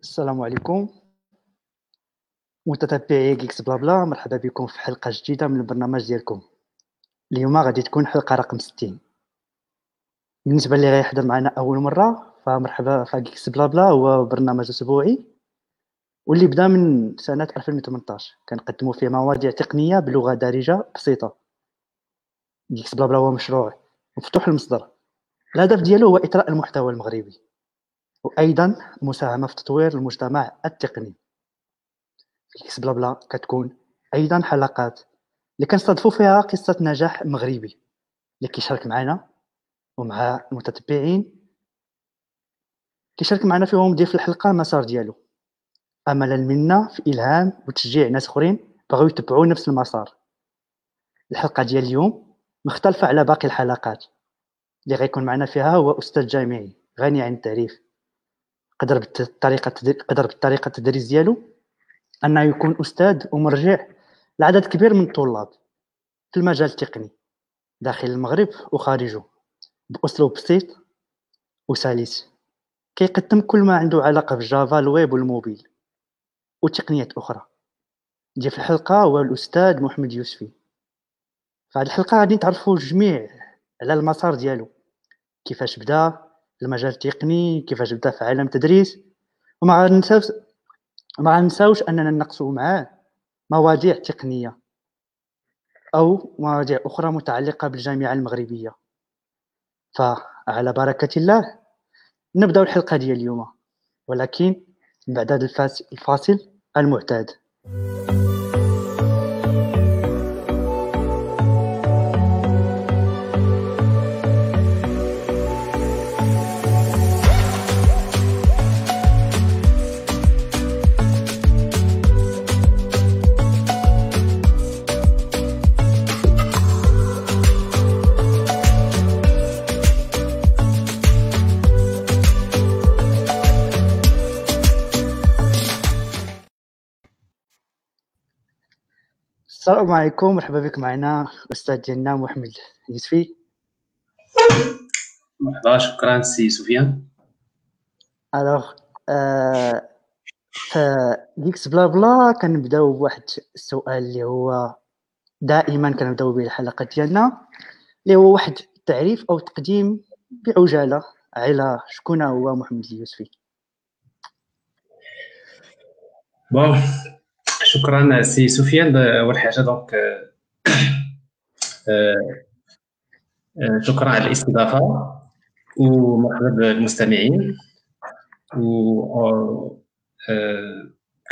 السلام عليكم. متتبعي جيكس بلا بلا مرحبا بكم في حلقة جديدة من البرنامج ديالكم. اليوم غادي تكون حلقة رقم 60 بالنسبة اللي غيحضر معنا أول مرة فمرحبا في جيكس بلا بلا هو برنامج أسبوعي. واللي بدا من سنة 2018 كنقدموا فيه مواضيع تقنية بلغة دارجة بسيطة. جيكس بلا بلا هو مشروع مفتوح المصدر الهدف ديالو هو إثراء المحتوى المغربي. وأيضا مساهمة في تطوير المجتمع التقني. في بلا بلا كتكون أيضا حلقات اللي كنستضيفوا فيها قصة نجاح مغربي اللي كيشارك معنا ومع المتتبعين. كيشارك معنا فيهم ضيف الحلقة المسار ديالو. املا منا في إلهام وتشجيع ناس أخرين بغاو يتبعوا نفس المسار. الحلقة ديال اليوم مختلفة على باقي الحلقات. اللي غيكون معنا فيها هو أستاذ جامعي غني عن التعريف. قدر بالطريقة قدر بالطريقة التدريس ديالو أنه يكون أستاذ ومرجع لعدد كبير من الطلاب في المجال التقني داخل المغرب وخارجه باسلوب بسيط وسلس. كيقدم كل ما عنده علاقة بالجافا الويب والموبيل وتقنيات أخرى. دي في الحلقة هو الأستاذ محمد يوسفي. في هذه الحلقة غادي نتعرفوا الجميع على المسار ديالو كيفاش بدأ المجال التقني كيفاش بدأ في عالم التدريس. وما ننساوش ما ننساوش أننا نناقشوا معاه مواضيع تقنية أو مواضيع أخرى متعلقة بالجامعة المغربية. فعلى بركة الله نبدأ الحلقة ديال اليوم ولكن بعد هذا الفاصل المعتاد. السلام عليكم مرحبا بك معنا الاستاذ ديالنا محمد يوسفي. مرحبا شكرا سي سفيان. الوغ آه ديكس بلا بلا كنبداو بواحد السؤال اللي هو دائما كنبداو به الحلقة ديالنا اللي هو واحد التعريف أو تقديم بعجالة على شكون هو محمد يوسفي. بون شكرا سي سفيان اول حاجة دونك شكرا على الاستضافه ومرحبا بالمستمعين و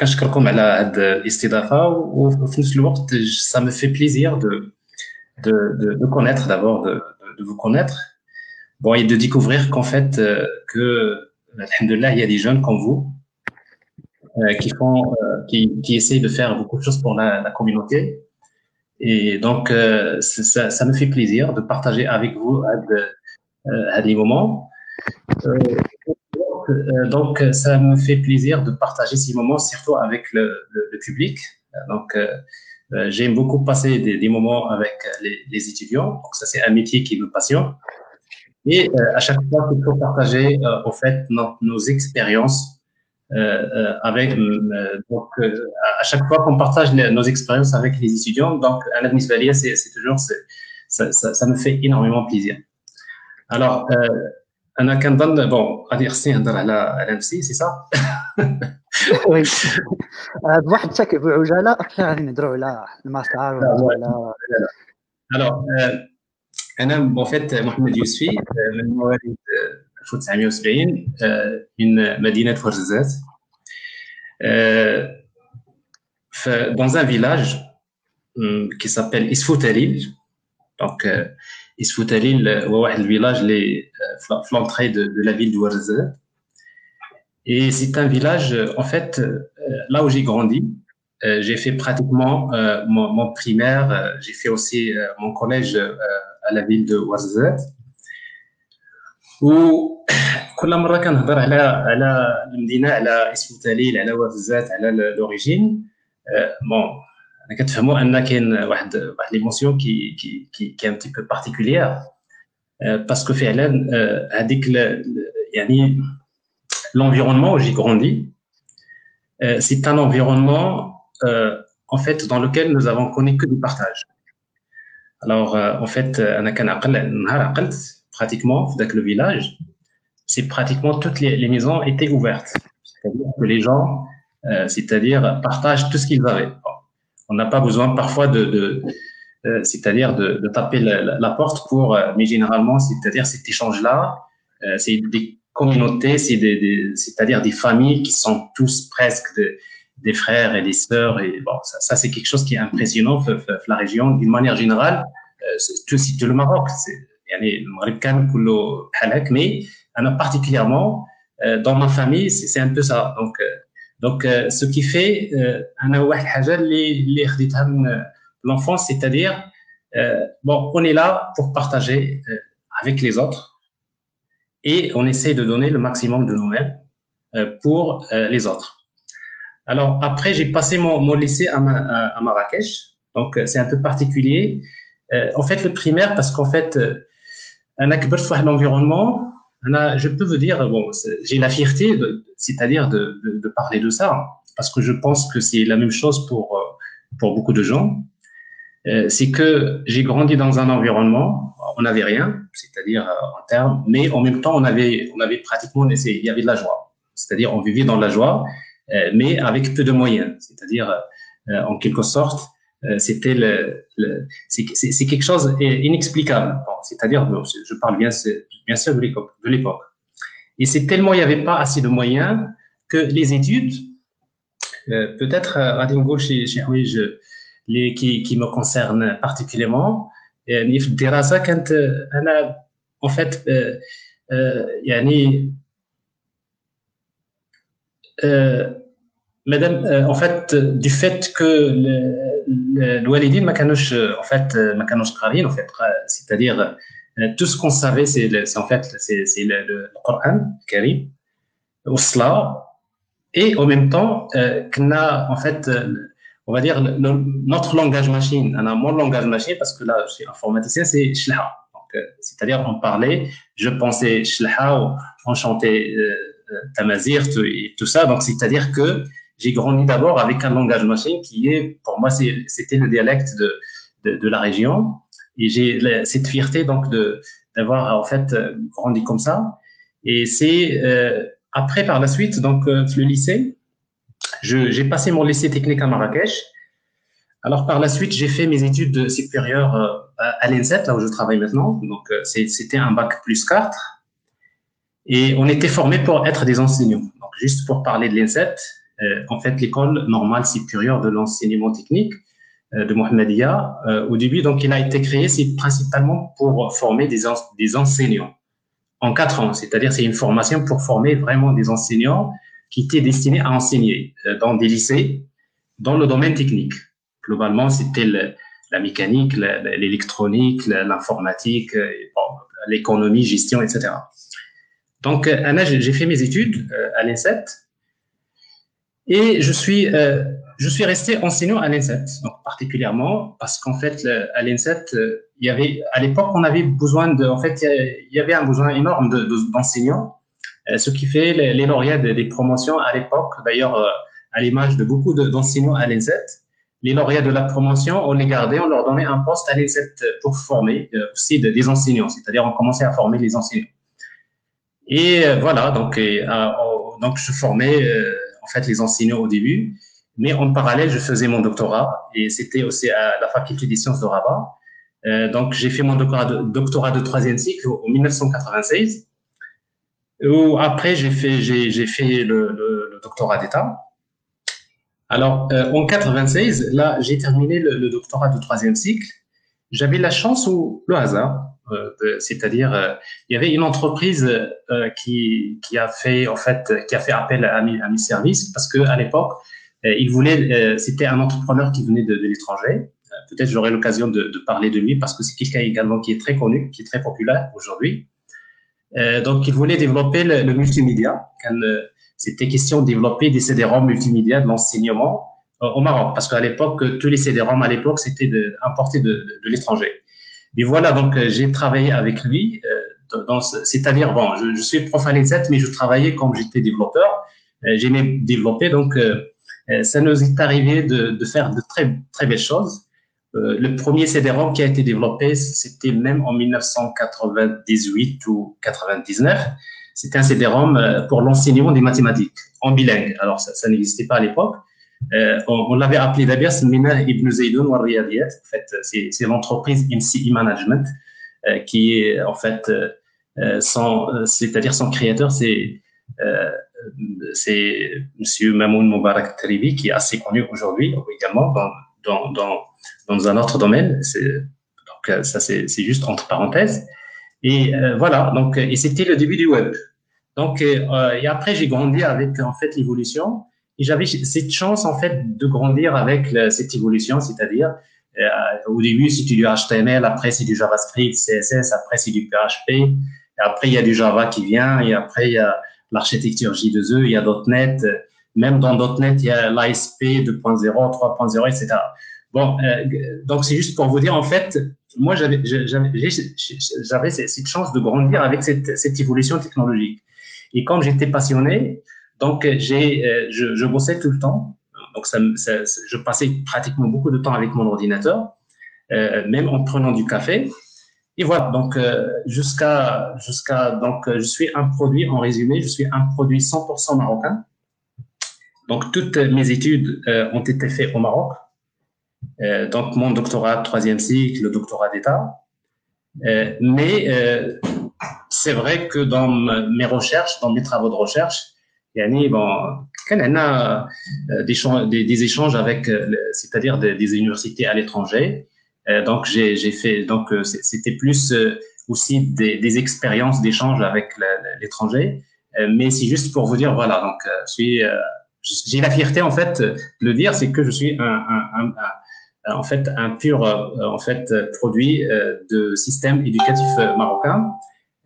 كنشكركم على هذه الاستضافه وفي نفس الوقت ça me fait plaisir de de de, de connaître d'abord de, de vous connaître bon et de découvrir qu'en fait que alhamdoulilah il y a des Euh, qui font, euh, qui, qui essayent de faire beaucoup de choses pour la, la communauté. Et donc, euh, ça, ça, me fait plaisir de partager avec vous à, des moments. donc, ça me fait plaisir de partager ces moments, surtout avec le, le, public. Donc, j'aime beaucoup passer des, des, moments avec les, les, étudiants. Donc, ça, c'est un métier qui me passionne. Et à chaque fois qu'il faut partager, en fait, nos, nos expériences euh, euh, avec euh, donc à chaque fois qu'on partage nos expériences avec les étudiants donc à la c'est c'est toujours ça, ça, ça, me fait énormément plaisir alors انا كنظن بون غادي خصني نهضر على على نفسي سي صا وي بواحد الشكل بعجاله اكثر غادي نهضروا على المسار ولا الوغ انا بون فيت محمد يوسفي من مواليد 1970 من مدينة فرزازات dans un village qui s'appelle Isfoutalil. Donc, Isfoutalil, c'est le village à l'entrée de, de la ville de Ouarzazat. Et c'est un village, en fait, là où j'ai grandi, j'ai fait pratiquement mon, mon primaire, j'ai fait aussi mon collège à la ville de Ouarzazat. وكل مرة كنهضر على على المدينة على اسم تاليل على وفزات على لوريجين بون أنا كتفهموا أن كاين واحد واحد ليموسيون كي كي كي كي ان تي بو بارتيكوليير باسكو فعلا هذيك يعني l'environnement où j'ai grandi c'est un environnement en fait dans lequel nous avons connu que du partage. Alors en fait, pratiquement dans le village, c'est pratiquement toutes les, maisons étaient ouvertes. C'est-à-dire que les gens, c'est-à-dire partagent tout ce qu'ils avaient. On n'a pas besoin parfois de euh, c'est-à-dire de, taper la, porte pour, euh, mais généralement, c'est-à-dire cet échange-là, euh, c'est des communautés, c'est c'est-à-dire des familles qui sont tous presque des frères et des sœurs. Et bon, ça, c'est quelque chose qui est impressionnant la région d'une manière générale. tout, tout le Maroc, mais particulièrement dans ma famille, c'est un peu ça. Donc, donc ce qui fait, l'enfance, c'est-à-dire, euh, bon, on est là pour partager euh, avec les autres et on essaie de donner le maximum de nous-mêmes euh, pour les autres. Alors, après, j'ai passé mon, lycée à, Marrakech, donc c'est un peu particulier. en fait, le primaire, parce qu'en fait, l'environnement, je peux vous dire, bon, j'ai la fierté, c'est-à-dire de, parler de ça, parce que je pense que c'est la même chose pour, pour beaucoup de gens. Euh, c'est que j'ai grandi dans un environnement, on n'avait rien, c'est-à-dire euh, en termes, mais en même temps, on avait, on avait pratiquement, il y avait de la joie. C'est-à-dire, on vivait dans la joie, euh, mais avec peu de moyens. C'est-à-dire, en quelque sorte, c'était le, le c'est quelque chose d'inexplicable. c'est-à-dire, je parle bien, bien sûr de l'époque. Et c'est tellement il n'y avait pas assez de moyens que les études, peut-être à Dingo chez, chez oui, je, les, qui, qui me concerne particulièrement يعني في الدراسة كانت أنا en fait يعني madame en fait du fait que الوالدين ما كانوش en fait ما كانوش قاريين en fait c'est-à-dire tout ce qu'on savait c'est en fait c'est le, le Coran الكريم والصلاة et en même temps كنا en fait on va dire, notre langage machine, on a mon langage machine parce que là, je suis informaticien, c'est shlaha. Euh, c'est-à-dire, on parlait, je pensais shlaha, on chantait euh, euh, tamazir et tout ça. Donc, c'est-à-dire que j'ai grandi d'abord avec un langage machine qui est, pour moi, c'était le dialecte de, la région. Et j'ai cette fierté, donc, d'avoir, en fait, grandi comme ça. Et c'est, euh, après, par la suite, donc, le lycée, j'ai passé mon lycée technique à Marrakech. Alors par la suite, j'ai fait mes études supérieures euh, à l'INSET, là où je travaille maintenant. Donc euh, c'était un bac plus 4. Et on était formés pour être des enseignants. Donc juste pour parler de l'INSET, euh, en fait l'école normale supérieure de l'enseignement technique de Mohamedia, au début, donc il a été créé, c'est principalement pour former des, enseignants en quatre ans. C'est-à-dire c'est une formation pour former vraiment des enseignants qui était destiné à enseigner euh, dans des lycées dans le domaine technique. Globalement, c'était la mécanique, l'électronique, l'informatique, euh, l'économie, gestion, etc. Donc, euh, Anna, j'ai fait mes études à l'INSET et je suis, je suis resté enseignant à l'INSET, donc particulièrement parce qu'en fait, à l'INSET, il y avait, à l'époque, on avait besoin de, en fait, il y avait un besoin énorme d'enseignants euh, ce qui fait les, lauréats des, promotions à l'époque, d'ailleurs, euh, à l'image de beaucoup d'enseignants à l'ENSET, les lauréats de la promotion, on les gardait, on leur donnait un poste à l'ENSET pour former euh, aussi des enseignants, c'est-à-dire on commençait à former les enseignants. Et voilà, donc, donc je formais en fait les enseignants au début, mais en parallèle, je faisais mon doctorat et c'était aussi à la faculté des sciences de Rabat. donc j'ai fait mon doctorat de, troisième cycle en 1996 après, j'ai fait, j'ai, fait le, doctorat d'État. Alors, euh, en 96, là, j'ai terminé le, doctorat de troisième cycle. J'avais la chance ou le hasard, euh, c'est-à-dire, euh, il y avait une entreprise euh, qui, qui a fait, en fait, qui a fait appel à mes, à mes services parce que à l'époque, il voulait, c'était un entrepreneur qui venait de, de l'étranger. Peut-être j'aurai l'occasion de, de, parler de lui parce que c'est quelqu'un également qui est très connu, qui est très populaire aujourd'hui. Euh, donc, il voulait développer le, multimédia. Euh, c'était question de développer des CD-ROM multimédia de l'enseignement euh, au Maroc, parce qu'à l'époque, tous les CD-ROM à l'époque, c'était importé de, de, l'étranger. Et voilà, donc j'ai travaillé avec lui. c'est-à-dire, bon, je, je suis prof à mais je travaillais comme j'étais développeur. j'aimais développer. Donc, ça nous est arrivé de, de, faire de très, très belles choses. le premier CD-ROM qui a été développé, c'était même en 1998 ou 99. C'était un CD-ROM pour l'enseignement des mathématiques en bilingue. Alors, ça, ça n'existait pas à l'époque. Euh, on, l'avait appelé Mina Ibn Zaydoun En fait, c'est l'entreprise MCI Management euh, qui est en fait euh, c'est-à-dire son créateur, c'est c'est Monsieur Mamoun Moubarak Tribi qui est assez connu aujourd'hui également dans, dans, dans, un autre domaine. Donc ça c'est juste entre parenthèses. Et voilà, donc c'était le début du web. Donc et après j'ai grandi avec en fait l'évolution. Et j'avais cette chance, en fait, de grandir avec cette évolution, c'est-à-dire, euh, au début, c'était du HTML, après, c'est du JavaScript, CSS, après, c'est du PHP, après, il y a du Java qui vient, et après, il y a l'architecture J2E, il y a .NET, même dans .NET, il y a l'ASP 2.0, 3.0, etc. Bon, euh, donc c'est juste pour vous dire, en fait, moi, j'avais cette chance de grandir avec cette, cette évolution technologique. Et comme j'étais passionné, donc, j'ai, euh, je, je, bossais tout le temps. Donc, ça, je passais pratiquement beaucoup de temps avec mon ordinateur, euh, même en prenant du café. Et voilà, donc euh, jusqu'à jusqu'à donc je suis un produit en résumé, je suis un produit 100% marocain. Donc toutes mes études euh, ont été faites au Maroc. Euh, donc mon doctorat troisième cycle, le doctorat d'État. mais c'est vrai que dans mes recherches, dans mes travaux de recherche, يعني bon كان عندنا des, des échanges avec c'est-à-dire des, des, universités à l'étranger donc j'ai j'ai fait donc c'était plus aussi des, des expériences d'échange avec l'étranger mais c'est juste pour vous dire voilà donc je suis j'ai la fierté en fait de le dire c'est que je suis un, un, un, un en fait un pur en fait produit de système éducatif marocain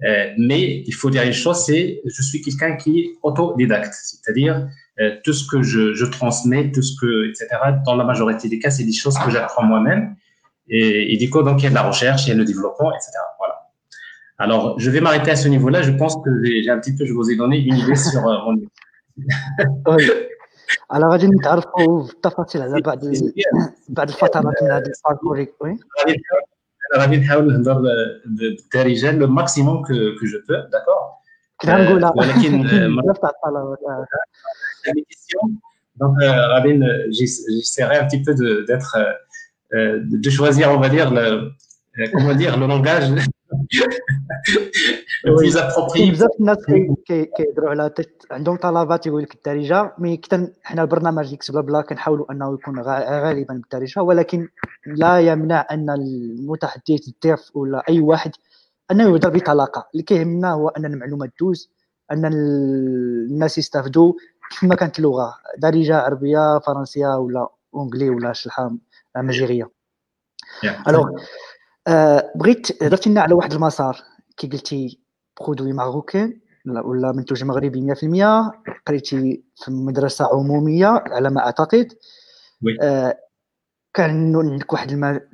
euh, mais il faut dire une chose, c'est je suis quelqu'un qui est autodidacte, c'est-à-dire euh, tout ce que je, je, transmets, tout ce que, etc. Dans la majorité des cas, c'est des choses que j'apprends moi-même. Et, et, du coup, donc il y a de la recherche, il y a le développement, etc. Voilà. Alors, je vais m'arrêter à ce niveau-là. Je pense que j'ai un petit peu, je vous ai donné une idée sur euh, mon niveau. Alors, غادي نتعرفوا بالتفاصيل على بعض بعض الفترات من هذا الباركور وي غادي نحاول نهضر بالدارجه لو ماكسيموم كو جو بو داكور كنا نقولها ولكن donc غادي j'essaierai un petit peu d'être de choisir on va dire le comment dire le langage بليز ابروبري بزاف الناس كيهضروا على عندهم طلبات يقول لك الدارجة. مي كتن حنا البرنامج ديك بلا بلا كنحاولوا أنه يكون غالبا بالدارجة. ولكن لا يمنع أن المتحدث الضيف ولا أي واحد أنه يهضر بطلاقة. اللي كيهمنا هو أن المعلومة تدوز أن الناس يستافدوا كيف كانت اللغة. دارجة عربية فرنسية ولا اونجلي ولا شلحة مجيرية. الوغ بغيت هضرتي لنا على واحد المسار. كي قلتي برودوي ماروكان ولا منتوج مغربي 100% قريتي في مدرسة عمومية على ما أعتقد. آه كان عندك واحد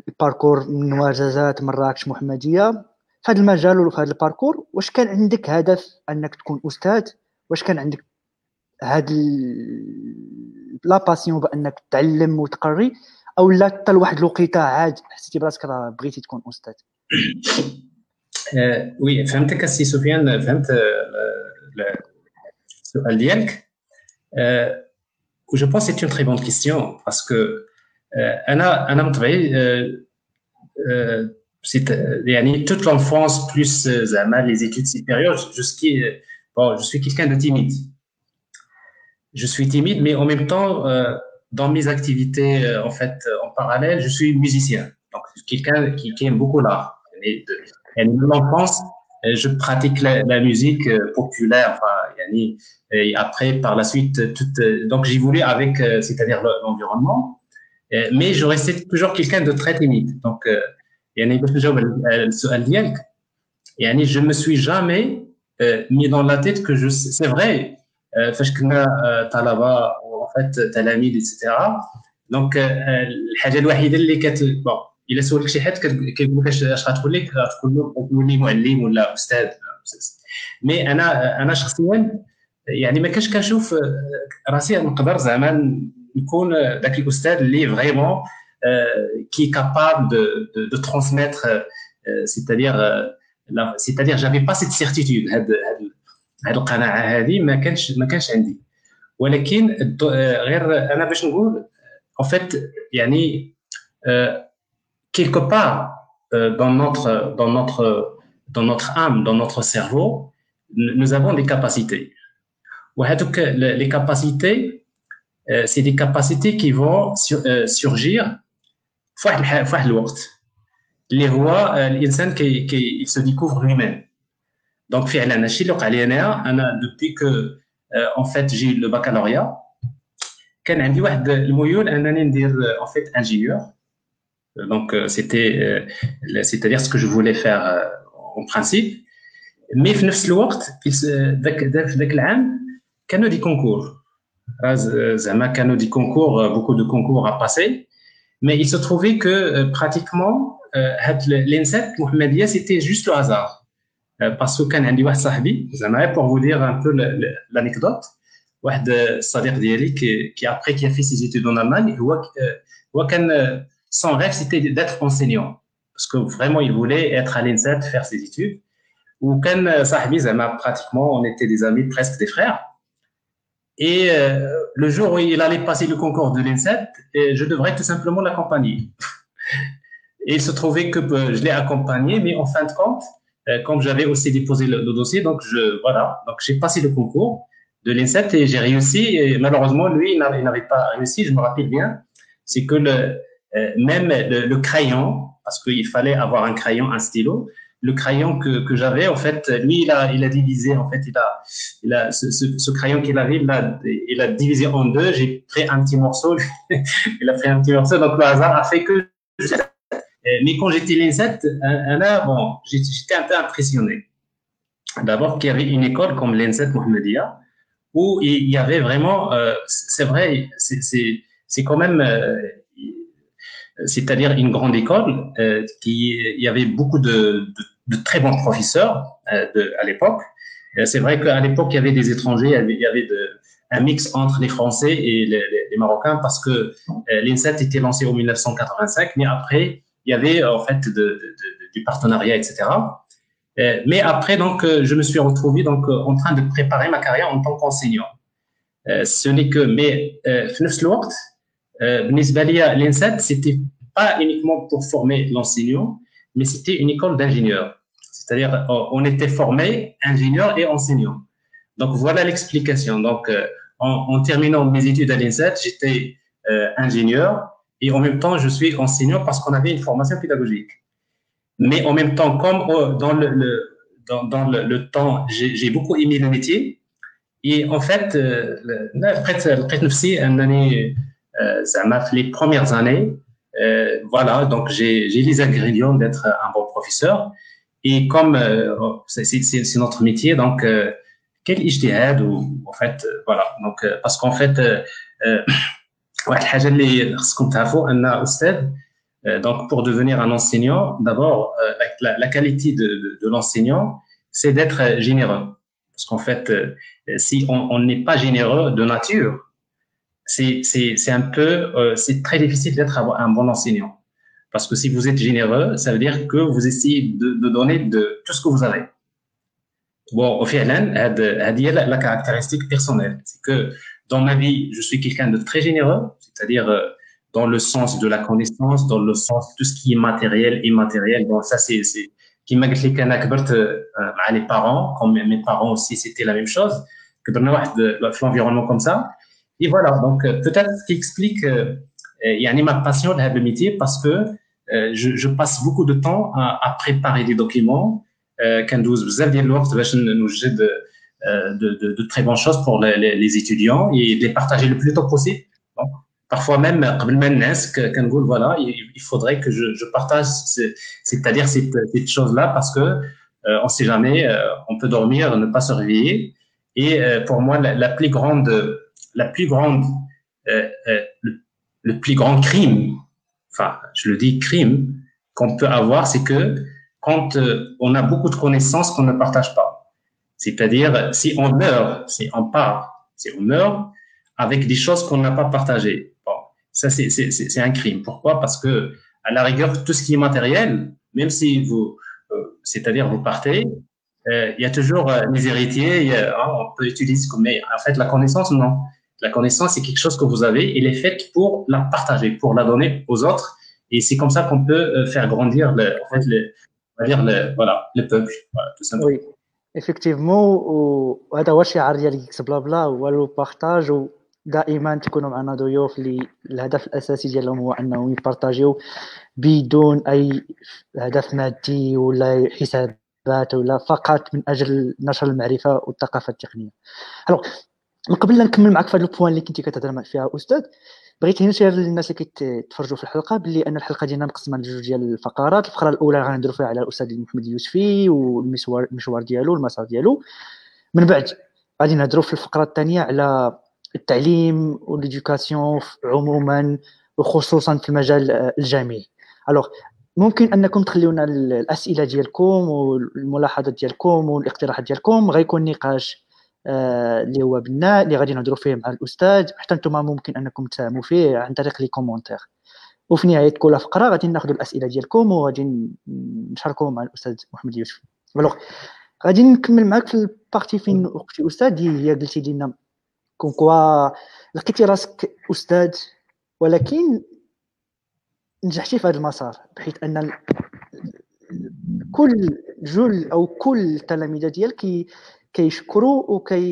الباركور من مواجزات مراكش محمدية. في هذا المجال وفي هذا الباركور واش كان عندك هدف أنك تكون أستاذ؟ واش كان عندك هاد لا باسيون بأنك تعلم وتقري؟ او لا حتى لواحد الوقيته عاد حسيتي براسك راه بغيتي تكون استاذ وي فهمتك السي سفيان فهمت السؤال ديالك جو بونس سي اون تري بون كيستيون باسكو انا انا مطبعي يعني toute l'enfance plus زعما les études supérieures jusqu'à bon je suis quelqu'un de timide je suis timide mais en même temps dans mes activités en fait en parallèle je suis musicien donc quelqu'un qui, qui aime beaucoup l'art et de l'enfance, je pratique la, la musique populaire. Enfin, et après, par la suite, toute, donc j'ai voulu avec, c'est-à-dire l'environnement, mais je restais toujours quelqu'un de très timide. Donc, يعني باش نجاوب السؤال ديالك يعني je me suis jamais mis dans la tête que je c'est vrai فاش كنا طلبه en fait تلاميذ etc donc الحاجة الوحيده اللي كت bon الا سولك شي حد كيقول لك اش غتقول لك غتقول له تولي معلم ولا أستاذ مي أنا أنا شخصيا يعني ما كانش كنشوف راسي نقدر زعما نكون ذاك الاستاذ اللي فريمون دو دو ترانسميتر سيتادير سيتادير جافي با سيت سيرتيتود هاد هاد القناعه هذه ما كانش ما كانش عندي ولكن غير انا باش نقول en fait يعني quelque part dans notre dans notre dans notre âme dans notre cerveau nous avons des capacités les capacités, euh, c'est des capacités qui vont sur, euh, surgir les rois, euh, l'insan qui, qui il se découvre lui-même. Donc, depuis que en fait j'ai eu le baccalauréat, كان عندي واحد الميول انني ندير en fait ingénieur donc c'était c'est-à-dire ce que je voulais faire en principe mais في نفس الوقت ذاك ذاك العام كانوا دي كونكور زعما كانوا دي كونكور beaucoup de concours à passer mais il se trouvait que pratiquement هاد l'INSET محمديه c'était juste le hasard parce que كان عندي واحد صاحبي زعما pour vous dire un peu l'anecdote واحد الصديق ديالي qui, qui après qui a fait ses études en Allemagne هو هو كان son rêve c'était d'être enseignant parce que vraiment il voulait être à l'INSET faire ses études وكان صاحبي زعما pratiquement on était des amis presque des frères et euh, le jour où il allait passer le concours de l'INSET, je devrais tout simplement l'accompagner. et il se trouvait que euh, je l'ai accompagné, mais en fin de compte, euh, comme j'avais aussi déposé le, dossier, donc je voilà, donc j'ai passé le concours de l'INSET et j'ai réussi. Et malheureusement, lui, il n'avait pas réussi. Je me rappelle bien, c'est que le, même le, le, crayon, parce qu'il fallait avoir un crayon, un stylo, le crayon que, que j'avais, en fait, lui, il a, il a divisé, en fait, il a, il a ce, ce, crayon qu'il avait, il a, il a divisé en deux. J'ai pris un petit morceau, il a pris un petit morceau, donc le hasard a fait que. Mais quand j'étais l'INSET, là, bon, j'étais un peu impressionné. D'abord qu'il y avait une école comme l'INSET Mohamedia, où il y avait vraiment, euh, c'est vrai, c'est quand même, euh, c'est-à-dire une grande école euh, qui il y avait beaucoup de, très bons professeurs euh, à l'époque. C'est vrai qu'à l'époque il y avait des étrangers, il y avait, un mix entre les Français et les, les, Marocains parce que euh, l'INSET était lancé en 1985, mais après il y avait en fait du partenariat, etc. Euh, mais après, donc, euh, je me suis retrouvé donc euh, en train de préparer ma carrière en tant qu'enseignant. ce n'est que, mais Bnisbalia l'INSET, c'était pas uniquement pour former l'enseignant, mais c'était une école d'ingénieurs. C'est-à-dire, on était formé ingénieur et enseignant. Donc voilà l'explication. Donc, en, terminant mes études à l'INSET, j'étais ingénieur et en même temps je suis enseignant parce qu'on avait une formation pédagogique. Mais en même temps comme oh, dans le, le dans, dans le, le, temps j'ai beaucoup aimé le métier. Et en fait ça m'a fait les premières années. Euh, voilà, donc j'ai les ingrédients d'être un bon professeur. Et comme euh, c'est notre métier, donc euh, quel ijtihad ou en fait voilà. Donc parce qu'en fait واحد الحاجه اللي خصكم تعرفوا ان استاذ donc pour devenir un enseignant d'abord la, la, qualité de, de, de l'enseignant c'est d'être généreux parce qu'en fait si on n'est pas généreux de nature c'est un peu, euh, c'est très difficile d'être un bon enseignant. Parce que si vous êtes généreux, ça veut dire que vous essayez de, de donner de tout ce que vous avez. Bon, au final, la, la caractéristique personnelle, c'est que dans ma vie, je suis quelqu'un de très généreux, c'est-à-dire euh, dans le sens de la connaissance, dans le sens de tout ce qui est matériel, et immatériel. Donc ça, c'est qui m'a dit que euh, euh, bah, les parents, comme mes parents aussi, c'était la même chose, que dans l'environnement comme ça. Et voilà, donc peut-être ce qui explique yani, ma passion de le métier parce que je, passe beaucoup de temps à, préparer des documents. Quand vous avez l'ordre, nous de, de, de, de très bonnes choses pour les, les étudiants et de les partager le plus tôt possible parfois même voilà il faudrait que je, je partage c'est-à-dire cette, cette chose là parce que euh, on sait jamais euh, on peut dormir ne pas se réveiller. Et euh, pour moi la, plus grande la plus grande euh, euh, le, le, plus grand crime enfin je le dis crime qu'on peut avoir c'est que quand euh, on a beaucoup de connaissances qu'on ne partage pas. C'est-à-dire si on meurt si on part si on meurt avec des choses qu'on n'a pas partagées. Bon, ça, c'est un crime. Pourquoi Parce que, à la rigueur, tout ce qui est matériel, même si vous, euh, c'est-à-dire vous partez, euh, il y a toujours euh, les héritiers, hein, on peut utiliser comme, mais en fait, la connaissance, non. La connaissance, c'est quelque chose que vous avez, et elle est faite pour la partager, pour la donner aux autres. Et c'est comme ça qu'on peut faire grandir, le, en fait, le, on va dire le, voilà, le peuple, voilà, tout simplement. Oui. افكتيفمون وهذا هو الشعار ديال كيكس بلا بلا هو لو ودائما تكونوا معنا ضيوف اللي الهدف الأساسي ديالهم هو أنهم يبارطاجيو بدون أي هدف مادي ولا حسابات ولا فقط من أجل نشر المعرفة والثقافة التقنية. الوغ من قبل لا نكمل معك في هذا البوان اللي كنتي كتهضر فيها أستاذ بغيت هنا نشير للناس اللي كيتفرجوا في الحلقة باللي أن الحلقة ديالنا مقسمة لجوج ديال الفقرات. الفقرة الأولى غنديروا فيها على الأستاذ محمد اليوسفي والمشوار المشوار ديالو المسار ديالو. من بعد غادي نهضروا في الفقرة الثانية على التعليم والإديوكاسيون عموما وخصوصا في المجال الجامعي. الوغ ممكن أنكم تخليونا الأسئلة ديالكم والملاحظات ديالكم والاقتراحات ديالكم غيكون نقاش آه، اللي هو بناء اللي غادي نهضروا فيه مع الأستاذ. حتى نتوما ممكن أنكم تساهموا فيه عن طريق لي كومونتير. وفي نهاية كل فقرة غادي ناخذوا الأسئلة ديالكم وغادي نشاركوا مع الأستاذ محمد يوسف. غادي نكمل معك في البارتي فين أختي أستاذ؟ هي قلتي لنا كون كوا لقيتي راسك أستاذ ولكن نجحتي في هذا المسار بحيث أن كل جل أو كل التلاميذ ديالك كيشكروا وكي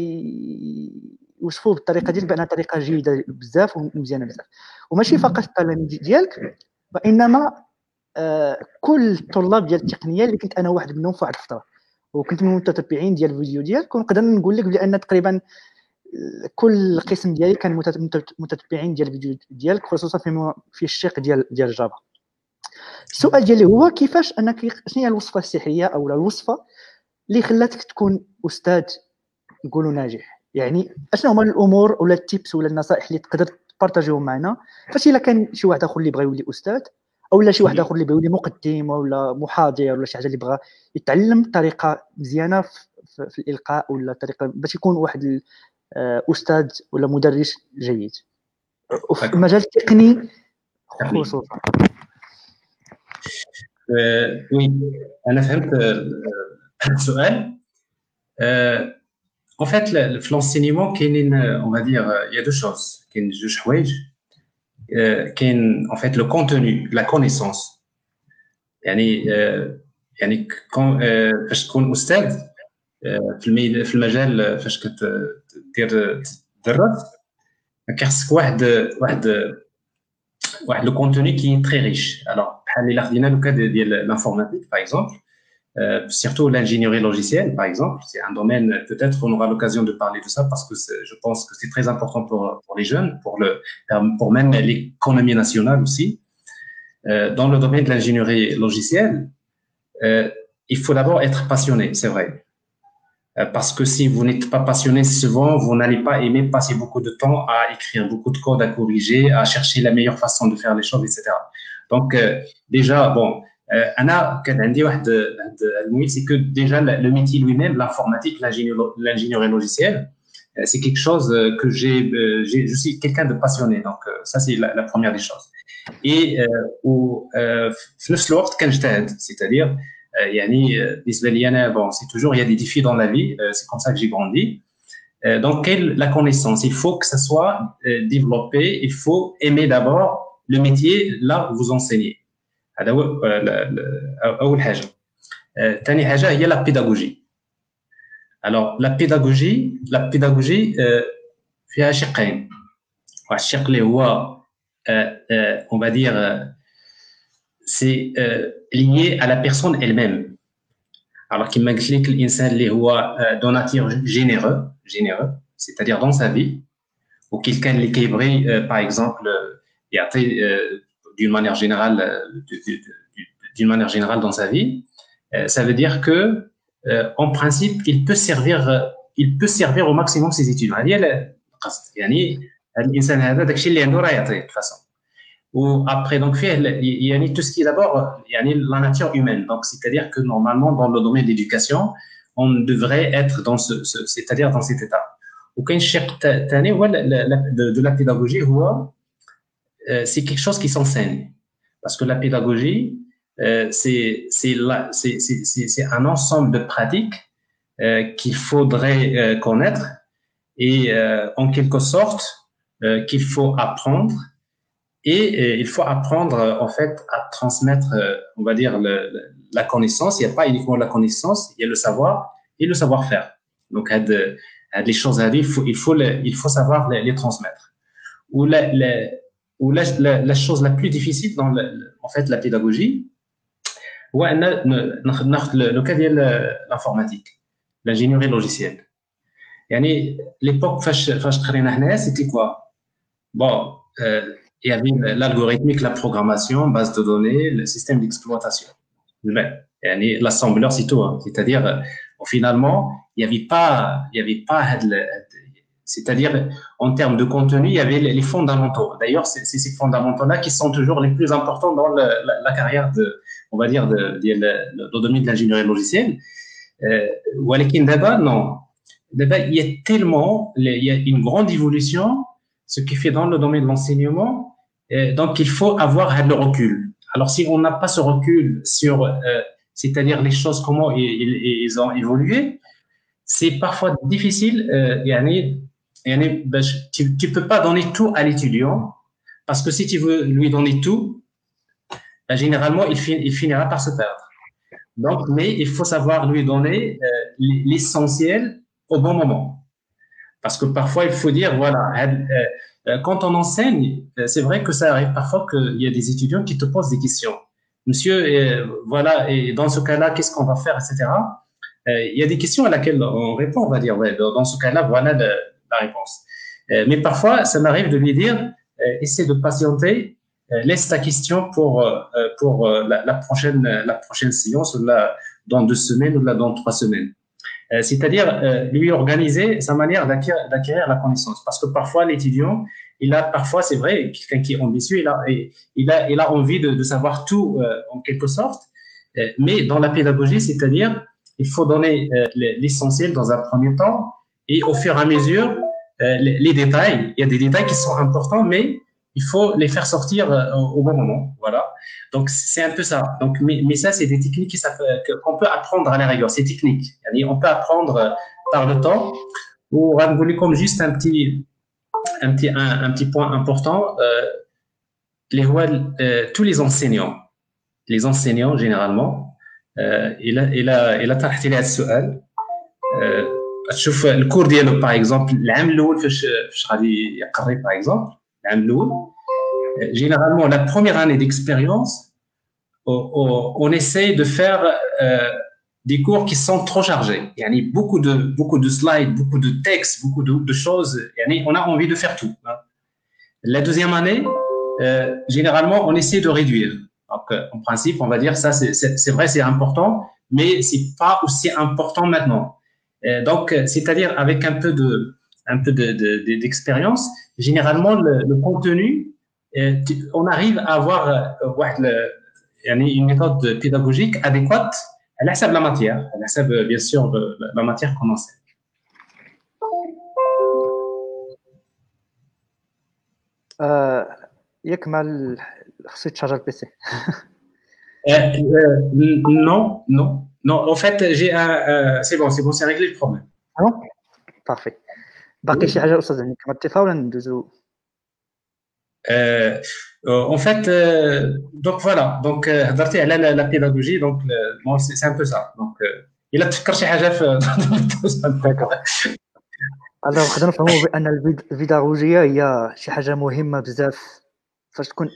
يوصفوه بالطريقة ديال بأنها طريقة جيدة بزاف ومزيانة بزاف. وماشي فقط التلاميذ ديالك وإنما آه كل الطلاب ديال التقنية اللي كنت أنا واحد منهم في واحد الفترة. وكنت من المتتبعين ديال الفيديو ديالك ونقدر نقول لك بأن تقريبا كل قسم ديالي كان متتبعين ديال الفيديو ديالك خصوصا في في الشق ديال ديال الجافا. السؤال ديالي هو كيفاش أنك شنو هي الوصفة السحرية أو الوصفة اللي خلاتك تكون أستاذ نقولوا ناجح؟ يعني أشنو هما الأمور ولا التيبس ولا النصائح اللي تقدر تبارطاجيهم معنا؟ فاش إلا كان شي واحد آخر اللي بغى يولي أستاذ أو لا شي واحد آخر اللي بغى يولي مقدم ولا محاضر ولا شي حاجة اللي بغى يتعلم طريقة مزيانة في, في الإلقاء ولا طريقة باش يكون واحد آه، أستاذ ولا مدرس جيد. وفي المجال التقني خصوصا. آه، أنا فهمت السؤال اون فيت في لونسينيمون كاينين اون فادير يا دو شوز كاين جوج حوايج. آه، كاين اون فيت لو كونتوني لا كونيسونس يعني يعني كون باش تكون أستاذ في في المجال فاش كدير تدرس كيخصك واحد واحد واحد لو كونتوني كي تري ريش الوغ بحال الا خدينا لو كاد ديال لانفورماتيك باغ اكزومبل Euh, surtout l'ingénierie logicielle, par exemple. C'est un domaine, peut-être on aura l'occasion de parler de ça parce que je pense que c'est très important pour, pour les jeunes, pour, le, pour même l'économie nationale aussi. Euh, dans le domaine de l'ingénierie logicielle, euh, il faut d'abord être passionné, c'est vrai. Euh, parce que si vous n'êtes pas passionné souvent, vous n'allez pas aimer passer beaucoup de temps à écrire beaucoup de codes à corriger, à chercher la meilleure façon de faire les choses, etc. Donc euh, déjà, bon, euh, Anna, c'est que déjà le métier lui-même, l'informatique, l'ingénierie logicielle, euh, c'est quelque chose que j'ai, je suis quelqu'un de passionné. Donc ça, c'est la, première des choses. Et au, euh, c'est-à-dire يعني بالنسبه لي انا bon c'est toujours il y a des défis dans la vie c'est comme ça que j'ai grandi donc la connaissance il faut que ça soit développé il faut aimer d'abord le métier là où vous enseignez هذا هو اول حاجه ثاني حاجه هي لا بيداغوجي الوغ لا بيداغوجي لا بيداغوجي فيها شقين واحد الشق اللي هو اون va dire c'est lié à la personne elle-même alors كما قلت لك الانسان اللي هو دوناتير جينيرو جينيرو c'est-à-dire dans sa vie ou quelqu'un اللي كيبغي باغ اكزومبل يعطي d'une manière générale, euh, d'une manière générale dans sa vie, euh, ça veut dire que, euh, en principe, il peut servir, il peut servir au maximum ses étudiants. يعني الانسان هذا داكشي اللي عنده راه يعطيه de toute façon ou après, donc, il y a tout ce qui est d'abord, il y a la nature humaine. Donc, c'est-à-dire que normalement, dans le domaine de l'éducation, on devrait être dans ce, ce c'est-à-dire dans cet état. Ou quand de la pédagogie, euh, c'est quelque chose qui s'enseigne. Parce que la pédagogie, euh, c'est un ensemble de pratiques euh, qu'il faudrait connaître et en quelque sorte qu'il faut apprendre et il faut apprendre en fait à transmettre on va dire le, la connaissance il n'y a pas uniquement la connaissance il y a le savoir et le savoir-faire donc les choses à dire il faut il faut il faut savoir les, les transmettre ou la, la, ou la, la, la, chose la plus difficile dans le, en fait la pédagogie هو ان ناخذ لو كا ديال l'informatique l'ingénierie logicielle يعني l'époque فاش فاش تقرينا هنا c'était quoi bon euh, il y avait l'algorithmique, la programmation, base de données, le système d'exploitation. L'assembleur, c'est tout. C'est-à-dire, euh, finalement, il n'y avait pas, il y avait pas, c'est-à-dire, en termes de contenu, il y avait les fondamentaux. D'ailleurs, c'est ces fondamentaux-là qui sont toujours les plus importants dans la, carrière de, on va dire, de, le, domaine de l'ingénierie logicielle. Euh, d'abord, non. Il y a tellement, il y a une grande évolution, ce qui fait dans le domaine de l'enseignement, donc, il faut avoir le recul. Alors, si on n'a pas ce recul sur, euh, c'est-à-dire les choses, comment ils, ont évolué, c'est parfois difficile. Euh, ben, tu ne peux pas donner tout à l'étudiant, parce que si tu veux lui donner tout, ben, généralement, il, fin, il, finira par se perdre. Donc, mais il faut savoir lui donner euh, l'essentiel au bon moment. Parce que parfois, il faut dire, voilà, euh, quand on enseigne, c'est vrai que ça arrive parfois qu'il y a des étudiants qui te posent des questions. Monsieur, voilà, et dans ce cas-là, qu'est-ce qu'on va faire, etc. il y a des questions à laquelle on répond, on va dire, ouais, dans ce cas-là, voilà la réponse. mais parfois, ça m'arrive de lui dire, essaie de patienter euh, laisse ta question pour, euh, pour euh, la, prochaine, la prochaine séance, là, dans deux semaines ou là, dans trois semaines. C'est-à-dire lui organiser sa manière d'acquérir la connaissance. Parce que parfois, l'étudiant, il a parfois, c'est vrai, quelqu'un qui est ambitieux, il a, il a, il a envie de, de savoir tout en quelque sorte. Mais dans la pédagogie, c'est-à-dire, il faut donner l'essentiel dans un premier temps et au fur et à mesure, les, les détails, il y a des détails qui sont importants, mais il faut les faire sortir euh, au bon moment. Voilà. Donc, c'est un peu ça. Donc, mais, mais ça, c'est des techniques qu'on peut apprendre à la rigueur. C'est technique. On peut apprendre euh, par le temps. Ou comme juste un petit, un petit, un, un petit point important. Euh, les euh, tous les enseignants, les enseignants généralement, euh, il a, il a, il a طرحت لي هذا السؤال تشوف الكور ديالو باغ اكزومبل العام الاول فاش فاش غادي يقري باغ اكزومبل Généralement, la première année d'expérience, on, essaye de faire euh, des cours qui sont trop chargés. Il y a beaucoup de, beaucoup de slides, beaucoup de textes, beaucoup de, choses. on a envie de faire tout. Hein. La deuxième année, euh, généralement, on essaie de réduire. Donc, euh, en principe, on va dire ça, c'est vrai, c'est important, mais c'est pas aussi important maintenant. donc, c'est-à-dire avec un peu de, un peu d'expérience, de, de, généralement le, le contenu, on arrive à avoir euh, une méthode pédagogique adéquate à la la matière, à la bien sûr la matière qu'on enseigne. ياك مع خصو يتشارجا البي سي non non non en fait j'ai un euh, c'est bon c'est bon c'est réglé le problème ah bon parfait باقي شي حاجه استاذ يعني كما ولا ندوزو en fait, euh, donc voilà, donc هضرتي على la pédagogie, donc bon, c'est un peu ça. Donc il a تفكر شي حاجه في انا نقدر نفهموا بان البيداغوجيه هي شي حاجه مهمه بزاف فاش تكون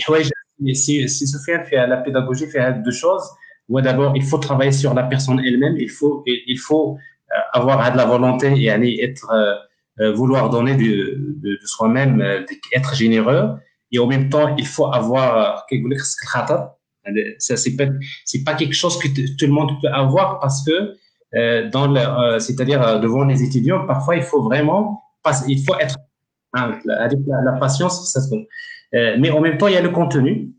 حوايج سي سي سفيان فيها لا pédagogie فيها دو شوز هو d'abord il faut travailler sur la personne elle-même il faut il faut avoir de la volonté et être vouloir donner de, de, soi-même être généreux. Et en même temps il faut avoir ça c'est pas c'est pas quelque chose que tout le monde peut avoir parce que euh, dans le euh, c'est-à-dire devant les étudiants parfois il faut vraiment il faut être avec la, patience ça se euh, mais en même temps il y a le contenu.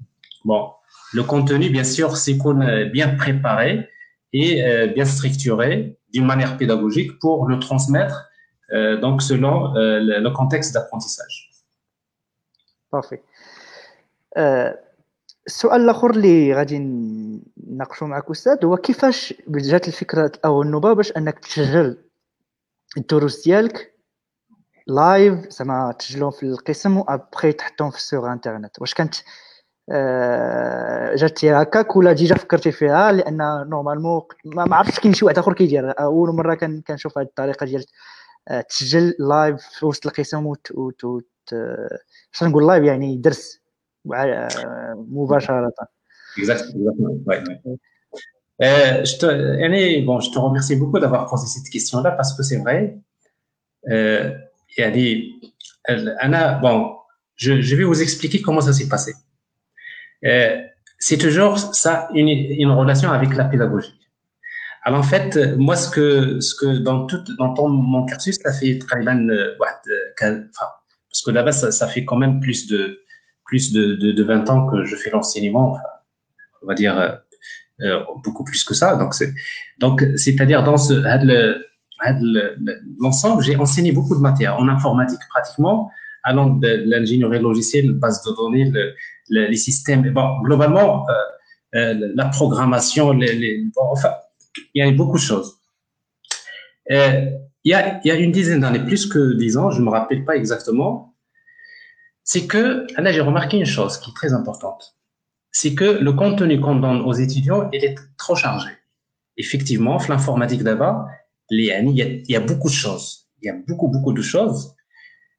Bon le contenu bien sûr c'est qu'on est bien préparé et bien structuré d'une manière pédagogique pour le transmettre donc selon le contexte d'apprentissage. Parfait. السؤال الآخر اللي غادي نناقشوا معك أستاذ هو كيفاش جات الفكرة أو النوبة باش أنك تسجل الدروس ديالك لايف زعما تسجلهم في القسم وأبخي تحطهم في السوغ إنترنت واش كانت آه، جاتي هكاك ولا ديجا فكرتي فيها لأن نورمالمون ما عرفتش كاين شي واحد آخر كيدير أول مرة كنشوف هذه الطريقة ديال تسجل لايف في وسط القسم وت, وت... وت... نقول لايف يعني درس مباشره Euh, je te, Annie, bon, je te remercie beaucoup d'avoir posé cette question-là parce que c'est vrai. Euh, Anna, bon, je, je, vais vous expliquer comment ça s'est passé. Euh, c'est toujours ça une, une, relation avec la pédagogie. Alors en fait, moi, ce que, ce que dans tout, dans ton, mon cursus, ça fait très bien, euh, enfin, parce que là-bas, ça, ça, fait quand même plus de plus de, de, de 20 ans que je fais l'enseignement. Enfin, on va dire euh, euh, beaucoup plus que ça. Donc, c'est, donc, c'est-à-dire dans ce, l'ensemble, j'ai enseigné beaucoup de matières en informatique pratiquement, allant de l'ingénierie logicielle, base de données, le, les systèmes. Bon, globalement, euh, euh, la programmation, les, les enfin, il y a beaucoup de choses. Euh, il, y a, il y a une dizaine d'années, plus que dix ans, je me rappelle pas exactement, c'est que là j'ai remarqué une chose qui est très importante c'est que le contenu qu'on donne aux étudiants, il est trop chargé. Effectivement, l'informatique d'abord, il y, a, beaucoup de choses. Il y a beaucoup, beaucoup de choses.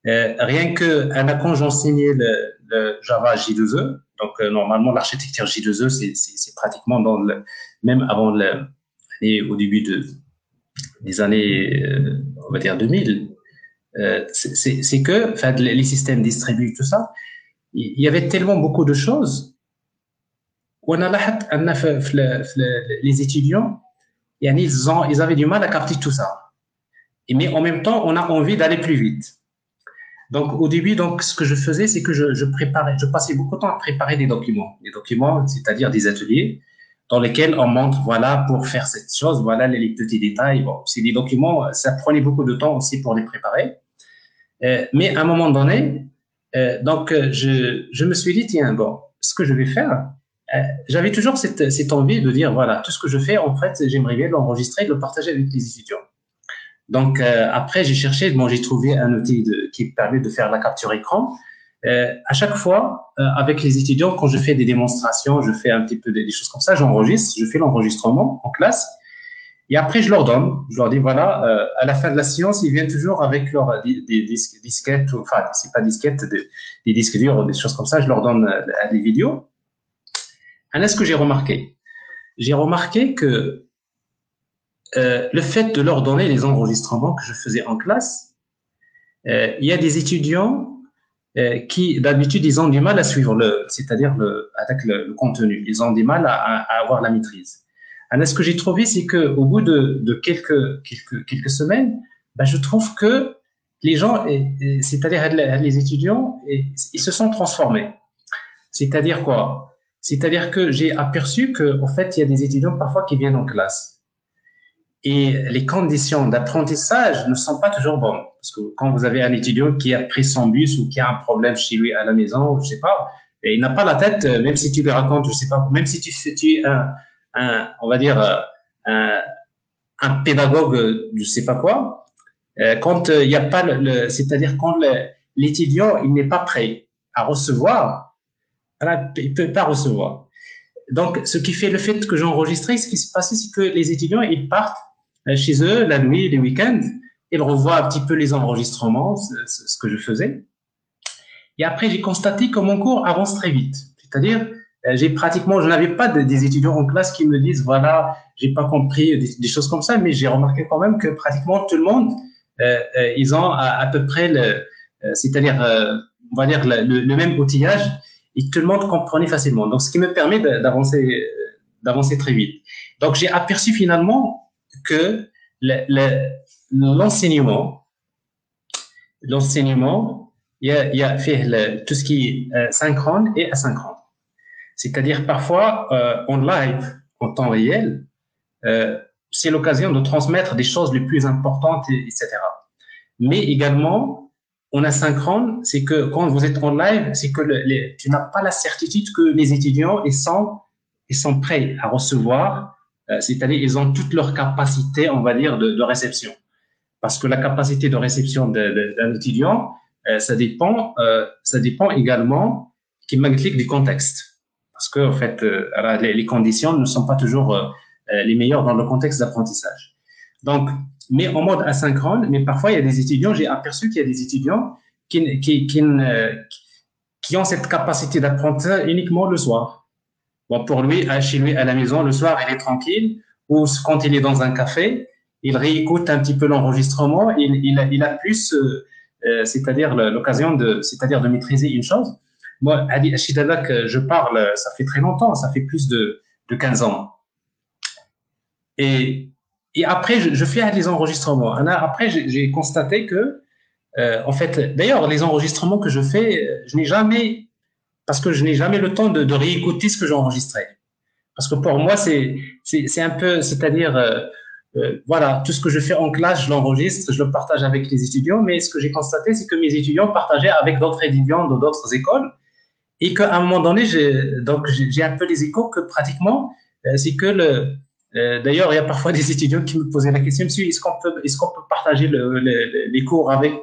Euh, rien que quand j'enseignais le, Java J2E, donc euh, normalement l'architecture J2E, c'est pratiquement dans même avant le, au début de, des années, euh, on va dire 2000, euh, c'est que les systèmes distribués, tout ça, il y avait tellement beaucoup de choses les étudiants ils, ont, ils avaient du mal à capter tout ça. Mais en même temps, on a envie d'aller plus vite. Donc, au début, donc, ce que je faisais, c'est que je, je, préparais, je passais beaucoup de temps à préparer des documents. Des documents, c'est-à-dire des ateliers dans lesquels on montre, voilà, pour faire cette chose, voilà les, petits détails. Bon, c'est des documents, ça prenait beaucoup de temps aussi pour les préparer. Euh, mais à un moment donné, euh, donc, je, je me suis dit, tiens, bon, ce que je vais faire, euh, j'avais toujours cette, cette, envie de dire voilà, tout ce que je fais, en fait, j'aimerais bien l'enregistrer, le partager avec les étudiants. Donc, euh, après, j'ai cherché, bon, j'ai trouvé un outil de, qui permet de faire la capture écran. Euh, à chaque fois, euh, avec les étudiants, quand je fais des démonstrations, je fais un petit peu des, choses comme ça, j'enregistre, je fais l'enregistrement en classe. Et après, je leur donne, je leur dis, voilà, euh, à la fin de la séance, ils viennent toujours avec leur des, des disquettes, enfin, c'est pas disquettes, des, des disques durs, des choses comme ça, je leur donne des vidéos. Alors, ce que j'ai remarqué? J'ai remarqué que euh, le fait de leur donner les enregistrements que je faisais en classe, euh, il y a des étudiants euh, qui, d'habitude, ils ont du mal à suivre le, c'est-à-dire le, avec le, contenu. Ils ont du mal à, à avoir la maîtrise. Alors, ce que j'ai trouvé, c'est que au bout de, de quelques, quelques, quelques semaines, ben, je trouve que les gens, c'est-à-dire les étudiants, ils se sont transformés. C'est-à-dire quoi? C'est-à-dire que j'ai aperçu que, en fait, il y a des étudiants parfois qui viennent en classe. Et les conditions d'apprentissage ne sont pas toujours bonnes. Parce que quand vous avez un étudiant qui a pris son bus ou qui a un problème chez lui à la maison, je sais pas, et il n'a pas la tête, euh, même si tu lui racontes, je sais pas, même si tu, tu un, un, on va dire, euh, un, un pédagogue, je sais pas quoi, euh, quand il n'y a pas le, c'est-à-dire quand l'étudiant, il n'est pas prêt à recevoir il ne peut pas recevoir. Donc, ce qui fait le fait que j'ai ce qui se passait, c'est que les étudiants, ils partent chez eux la nuit, les week-ends, ils revoient un petit peu les enregistrements, ce que je faisais. Et après, j'ai constaté que mon cours avance très vite. C'est-à-dire, euh, j'ai pratiquement, je n'avais pas des étudiants en classe qui me disent, voilà, j'ai pas compris des, choses comme ça, mais j'ai remarqué quand même que pratiquement tout le monde, euh, euh ils ont à, peu près le, c'est-à-dire, on va dire le, même outillage et tout le monde comprenait facilement. Donc, ce qui me permet d'avancer, d'avancer très vite. Donc, j'ai aperçu finalement que l'enseignement, l'enseignement, il y a, y a fait tout ce qui est euh, synchrone et asynchrone. C'est-à-dire parfois euh, en live, en temps réel, c'est l'occasion de transmettre des choses les plus importantes, etc. Mais également, en asynchrone, c'est que quand vous êtes en live, c'est que les, tu n'as pas la certitude que les étudiants ils sont, ils sont prêts à recevoir, euh, c'est-à-dire ils ont toute leur capacité, on va dire, de, de réception. Parce que la capacité de réception d'un étudiant, euh, ça dépend, euh, ça dépend également qui magnifique du contexte. Parce que en fait, euh, les, conditions ne sont pas toujours euh, les meilleures dans le contexte d'apprentissage. Donc, mais en mode asynchrone, mais parfois il y a des étudiants, j'ai aperçu qu'il y a des étudiants qui, qui, qui, qui ont cette capacité d'apprentissage uniquement le soir. Bon, pour lui, chez lui, à la maison, le soir, il est tranquille, ou quand il est dans un café, il réécoute un petit peu l'enregistrement, il, a, plus, euh, euh c'est-à-dire l'occasion de, c'est-à-dire de maîtriser une chose. Moi, Ali Ashidala, que je parle, ça fait très longtemps, ça fait plus de, de 15 ans. Et après, je, fais les enregistrements. Après, j'ai constaté que, euh, en fait, d'ailleurs, les enregistrements que je fais, je n'ai jamais, parce que je n'ai jamais le temps de, réécouter ce que j'ai enregistré. Parce que pour moi, c'est un peu, c'est-à-dire, euh, euh, voilà, tout ce que je fais en classe, je l'enregistre, je le partage avec les étudiants. Mais ce que j'ai constaté, c'est que mes étudiants partageaient avec d'autres étudiants de d'autres écoles, et qu'à un moment donné, j'ai donc j'ai un peu les échos que pratiquement, euh, c'est que le d'ailleurs, il y a parfois des étudiants qui me posaient la question, monsieur, est-ce qu'on peut, est-ce qu'on peut partager le, le, les cours avec?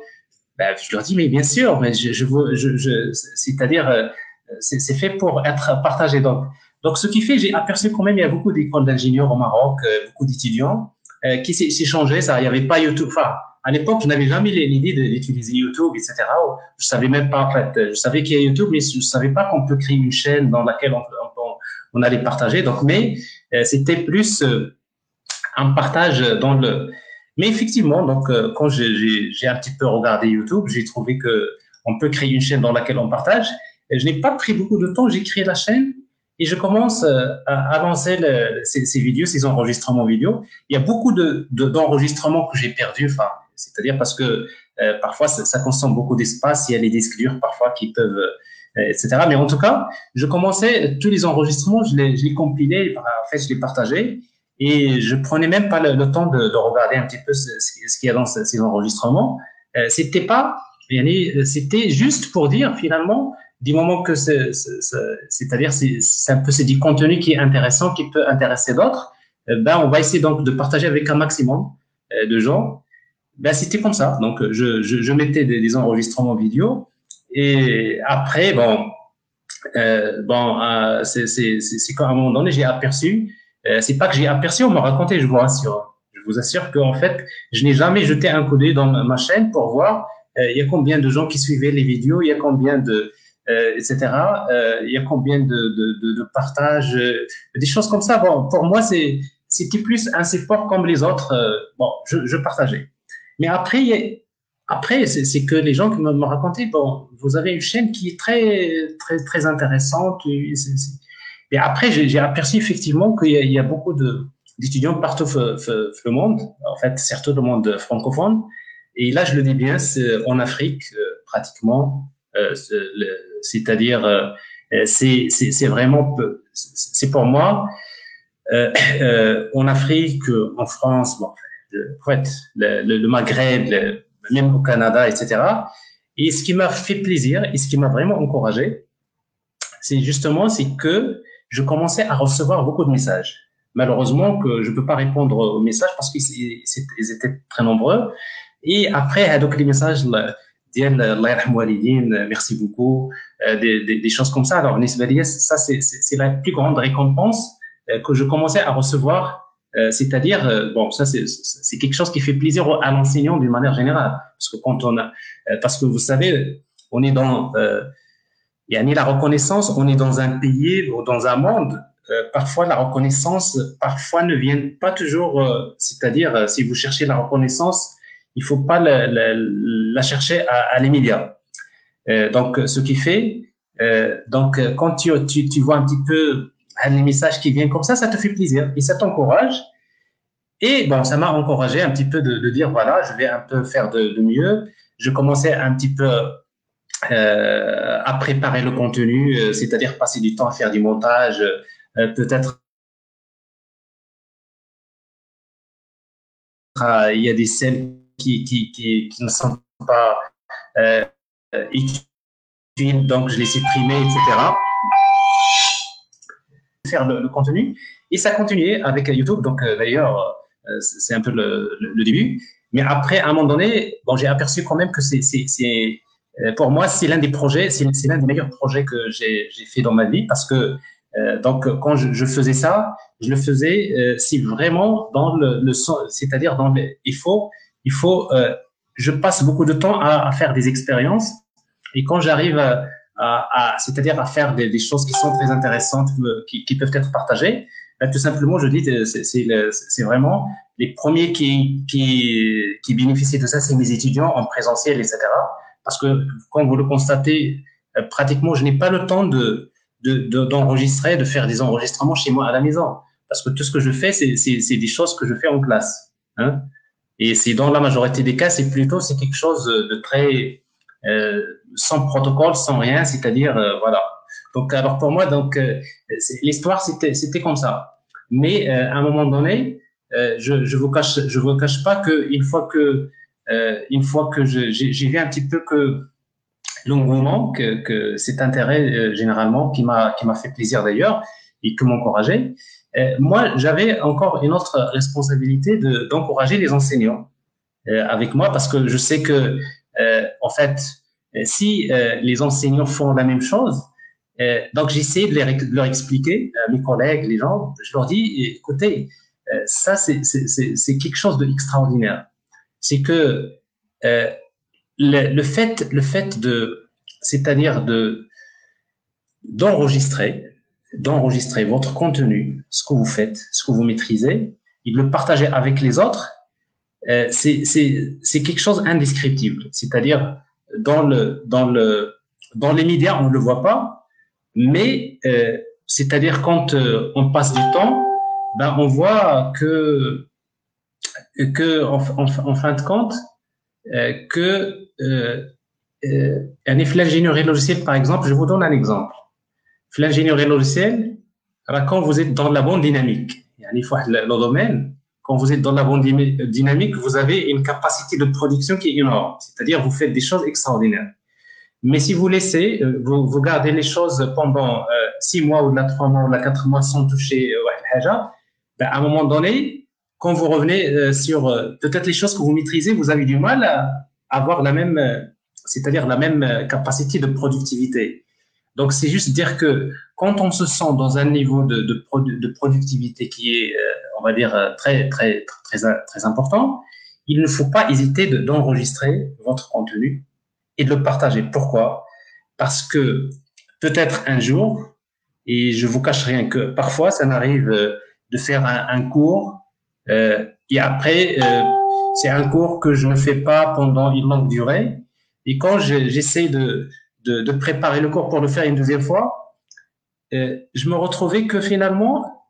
Ben, Je leur dis, mais bien sûr, mais je, je, c'est-à-dire, c'est, fait pour être partagé. Donc, donc, ce qui fait, j'ai aperçu quand même, il y a beaucoup d'écoles d'ingénieurs au Maroc, euh, beaucoup d'étudiants euh, qui s'échangeaient. Ça, il n'y avait pas YouTube. Enfin, à l'époque, je n'avais jamais l'idée d'utiliser YouTube, etc. Je savais même pas, en fait, je savais qu'il y a YouTube, mais je savais pas qu'on peut créer une chaîne dans laquelle on, on, on allait partager. Donc, mais euh, c'était plus euh, un partage dans le. Mais effectivement, donc euh, quand j'ai un petit peu regardé YouTube, j'ai trouvé que on peut créer une chaîne dans laquelle on partage. Je n'ai pas pris beaucoup de temps, j'ai créé la chaîne et je commence à lancer ces, vidéos, ces enregistrements vidéo. Il y a beaucoup de d'enregistrements que j'ai perdus, enfin, c'est-à-dire parce que euh, parfois ça, consomme beaucoup d'espace, il y a les disques durs parfois qui peuvent etc. Mais en tout cas, je commençais tous les enregistrements, je les, compilais, en fait, je les partageais et je prenais même pas le, temps de, de, regarder un petit peu ce, ce qu'il y a dans ces enregistrements. Euh, c'était pas, c'était juste pour dire finalement, du moment que c'est, c'est-à-dire c'est, c'est un peu c'est du contenu qui est intéressant, qui peut intéresser d'autres, euh, ben on va essayer donc de partager avec un maximum euh, de gens. Ben c'était comme ça. Donc je, je, je mettais des, enregistrements vidéo et après, bon, euh, bon, euh, c'est qu'à un moment donné, j'ai aperçu, euh, c'est pas que j'ai aperçu, on m'a raconté, je vous rassure. Je vous assure qu'en fait, je n'ai jamais jeté un coup d'œil dans ma chaîne pour voir euh, il y a combien de gens qui suivaient les vidéos, il y a combien de, etc. Euh, il y a combien de, de, de partages, des choses comme ça. Bon, pour moi, c'était plus un support comme les autres. bon, je, partageais. Mais après, après, c'est que les gens qui me, me racontaient, bon, vous avez une chaîne qui est très, très, très intéressante. Et, après, j'ai aperçu effectivement qu'il y, y, a beaucoup d'étudiants partout le monde, en fait, surtout le monde francophone. Et là, je le dis bien, c'est en Afrique, euh, pratiquement, euh, c'est-à-dire, euh, c'est vraiment, c'est pour moi, euh, euh, en Afrique, en France, bon, fait, le, Maghreb, même au Canada, etc. Et ce qui m'a fait plaisir et ce qui m'a vraiment encouragé, c'est justement c'est que je commençais à recevoir beaucoup de messages. Malheureusement que je peux pas répondre aux messages parce qu'ils étaient très nombreux. Et après, donc les messages, merci beaucoup, euh, des, des, des, choses comme ça. Alors, ça, c'est la plus grande récompense euh, que je commençais à recevoir euh, c'est-à-dire, euh, bon, ça c'est quelque chose qui fait plaisir à l'enseignant d'une manière générale, parce que quand on a, parce que vous savez, on est dans, il y a ni la reconnaissance, on est dans un pays ou dans un monde. parfois, la reconnaissance, parfois ne vient pas toujours. c'est-à-dire, si vous cherchez la reconnaissance, il faut pas la, chercher à, à l'immédiat. donc, ce qui fait, donc, quand tu, tu, vois un petit peu un message qui vient comme ça, ça te fait plaisir et ça t'encourage. Et bon, ça m'a encouragé un petit peu de, dire voilà, je vais un peu faire de, mieux. Je commençais un petit peu euh, à préparer le contenu, euh, c'est-à-dire passer du temps à faire du montage, euh, peut-être il y a des scènes qui, qui, qui, ne sont pas euh, utiles, donc je les supprimais, etc. Faire le, contenu. Et ça continuait avec YouTube, donc euh, d'ailleurs, euh, c'est un peu le, le, début. Mais après, à un moment donné, bon, j'ai aperçu quand même que c'est, pour moi, c'est l'un des projets, c'est l'un des meilleurs projets que j'ai fait dans ma vie parce que euh, donc, quand je, faisais ça, je le faisais euh, si vraiment dans le, le c'est-à-dire dans le, il faut, il faut, euh, je passe beaucoup de temps à, faire des expériences et quand j'arrive à, à, c'est-à-dire à faire des, choses qui sont très intéressantes, euh, qui, peuvent être partagées, ben, tout simplement, je dis, c'est vraiment les premiers qui, bénéficient de ça, c'est mes étudiants en présentiel, etc. Parce que, comme vous le constatez, pratiquement, je n'ai pas le temps de, d'enregistrer, de, faire des enregistrements chez moi à la maison. Parce que tout ce que je fais, c'est des choses que je fais en classe. Hein. Et c'est dans la majorité des cas, c'est plutôt c'est quelque chose de très euh, sans protocole, sans rien, c'est-à-dire euh, voilà. Donc alors pour moi, donc euh, l'histoire c'était c'était comme ça. Mais euh, à un moment donné, je je vous cache je vous cache pas que une fois que une fois que j'ai vu un petit peu que l'engouement, que, que cet intérêt généralement qui m'a qui m'a fait plaisir d'ailleurs et qui m'encourageait. Euh, moi, j'avais encore une autre responsabilité de d'encourager les enseignants euh, avec moi parce que je sais que en fait, si les enseignants font la même chose, donc j'essaie de, de, leur expliquer mes collègues, les gens, je leur dis, écoutez, ça c'est quelque chose d'extraordinaire. C'est que le, le, fait, le fait de, c'est-à-dire de d'enregistrer, d'enregistrer votre contenu, ce que vous faites, ce que vous maîtrisez, et de le partager avec les autres, euh, c'est quelque chose d'indescriptible. C'est-à-dire dans le dans le dans les médias on ne le voit pas, mais euh, c'est-à-dire quand euh, on passe du temps, ben on voit que que en, en, en fin de compte euh, que euh, un l'ingénierie logicielle, par exemple, je vous donne un exemple. L'ingénierie logicielle, quand vous êtes dans la bonne dynamique, le domaine, quand vous êtes dans la bonne dynamique, vous avez une capacité de production qui est énorme. C'est-à-dire, vous faites des choses extraordinaires. Mais si vous laissez, vous, vous gardez les choses pendant euh, six mois ou la trois mois ou la quatre mois sans toucher euh, ben, à un moment donné, quand vous revenez euh, sur euh, peut-être les choses que vous maîtrisez, vous avez du mal à avoir la même, euh, c'est-à-dire la même capacité de productivité. Donc, c'est juste dire que quand on se sent dans un niveau de, de, productivité qui est, on va dire, très, très, très, très important, il ne faut pas hésiter d'enregistrer votre contenu et de le partager. Pourquoi? Parce que peut-être un jour, et je vous cache rien que parfois, ça m'arrive de faire un, cours euh, et après, euh, c'est un cours que je ne fais pas pendant une longue durée. Et quand j'essaie de, de, préparer le cours pour le faire une deuxième fois, je me retrouvais que finalement,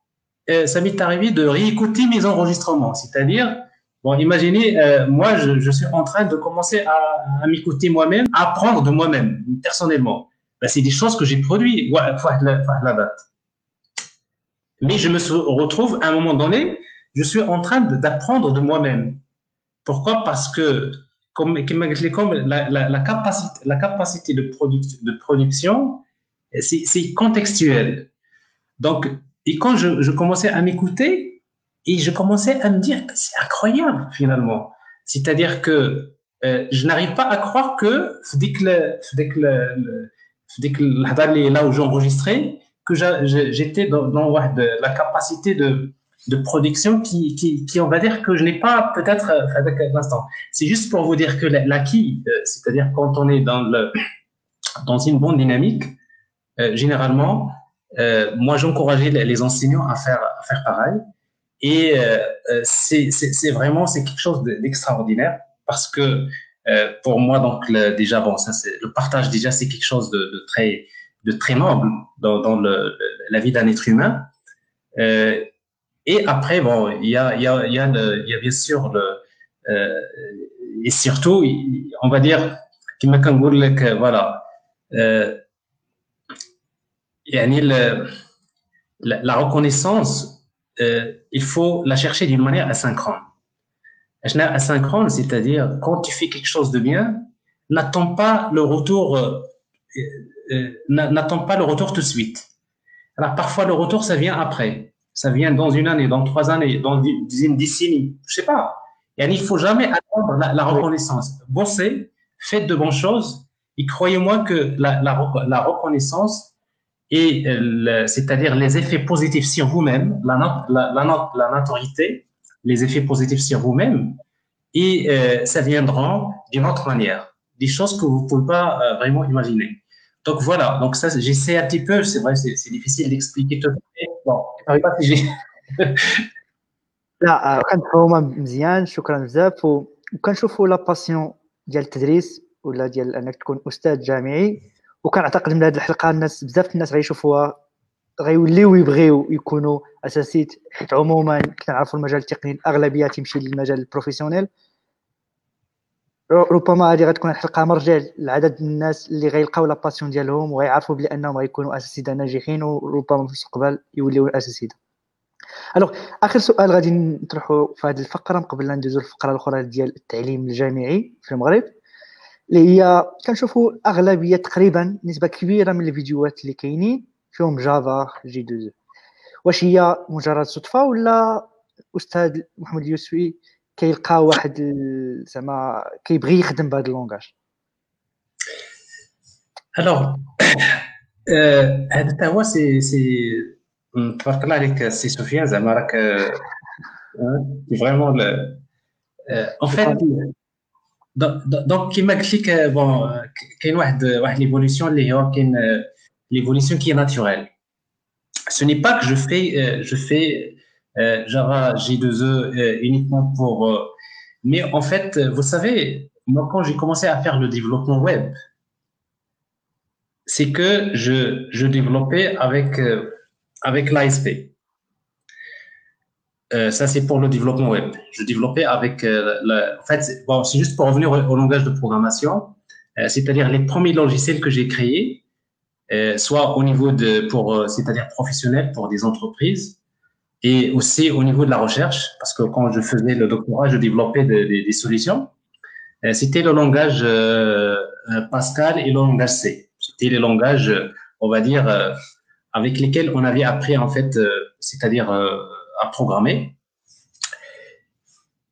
euh, ça m'est arrivé de réécouter mes enregistrements. C'est-à-dire, bon, imaginez, euh, moi, je, suis en train de commencer à, à m'écouter moi-même, à apprendre de moi-même, personnellement. Ben, c'est des choses que j'ai produites, la date. Mais je me retrouve à un moment donné je suis en train d'apprendre de, moi-même. Pourquoi? Parce que comme, comme la, la, capacité, la capacité de, de production, c'est contextuel. Donc, et quand je, je commençais à m'écouter, et je commençais à me dire, c'est incroyable finalement. C'est-à-dire que euh, je n'arrive pas à croire que dès que le, dès que le, dès que là où j'enregistrais, que j'étais dans, dans la capacité de de production qui, qui, qui, on va dire que je n'ai pas peut-être euh, avec l'instant. C'est juste pour vous dire que l'acquis, euh, c'est-à-dire quand on est dans le dans une bonne dynamique, euh, généralement, euh, moi j'encourageais les enseignants à faire à faire pareil. Et euh, c'est vraiment c'est quelque chose d'extraordinaire parce que pour moi donc le, déjà bon ça c'est le partage déjà c'est quelque chose de, de, très de très noble dans, dans le, la vie d'un être humain. Euh, et après, bon, il y a, il y a, il y a, y a bien sûr le, euh, et surtout, on va dire, qui m'a que voilà, euh, le, la, la reconnaissance, euh, il faut la chercher d'une manière asynchrone. asynchrone, c'est-à-dire quand tu fais quelque chose de bien, n'attends pas le retour, euh, euh, n'attends pas le retour tout de suite. Alors parfois le retour ça vient après, ça vient dans une année, dans trois années, dans une décennie, je sais pas. Et il faut jamais attendre la, reconnaissance. Bossez, faites de bonnes choses, et croyez-moi que la, la, reconnaissance et c'est-à-dire les effets positifs sur vous-même, la, la, la, la notoriété, les effets positifs sur vous-même, et euh, ça viendra d'une autre manière, des choses que vous ne pouvez pas euh, vraiment imaginer. Donc voilà, donc ça, j'essaie un petit peu, c'est vrai, c'est difficile d'expliquer tout. Bon, pas si j'ai. لا كنفهمها مزيان شكرا بزاف وكنشوفوا لا باسيون ديال التدريس ولا ديال انك تكون استاذ جامعي وكنعتقد من هذه الحلقه الناس بزاف الناس غيشوفوها غيوليو يبغيو يكونوا اساسيت حيت عموما كنعرفوا المجال التقني الاغلبيه تمشي للمجال البروفيسيونيل ربما هذه غتكون الحلقة مرجع لعدد من الناس اللي غيلقاو لا باسيون ديالهم وغيعرفوا بلي انهم غيكونوا اساتذه ناجحين وربما في المستقبل يوليو اساتذه ألوغ آخر سؤال غادي نطرحه في هذه الفقرة قبل لا ندوزو للفقرة الأخرى ديال التعليم الجامعي في المغرب اللي هي كنشوفوا أغلبية تقريبا نسبة كبيرة من الفيديوهات اللي كاينين فيهم جافا جي 2 واش هي مجرد صدفة ولا أستاذ محمد اليوسفي كيلقى واحد زعما كيبغي يخدم بهذا اللونغاج الوغ هذا حتى هو سي سي تبارك الله عليك سي سفيان زعما راك فريمون ان فيت دونك كيما قلت لك بون كاين واحد واحد ليفوليسيون اللي هو كاين l'évolution qui est naturelle. Ce n'est pas que je fais, euh, je fais euh, Java J2E euh, uniquement pour... mais en fait, vous savez, moi, quand j'ai commencé à faire le développement web, c'est que je, je développais avec, avec l'ASP. ça, c'est pour le développement web. Je développais avec... en fait, c'est juste pour revenir au, au langage de programmation, c'est-à-dire les premiers logiciels que j'ai créés, euh, soit au niveau de, pour, euh, c'est-à-dire professionnel pour des entreprises, et aussi au niveau de la recherche, parce que quand je faisais le doctorat, je développais des, solutions. Euh, c'était le langage Pascal et le langage C. C'était les langages, on va dire, avec lesquels on avait appris en fait, c'est-à-dire à programmer.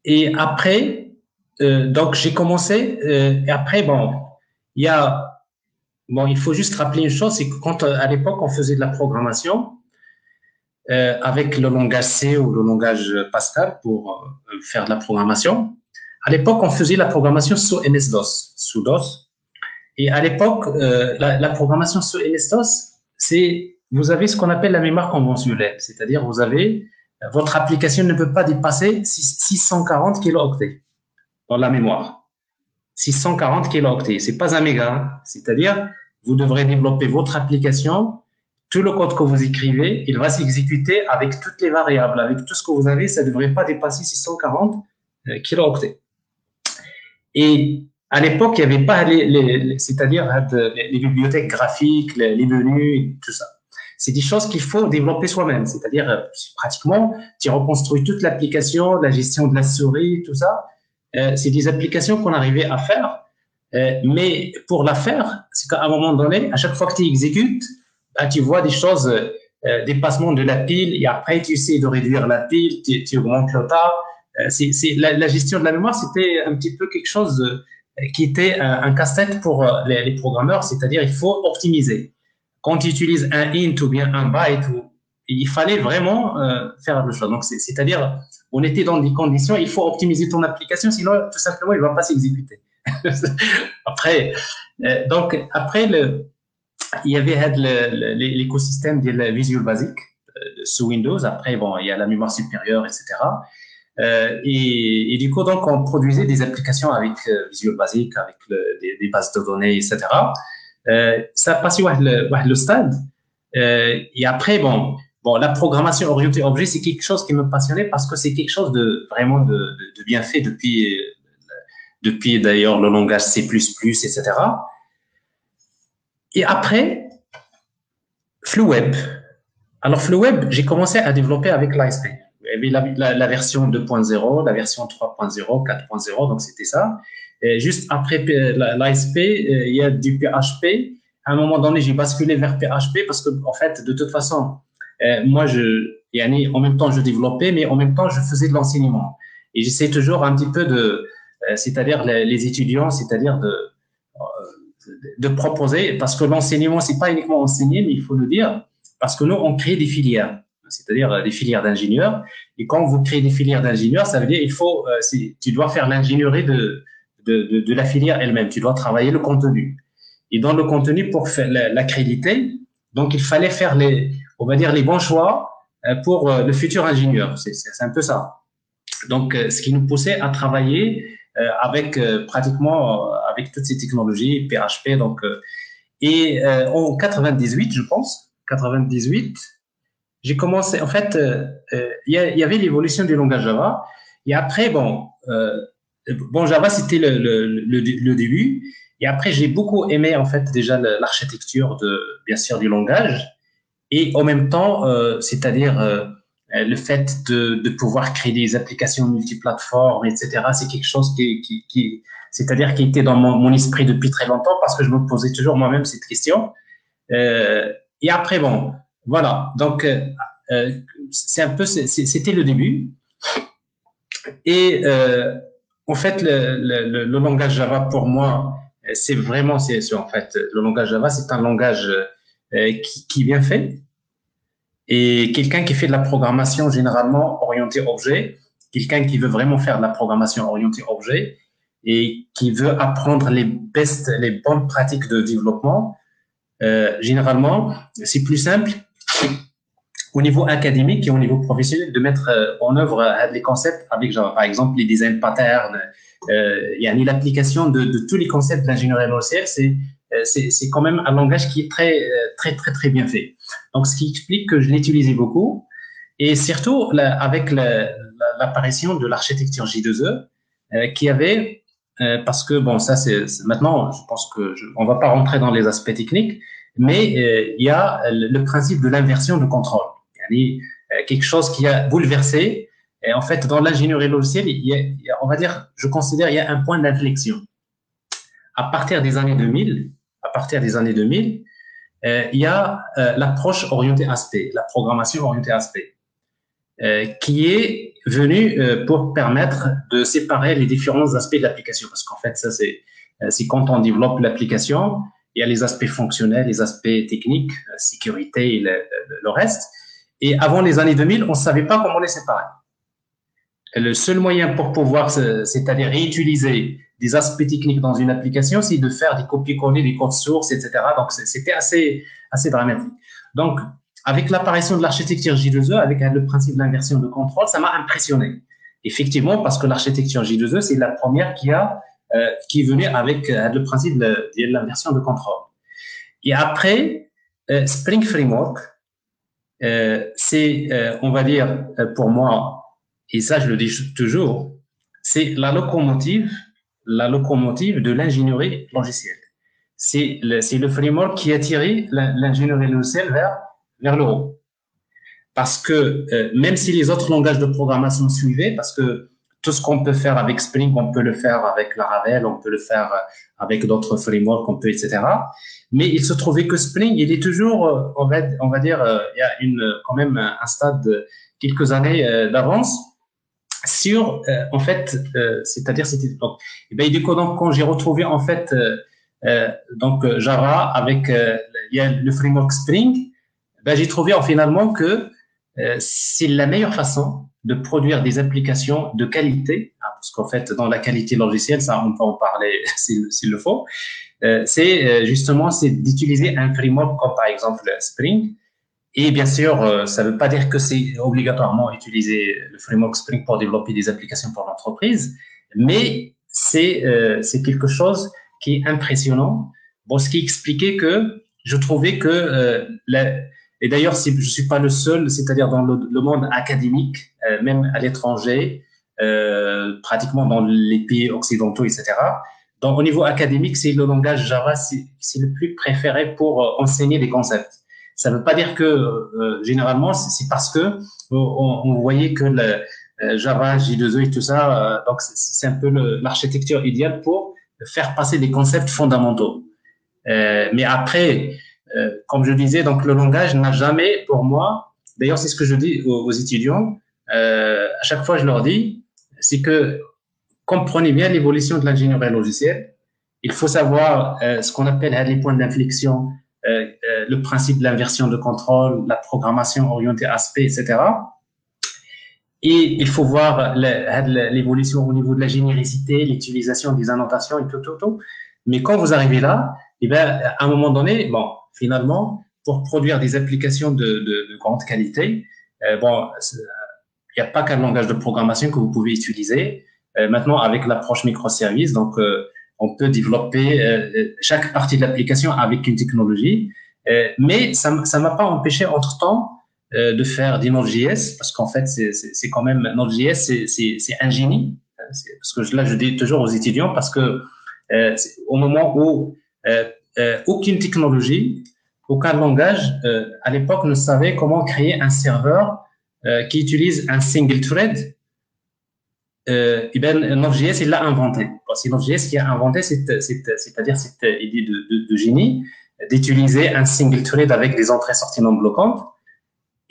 Et après, donc j'ai commencé. et après, bon, il Bon, il faut juste rappeler une chose, c'est que quand euh, à l'époque on faisait de la programmation euh, avec le langage C ou le langage Pascal pour euh, faire de la programmation, à l'époque on faisait la programmation sous MS-DOS, sous DOS. Et à l'époque, euh, la, la, programmation sous MS-DOS, c'est vous avez ce qu'on appelle la mémoire conventionnelle, c'est-à-dire vous avez votre application ne peut pas dépasser 640 kilooctets dans la mémoire. 640 kilooctets. C'est pas un méga. Hein. C'est-à-dire, vous devrez développer votre application. Tout le code que vous écrivez, il va s'exécuter avec toutes les variables, avec tout ce que vous avez. Ça ne devrait pas dépasser 640 euh, kilooctets. Et à l'époque, il n'y avait pas les, c'est-à-dire euh, les, bibliothèques graphiques, les, menus, tout ça. C'est des choses qu'il faut développer soi-même. C'est-à-dire, euh, pratiquement, tu reconstruis toute l'application, la gestion de la souris, tout ça euh, c'est des applications qu'on arrivait à faire. Mais pour la faire, c'est qu'à un moment donné, à chaque fois que tu exécutes, tu vois des choses, euh, dépassement de la pile, et après tu essaies de réduire la pile, tu, augmentes le tas. Euh, c'est, la, gestion de la mémoire, c'était un petit peu quelque chose de, qui était un, un casse-tête pour les, programmeurs, c'est-à-dire il faut optimiser. Quand tu utilises un int ou bien un byte, il fallait vraiment euh, faire le choix. Donc, c'est, c'est-à-dire on était dans des conditions, il faut optimiser ton application, sinon tout simplement il ne va pas s'exécuter. après, euh, donc après le, il y avait l'écosystème de Visual Basic euh, sous Windows. Après, bon, il y a la mémoire supérieure, etc. Euh, et, du coup, donc, on produisait des applications avec euh, Visual Basic, avec des, bases de données, etc. Ça a passé le, le stade. et après, bon, Bon, la programmation orientée objet, c'est quelque chose qui me passionnait parce que c'est quelque chose de vraiment de, de, de bien fait depuis, depuis d'ailleurs le langage C++, etc. Et après, FluWeb. Alors, FluWeb, j'ai commencé à développer avec l'ASP. il y avait la, version 2.0, la version 3.0, 4.0, donc c'était ça. Juste après l'ASP, il y a du PHP. À un moment donné, j'ai basculé vers PHP parce que, en fait, de toute façon, moi, je, en même temps, je développais, mais en même temps, je faisais de l'enseignement. Et j'essaie toujours un petit peu de, c'est-à-dire les, étudiants, c'est-à-dire de, de proposer, parce que l'enseignement, c'est pas uniquement enseigner, mais il faut le dire, parce que nous, on crée des filières, c'est-à-dire euh, des filières d'ingénieurs. Et quand vous créez des filières d'ingénieurs, ça veut dire il faut, euh, tu dois faire l'ingénierie de, de, de, la filière elle-même. Tu dois travailler le contenu. Et dans le contenu, pour l'accréditer, donc il fallait faire les, on va dire les bons choix euh, pour le futur ingénieur. C'est un peu ça. Donc, ce qui nous poussait à travailler avec pratiquement avec toutes ces technologies, PHP. Donc, et en 98, je pense, 98, j'ai commencé, en fait, euh, euh, il y, avait l'évolution du langage Java. Et après, bon, euh, bon Java, c'était le, le, le, début. Et après, j'ai beaucoup aimé, en fait, déjà l'architecture de, bien sûr, du langage. Et en même temps, c'est-à-dire le fait de, de, pouvoir créer des applications multiplateformes, etc., c'est quelque chose qui, qui, qui c'est-à-dire qui était dans mon, mon, esprit depuis très longtemps parce que je me posais toujours moi-même cette question. Euh, et après, bon, voilà. Donc, euh, euh, c'est un peu, c'était le début. Et euh, en fait, le, le, le, langage Java pour moi, c'est vraiment, c'est en fait, le langage Java, c'est un langage qui, qui est bien fait. Et quelqu'un qui fait de la programmation généralement orientée objet, quelqu'un qui veut vraiment faire de la programmation orientée objet et qui veut apprendre les best, les bonnes pratiques de développement, euh, généralement, c'est plus simple au niveau académique et au niveau professionnel de mettre euh, en œuvre euh, les concepts avec, genre, par exemple, les design patterns. il y a l'application de, tous les concepts de l'ingénierie logicielle, c'est c'est quand même un langage qui est très, très, très, très bien fait. Donc, ce qui explique que je l'utilisais beaucoup. Et surtout, avec l'apparition de l'architecture J2E, qui avait euh, parce que bon, ça c'est maintenant, je pense que je, on va pas rentrer dans les aspects techniques, mais euh, il y a le, principe de l'inversion de contrôle, euh, quelque chose qui a bouleversé. Et en fait, dans l'ingénierie logicielle, il y, a, on va dire, je considère, il y a un point d'inflexion. À partir des années 2000, à partir des années 2000, il y a l'approche orientée aspect, la programmation orientée aspect, qui est venu euh, pour permettre de séparer les différents aspects de l'application. Parce qu'en fait, ça, c'est, euh, c'est quand on développe l'application, il y a les aspects fonctionnels, les aspects techniques, la sécurité et le, le, reste. Et avant les années 2000, on ne savait pas comment les séparer. Le seul moyen pour pouvoir, c'est-à-dire réutiliser des aspects techniques dans une application, c'est de faire des copier-coller des codes sources, etc. Donc, c'était assez, assez dramatique. Donc, avec l'apparition de l'architecture J2E, avec le principe de l'inversion de contrôle, ça m'a impressionné. Effectivement, parce que l'architecture J2E, c'est la première qui a euh, qui venue avec euh, le principe de, l'inversion de contrôle. Et après, euh, Spring Framework, euh, c'est, on va dire, pour moi, et ça je le dis toujours, c'est la locomotive, la locomotive de l'ingénierie logicielle. C'est le, framework qui a tiré l'ingénierie logicielle vers vers le haut. Parce que euh, même si les autres langages de programmation suivaient, parce que tout ce qu'on peut faire avec Spring, on peut le faire avec Laravel, on peut le faire euh, avec d'autres frameworks, on peut, etc. Mais il se trouvait que Spring, il est toujours, euh, on va, dire, il y a quand même un stade de quelques années d'avance sur, en fait, c'est-à-dire, c'était, donc, et du coup, donc, quand j'ai retrouvé, en fait, donc, Java avec, a le framework Spring, ben, j'ai trouvé finalement que euh, c'est la meilleure façon de produire des applications de qualité, hein, parce qu'en fait, dans la qualité logicielle, ça, on peut en parler s'il le faut, euh, c'est euh, justement c'est d'utiliser un framework comme par exemple Spring. Et bien sûr, euh, ça ne veut pas dire que c'est obligatoirement utiliser le framework Spring pour développer des applications pour l'entreprise, mais c'est euh, quelque chose qui est impressionnant. Bon, ce qui expliquait que je trouvais que la, et d'ailleurs, je ne suis pas le seul, c'est-à-dire dans le, monde académique, euh, même à l'étranger, euh, pratiquement dans les pays occidentaux, etc. Donc, au niveau académique, c'est le langage Java, c'est le plus préféré pour euh, enseigner les concepts. Ça ne veut pas dire que euh, généralement c'est parce que on, on voyait que le Java, J2E et tout ça, donc c'est un peu l'architecture idéale pour faire passer des concepts fondamentaux. mais après, comme je disais, donc le langage n'a jamais, pour moi, d'ailleurs c'est ce que je dis aux, aux étudiants, à chaque fois je leur dis, c'est que comprenez bien l'évolution de l'ingénierie logicielle. Il faut savoir euh, ce qu'on appelle les points d'inflexion, euh, euh, le principe de l'inversion de contrôle, la programmation orientée aspect, etc. Et il faut voir l'évolution au niveau de la généricité, l'utilisation des annotations et tout, tout, tout. Mais quand vous arrivez là, eh bien, à un moment donné, bon, finalement, pour produire des applications de, de, de grande qualité, euh, bon, il n'y a pas qu'un langage de programmation que vous pouvez utiliser. Euh, maintenant, avec l'approche microservice, donc euh, on peut développer euh, chaque partie de l'application avec une technologie, mais ça ne m'a pas empêché entre-temps de faire des Node.js, parce qu'en fait, c'est quand même Node.js, c'est un génie. Parce que là, je dis toujours aux étudiants, parce que au moment où aucune technologie, aucun langage, à l'époque, ne savait comment créer un serveur qui utilise un single thread euh, eh ben, Node.js, il l'a inventé. C'est Node.js qui a inventé, c'est-à-dire cette idée de génie d'utiliser un single thread avec des entrées-sorties non bloquantes.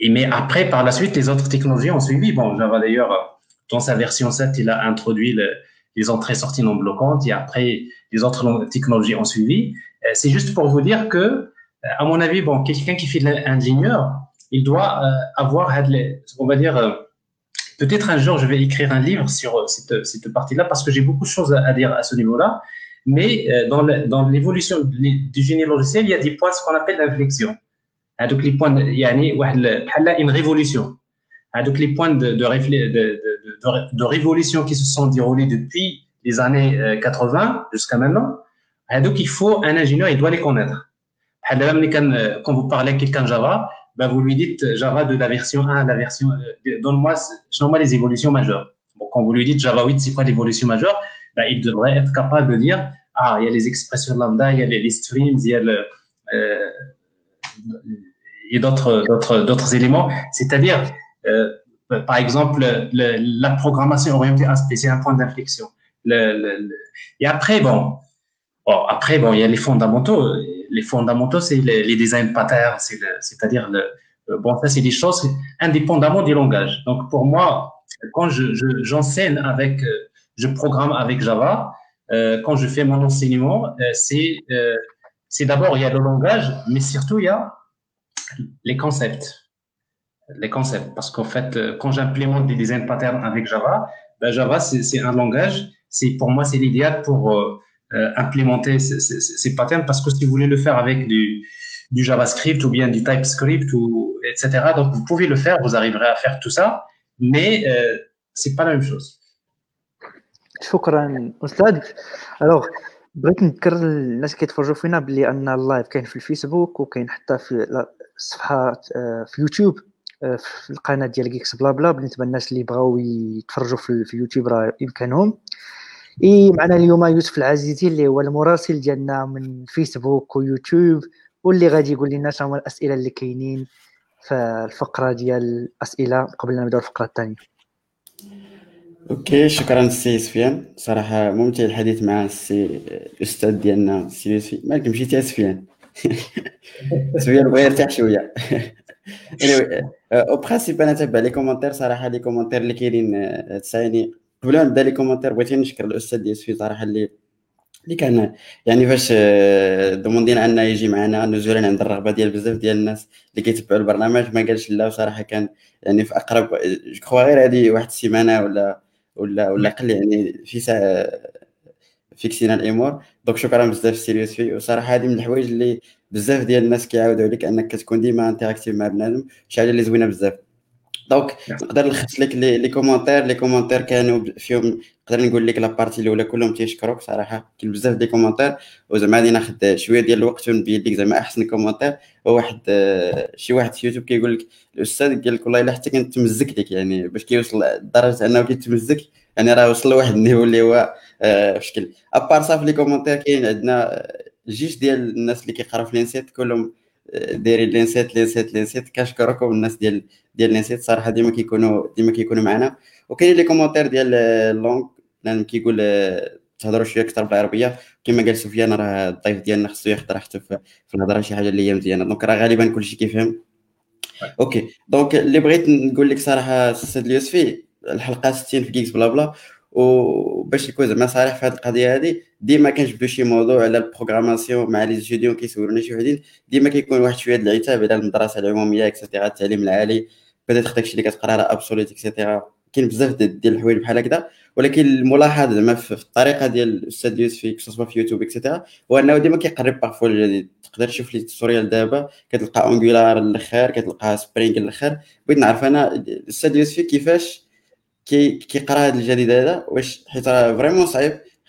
Et mais après, par la suite, les autres technologies ont suivi. Bon, Java d'ailleurs, dans sa version 7, il a introduit le, les entrées-sorties non bloquantes et après, les autres technologies ont suivi. Euh, c'est juste pour vous dire que, euh, à mon avis, bon, quelqu'un qui fait de l'ingénieur, il doit euh, avoir, on va dire, Peut-être un jour, je vais écrire un livre sur cette, cette partie-là parce que j'ai beaucoup de choses à, dire à ce niveau-là. Mais euh, dans l'évolution du génie logiciel, il y a des points, ce qu'on appelle l'inflexion. Hein, donc, les points, il y a une révolution. Hein, donc, les points de, de, de, révolution qui se sont déroulés depuis les années 80 euh, jusqu'à maintenant. Hein, donc, il faut un ingénieur, il doit les connaître. Quand vous parlez à quelqu'un Java, ben vous lui dites Java de la version 1 à la version. Euh, donne-moi, donne-moi les évolutions majeures. Bon, quand vous lui dites Java 8, c'est quoi l'évolution majeure? Ben, Il devrait être capable de dire Ah, il y a les expressions lambda, il y a les, streams, il y a le. Euh, a d'autres, d'autres, d'autres éléments. C'est-à-dire, euh, par exemple, le, la programmation orientée aspect, c'est un point d'inflexion. Le, et après, bon, bon, après, bon, il y a les fondamentaux les fondamentaux, c'est les, les, design patterns, c'est-à-dire le, euh, bon, ça c'est des choses indépendamment du langage. Donc pour moi, quand je, j'enseigne avec, euh, je programme avec Java, euh, quand je fais mon enseignement, euh, c'est euh, c'est d'abord il y a le langage, mais surtout il y a les concepts, les concepts, parce qu'en fait quand j'implémente des design patterns avec Java, ben Java c'est un langage, c'est pour moi c'est l'idéal pour euh, implémenter ces, patterns. Parce que si vous voulez le faire avec du, du JavaScript ou bien du TypeScript ou etc. Donc vous pouvez le faire, vous arriverez à faire tout ça, mais euh, c'est pas la même chose. شكرا أستاذ. ألوغ بغيت نذكر الناس كيتفرجوا فينا بلي أن اللايف كاين في الفيسبوك وكاين حتى في الصفحه في يوتيوب في القناة ديال جيكس بلا بلا بالنسبة للناس اللي بغاو يتفرجوا في اليوتيوب راه يمكنهم إي معنا اليوم يوسف العزيزي اللي هو المراسل ديالنا من فيسبوك ويوتيوب واللي غادي يقول لنا شنو هما الأسئلة اللي كاينين في الفقرة ديال الأسئلة قبل ما نبداو الفقرة الثانية. أوكي شكرا سي سفيان. صراحة ممتع الحديث مع السي الاستاذ ديالنا السي يوسفي. مالك مشيتي سفيان. سفيان بغى يرتاح شوية. أو برانسيب أنا تبع لي كومونتير صراحة لي كومونتير اللي كاينين تسايني قبل ما نبدأ لي كومونتير بغيت نشكر الأستاذ ديال في صراحة اللي اللي كان يعني فاش آه، دوموندينا أنه يجي معنا نزولا عند الرغبة ديال بزاف ديال الناس اللي كيتبعوا البرنامج. ما قالش لا وصراحه كان يعني في اقرب جو غير هذه واحد السيمانة ولا ولا ولا قل يعني في ساعه فيكسينا الأمور دونك شكرا بزاف سيريوس في وصراحة هذه من الحوايج اللي بزاف ديال الناس كيعاودوا عليك أنك كتكون ديما انتراكتيف مع بنادم شي حاجة اللي زوينة بزاف. دونك نقدر نلخص لك لي كومونتير لي كومونتير كانوا فيهم نقدر نقول لك لابارتي الأولى كلهم تيشكروك. صراحة كاين بزاف ديال كومونتير وزعما غادي ناخذ شوية ديال الوقت ونبين لك زعما أحسن كومونتير هو واحد شي واحد في يوتيوب كيقول لك الأستاذ قال لك والله إلا حتى كنت تمزك لك يعني باش كيوصل لدرجة أنه كيتمزك يعني راه وصل لواحد النيفو اللي هو في شكل ابار صافي لي كومونتير كاين عندنا جيش ديال الناس اللي كيقراو في لينسيت كلهم دايرين لينسيت لينسيت لينسيت. كنشكركم الناس ديال ديال لينسيت صراحة ديما كيكونوا ديما كيكونوا معنا. وكاين لي كومونتير ديال لونغ. لأن كيقول تهضروا شوية أكثر بالعربية. كما قال سفيان راه الضيف ديالنا خصو ياخذ راحته في الهضرة شي حاجة اللي هي مزيانة. دونك راه غالبا كلشي كيفهم. أوكي. دونك اللي بغيت نقول لك صراحة السيد اليوسفي الحلقة 60 في جيكس بلا بلا. وباش نكون زعما صريح في هذه القضية هذه ديما كنجبدوا شي موضوع على البروغراماسيون مع لي ستوديون كيسولونا شي وحدين ديما كيكون واحد شوية العتاب على المدرسة العمومية اكسيتيرا التعليم العالي بدات داكشي اللي كتقرا راه ابسوليت اكسيتيرا كاين بزاف ديال الحوايج بحال هكذا ولكن الملاحظ زعما في الطريقة ديال الأستاذ يوسفي كسوا في يوتيوب اكسيتيرا هو أنه ديما كيقرب بارفوا الجديد. تقدر تشوف لي التوتوريال دابا كتلقى اونغولار الآخر كتلقى سبرينغ الآخر بغيت نعرف أنا الأستاذ يوسفي كيفاش كي كيقرا هذا الجديد هذا واش حيت فريمون صعيب.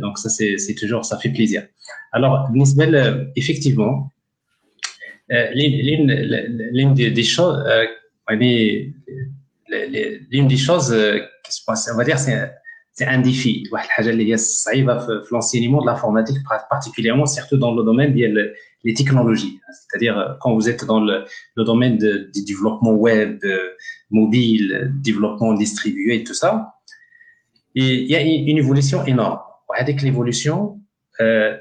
donc ça, c'est toujours, ça fait plaisir. Alors, Nisbel, euh, effectivement, euh, l'une des, choses, l'une des choses on va dire, c'est un défi. L'enseignement de l'informatique, particulièrement, surtout dans le domaine des technologies. C'est-à-dire, quand vous êtes dans le, le domaine du développement web, mobile, développement distribué tout ça. Il y a une évolution énorme. Avec l'évolution, euh,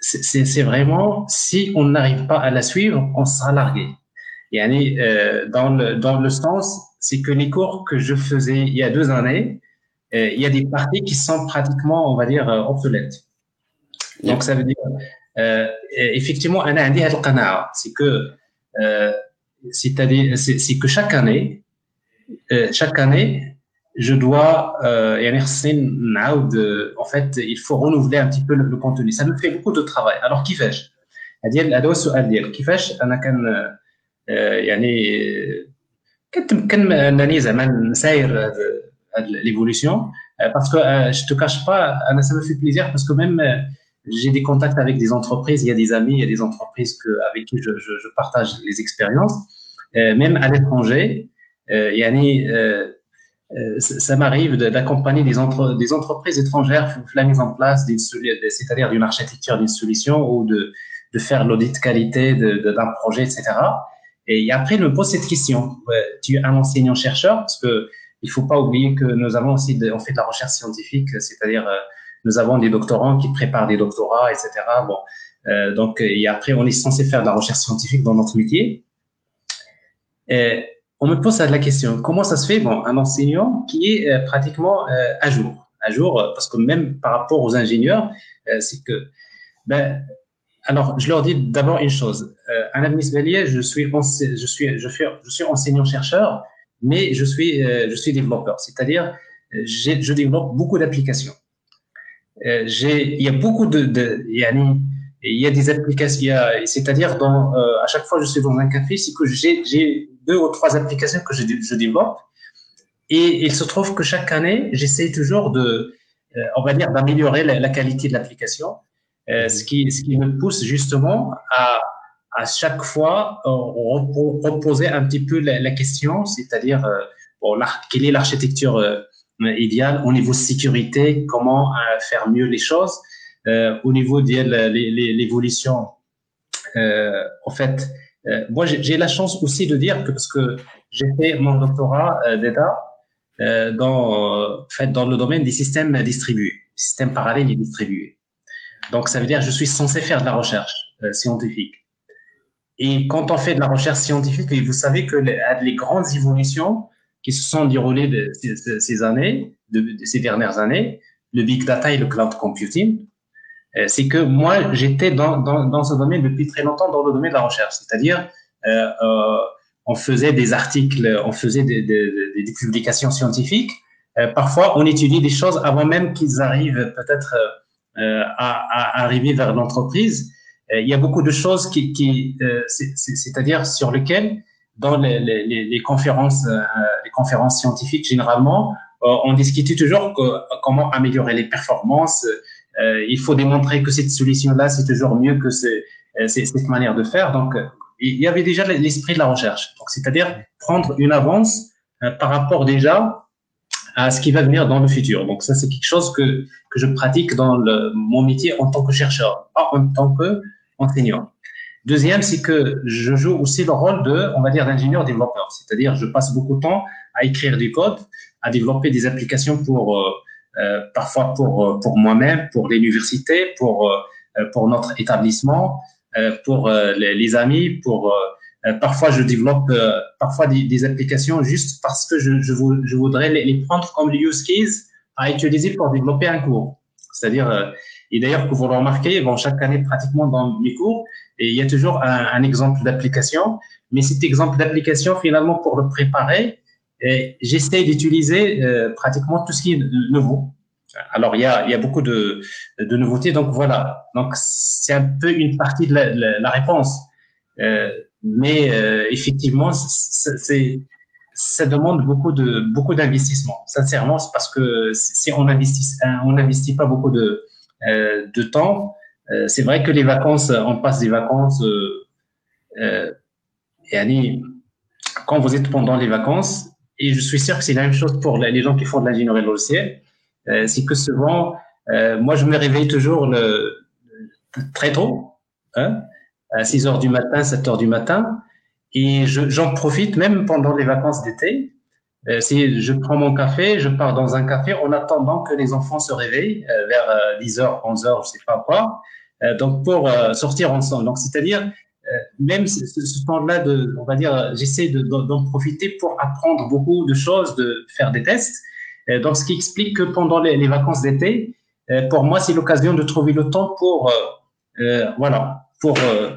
c'est vraiment, si on n'arrive pas à la suivre, on sera largué. Et euh, dans, le, dans le sens, c'est que les cours que je faisais il y a deux années, euh, il y a des parties qui sont pratiquement, on va dire, euh, obsolètes. Donc, ça veut dire, euh, effectivement, c'est que, euh, c'est que chaque année, euh, chaque année, je dois, euh, en fait, il faut renouveler un petit peu le, contenu. Ça me fait beaucoup de travail. Alors, كيفاش؟ هذه هذا هو السؤال ديالك كيفاش انا كان يعني كنتمكن انني زعما نساير هاد ليفولوسيون parce que je te cache pas انا ça me fait plaisir parce que même j'ai des contacts avec des entreprises il y a des amis il y a des entreprises que, avec qui je, je, je partage les expériences même à l'étranger yani, ça m'arrive d'accompagner des, entre, des entreprises étrangères pour la mise en place, c'est-à-dire d'une architecture d'une solution ou de, de faire l'audit qualité d'un projet, etc. Et après, je me pose cette question. Tu es un enseignant-chercheur parce que il faut pas oublier que nous avons aussi, de, on fait de la recherche scientifique, c'est-à-dire nous avons des doctorants qui préparent des doctorats, etc. Bon, euh, donc et après, on est censé faire de la recherche scientifique dans notre métier. Et, on me pose la question, comment ça se fait bon, un enseignant qui est euh, pratiquement euh, à jour? À jour, parce que même par rapport aux ingénieurs, euh, c'est que... Ben, alors, je leur dis d'abord une chose. administrateur, je suis, je suis, enseignant-chercheur, mais je suis, développeur. C'est-à-dire, je développe beaucoup d'applications. il y a beaucoup de, il y a des applications, c'est-à-dire dans, à chaque fois que je suis dans un café, c'est que j'ai deux ou trois applications que je, je développe. Et il se trouve que chaque année, j'essaie toujours de, euh, on va dire, d'améliorer la, la, qualité de l'application, euh, ce, qui, ce qui me pousse justement à, à chaque fois euh, reposer un petit peu la, la question, c'est-à-dire euh, bon, quelle est l'architecture euh, idéale au niveau sécurité, comment faire mieux les choses, au niveau de l'évolution, en fait, euh, moi, j'ai la chance aussi de dire que parce que j'ai fait mon doctorat euh, d'État euh, dans, fait, dans le domaine des systèmes distribués, systèmes parallèles et distribués. Donc, ça veut dire que je suis censé faire de la recherche scientifique. Et quand on fait de la recherche scientifique, vous savez que les, grandes évolutions qui se sont déroulées de, ces années, de, ces dernières années, le big data et le cloud computing, euh, c'est que moi, j'étais dans, dans, dans, ce domaine depuis très longtemps, dans le domaine de la recherche. C'est-à-dire, euh, euh, on faisait des articles, on faisait des, des, des publications scientifiques. Euh, parfois, on étudie des choses avant même qu'ils arrivent peut-être euh, à, à, arriver vers l'entreprise. il y a beaucoup de choses qui, qui c'est-à-dire sur lesquelles dans les, les, les conférences, euh, les conférences scientifiques, généralement, on discute toujours que, comment améliorer les performances. Il faut démontrer que cette solution-là, c'est toujours mieux que cette manière de faire. Donc, il y avait déjà l'esprit de la recherche. C'est-à-dire prendre une avance par rapport déjà à ce qui va venir dans le futur. Donc ça, c'est quelque chose que, que je pratique dans mon métier en tant que chercheur, pas en tant qu'enseignant. Deuxième, c'est que je joue aussi le rôle de, on va dire, d'ingénieur développeur. C'est-à-dire, je passe beaucoup de temps à écrire du code, à développer des applications pour, euh, euh parfois pour, euh, pour moi-même, pour l'université, pour, euh, pour notre établissement, pour les, les, amis, pour euh, parfois, je développe euh, parfois des, des, applications juste parce que je, je, je voudrais les, les, prendre comme use case à utiliser pour développer un cours. C'est-à-dire, euh, et d'ailleurs, que vous le remarquez, bon, chaque année pratiquement dans mes cours, et il y a toujours un, un exemple d'application, mais cet exemple d'application, finalement, pour le préparer, j'essaie d'utiliser euh, pratiquement tout ce qui est nouveau. Alors, il y a, y a beaucoup de, de nouveautés, donc voilà. Donc, c'est un peu une partie de la, la, la réponse. Euh, mais euh, effectivement, c'est ça demande beaucoup de beaucoup d'investissement. Sincèrement, c'est parce que si on investit on n'investit pas beaucoup de euh, de temps, euh, c'est vrai que les vacances, on passe des vacances. Euh, et quand vous êtes pendant les vacances, et je suis sûr que c'est la même chose pour les gens qui font de l'ingénierie logicielle, c'est que souvent, moi, je me réveille toujours le, très tôt. Hein, à 6 heures du matin, 7 heures du matin. Et j'en profite même pendant les vacances d'été. Euh, je prends mon café, je pars dans un café en attendant que les enfants se réveillent euh, vers 10 heures, 11 heures, je sais pas quoi. Euh, donc pour euh, sortir ensemble. Donc c'est-à-dire euh, même ce, temps-là on va dire, j'essaie d'en profiter pour apprendre beaucoup de choses, de faire des tests. donc ce qui explique que pendant les, vacances d'été, pour moi c'est l'occasion de trouver le temps pour voilà pour euh,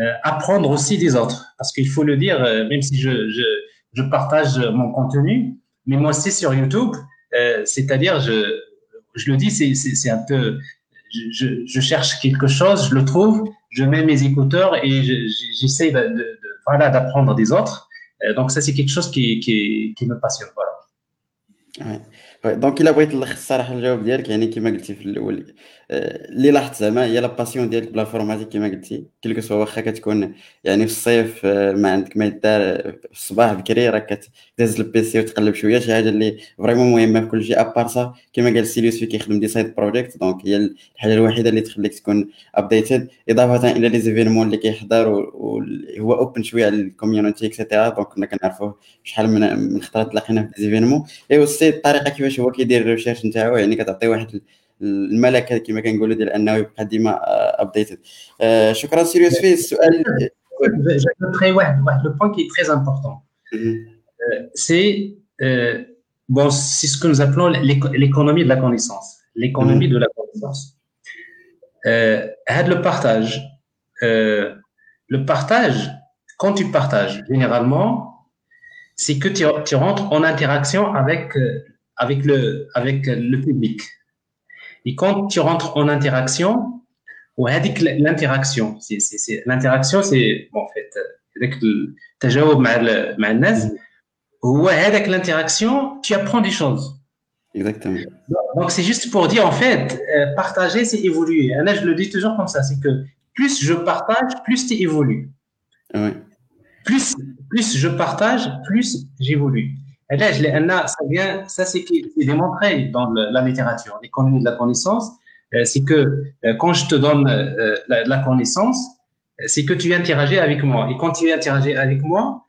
euh, apprendre aussi des autres. Parce qu'il faut le dire, euh, même si je, partage mon contenu, mais moi aussi sur YouTube, c'est-à-dire, je, je le dis, c'est un peu, je, cherche quelque chose, je le trouve, je mets mes écouteurs et j'essaie de, voilà d'apprendre des autres. Donc ça, c'est quelque chose qui, qui, qui me passionne. Voilà. دونك الا بغيت نلخص الصراحه الجواب ديالك يعني كما قلتي في الأول اللي لاحظت زعما هي لا باسيون ديالك بلا فورماتيك كما قلتي كلكو سوا واخا كتكون يعني في الصيف ما عندك ما يدار في الصباح بكري راك كتهز البيسي وتقلب شوية شي حاجة اللي فريمون مهمه في كل شيء ابار سا كما قال سيليوس في كيخدم دي سايد بروجيكت دونك هي الحاجة الوحيده اللي تخليك تكون ابديتد اضافه إلى لي زيفينمون اللي كيحضر وهو اوبن شوية على الكوميونيتي اكسيتيرا دونك كنا كنعرفوه شحال من من خطرات تلاقينا في لي زيفينمون اي وسي الطريقة كيفاش هو كيدير الريشيرش نتاعو يعني كتعطي واحد الملكه كما كنقولوا ديال انه يبقى ديما ابديتد آه شكرا سيريوس فيه السؤال واحد واحد لو بوين كي تري امبورطون سي bon c'est ce que nous appelons l'économie de la connaissance l'économie de la connaissance euh, le partage euh, le partage quand tu partages généralement c'est que tu, tu rentres en interaction avec avec le avec le public et quand tu rentres en interaction, l'interaction, c'est l'interaction, c'est bon, en fait, avec le avec l'interaction, tu apprends des choses. Exactement. Donc c'est juste pour dire en fait, euh, partager, c'est évoluer. Et là, je le dis toujours comme ça, c'est que plus je partage, plus tu évolues. Oui. Plus plus je partage, plus j'évolue. Ça vient, ça c'est démontré dans la littérature, l'économie de la connaissance, euh, c'est que euh, quand je te donne euh, la, connaissance, c'est que tu interagis avec moi. Et quand tu interagis avec moi,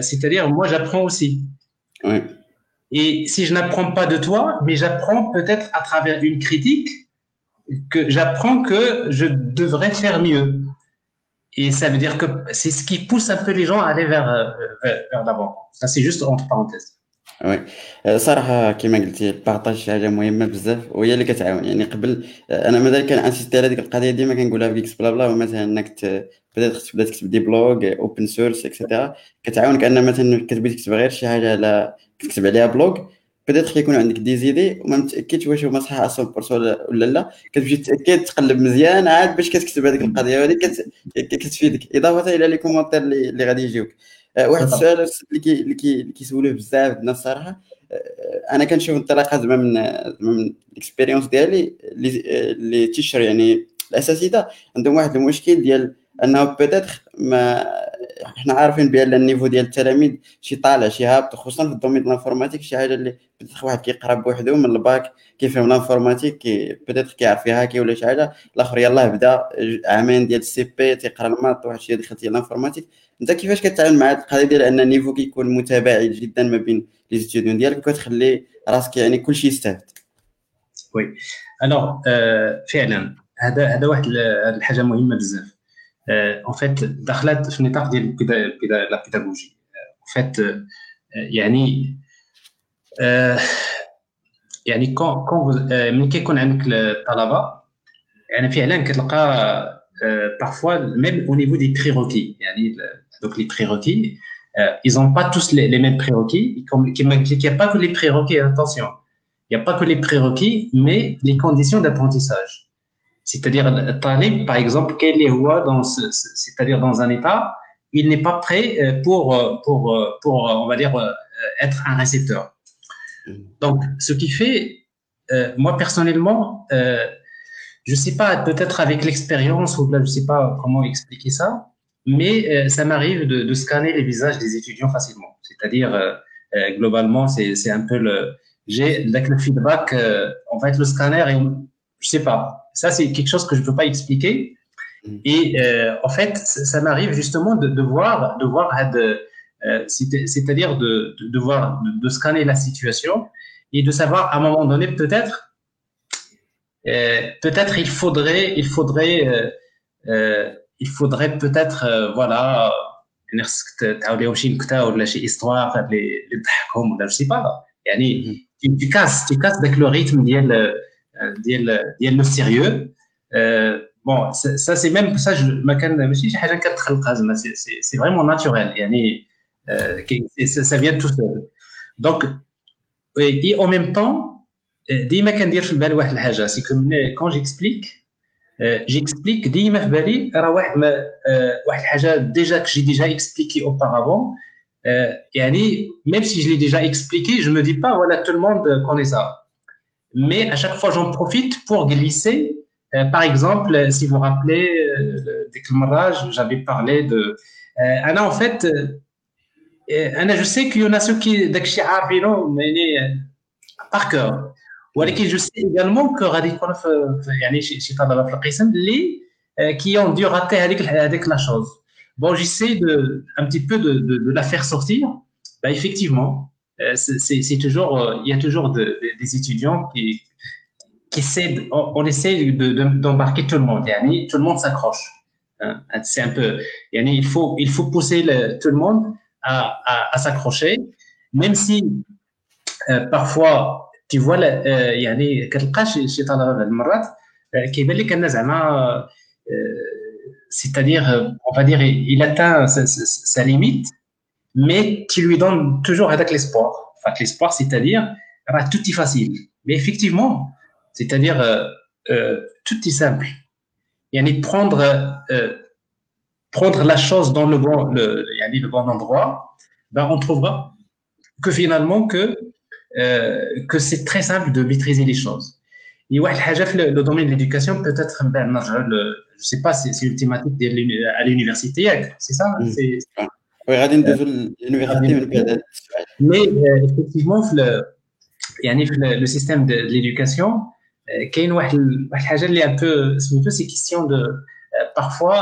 c'est-à-dire moi j'apprends aussi. Oui. Et si je n'apprends pas de toi, mais j'apprends peut-être à travers une critique que j'apprends que je devrais faire mieux. Et ça veut dire que c'est ce qui pousse un peu les gens à aller vers, vers, vers l'avant. Ça, c'est juste entre parenthèses. وي. صراحة كما قلتي البارطاج شي حاجة مهمة بزاف وهي اللي كتعاون. يعني قبل أنا مازال كنانسيستي على هذيك القضية ديما كنقولها في كيكس بلا بلا مثلا أنك بدأت تبدا تكتب دي بلوغ اوبن سورس اكسيتيرا كتعاونك أن مثلا كتبغي تكتب غير شي حاجة على كتكتب عليها بلوغ بدأت كيكون عندك دي زيدي وما متأكدش واش هما صحاح 100% ولا لا. كتمشي تاكد تقلب مزيان عاد باش كتكتب هذيك القضية. هذيك كتفيدك إضافة إلى لي كومونتير اللي غادي يجيوك. واحد السؤال اللي كي اللي كي كيسولوه بزاف الناس الصراحه أنا كنشوف انطلاقا زعما من من الاكسبيريونس ديالي اللي تيشر يعني الأساتذة عندهم واحد المشكل ديال أنه بيتيتر ما حنا عارفين بأن النيفو ديال التلاميذ شي طالع شي هابط خصوصا في الدومين الانفورماتيك شي حاجة اللي بيتيتر واحد كيقرأ بوحدو من الباك كيفهم الانفورماتيك كي بيتيتر كيعرف يهاكي ولا شي حاجة. الآخر يلاه بدا عامين ديال السي بي تيقرأ الماط واحد الشيء دخلتي الانفورماتيك. انت كيفاش كتعامل مع القضية ديال أن النيفو كيكون متباعد جدا ما بين لي ستوديون ديالك وكتخلي راسك يعني كلشي يستافد؟ وي. الوغ فعلا. هذا هذا واحد الحاجة مهمة بزاف. اون فيت دخلت في النطاق ديال لا بيداغوجي اون فيت يعني يعني كون كون ملي كيكون عندك الطلبة يعني فعلا كتلقى parfois même au niveau des prérequis. يعني donc les prérequis ils n'ont pas tous les, les mêmes prérequis il n'y a pas que les prérequis attention. Il n'y a pas que les prérequis mais les conditions d'apprentissage. C'est-à-dire, Talib, par exemple, quel est dans c'est-à-dire dans un état, il n'est pas prêt pour, pour, pour, on va dire, être un récepteur. Donc, ce qui fait, euh, moi personnellement, euh, je sais pas, peut-être avec l'expérience ou là, je sais pas comment expliquer ça, mais euh, ça m'arrive de, de, scanner les visages des étudiants facilement. C'est-à-dire, globalement, c'est un peu le, j'ai le feedback, en fait, le scanner, et, je sais pas, ça, c'est quelque chose que je ne peux pas expliquer. Et euh, en fait, ça m'arrive justement de, de, voir, de voir, euh, c'est-à-dire de, de, de, voir, de, scanner la situation et de savoir à un moment donné peut-être, euh, peut-être il faudrait, il faudrait, il faudrait peut-être euh, voilà histoire je ne sais pas. Mm-hmm. tu casses tu casses avec le rythme euh, le sérieux. Euh, bon ça c'est même ça je c'est vraiment naturel. Euh, ça vient tout seul. Donc et en même temps c'est que quand j'explique دونك اي او ميم طون ديما كندير في بالي واحد الحاجه سي كو كون جيكسبليك جيكسبليك ديما في بالي راه واحد ما واحد الحاجه ديجا كو جي ديجا اكسبليكي اوبارافون يعني ميم سي جو لي ديجا اكسبليكي جو مو دي با voilà tout le monde connaît ça mais à chaque fois j'en profite pour glisser. Euh, par exemple, si vous vous rappelez, euh, dès que j'avais parlé de. Euh, Anna, en fait, euh, Anna, je sais qu'il y en a ceux qui, mais par cœur. ولكن je sais également que غادي يكون يعني شي طلبه في القسم اللي qui ont dû rater هذيك هذيك la chose. Bon, j'essaie de un petit peu de, de, de la faire sortir. Bah, effectivement, c'est toujours, il y a toujours de, de, des étudiants qui, qui essaient, de, on, on, essaie d'embarquer de, tout le monde. Yani, tout le monde s'accroche. Hein, c'est un peu, yani, il faut, il faut pousser le, tout le monde à, à, à s'accrocher, même si euh, parfois tu vois, يعني كتلقى شي شي طلبه بعض المرات كيبان لك ان زعما c'est-à-dire on va dire il atteint sa, sa, sa limite mais qui lui donne toujours avec l'espoir. Enfin, l'espoir, c'est-à-dire, tout est facile. Mais effectivement, c'est-à-dire, euh, euh, tout est simple. Il y a prendre, euh, prendre la chose dans le bon, le, le bon endroit, ben, on trouvera que finalement, que, que c'est très simple de maîtriser les choses. Et le, le domaine de l'éducation, peut-être, je sais pas, c'est une thématique à l'université, c'est ça mm. Oui, غادي ندوزو لليونيفرسيتي من بعد هذا السؤال مي افكتيفمون في يعني في لو سيستيم دو ليدوكاسيون كاين واحد واحد الحاجه اللي ان بو سميتو سي كيستيون دو بارفوا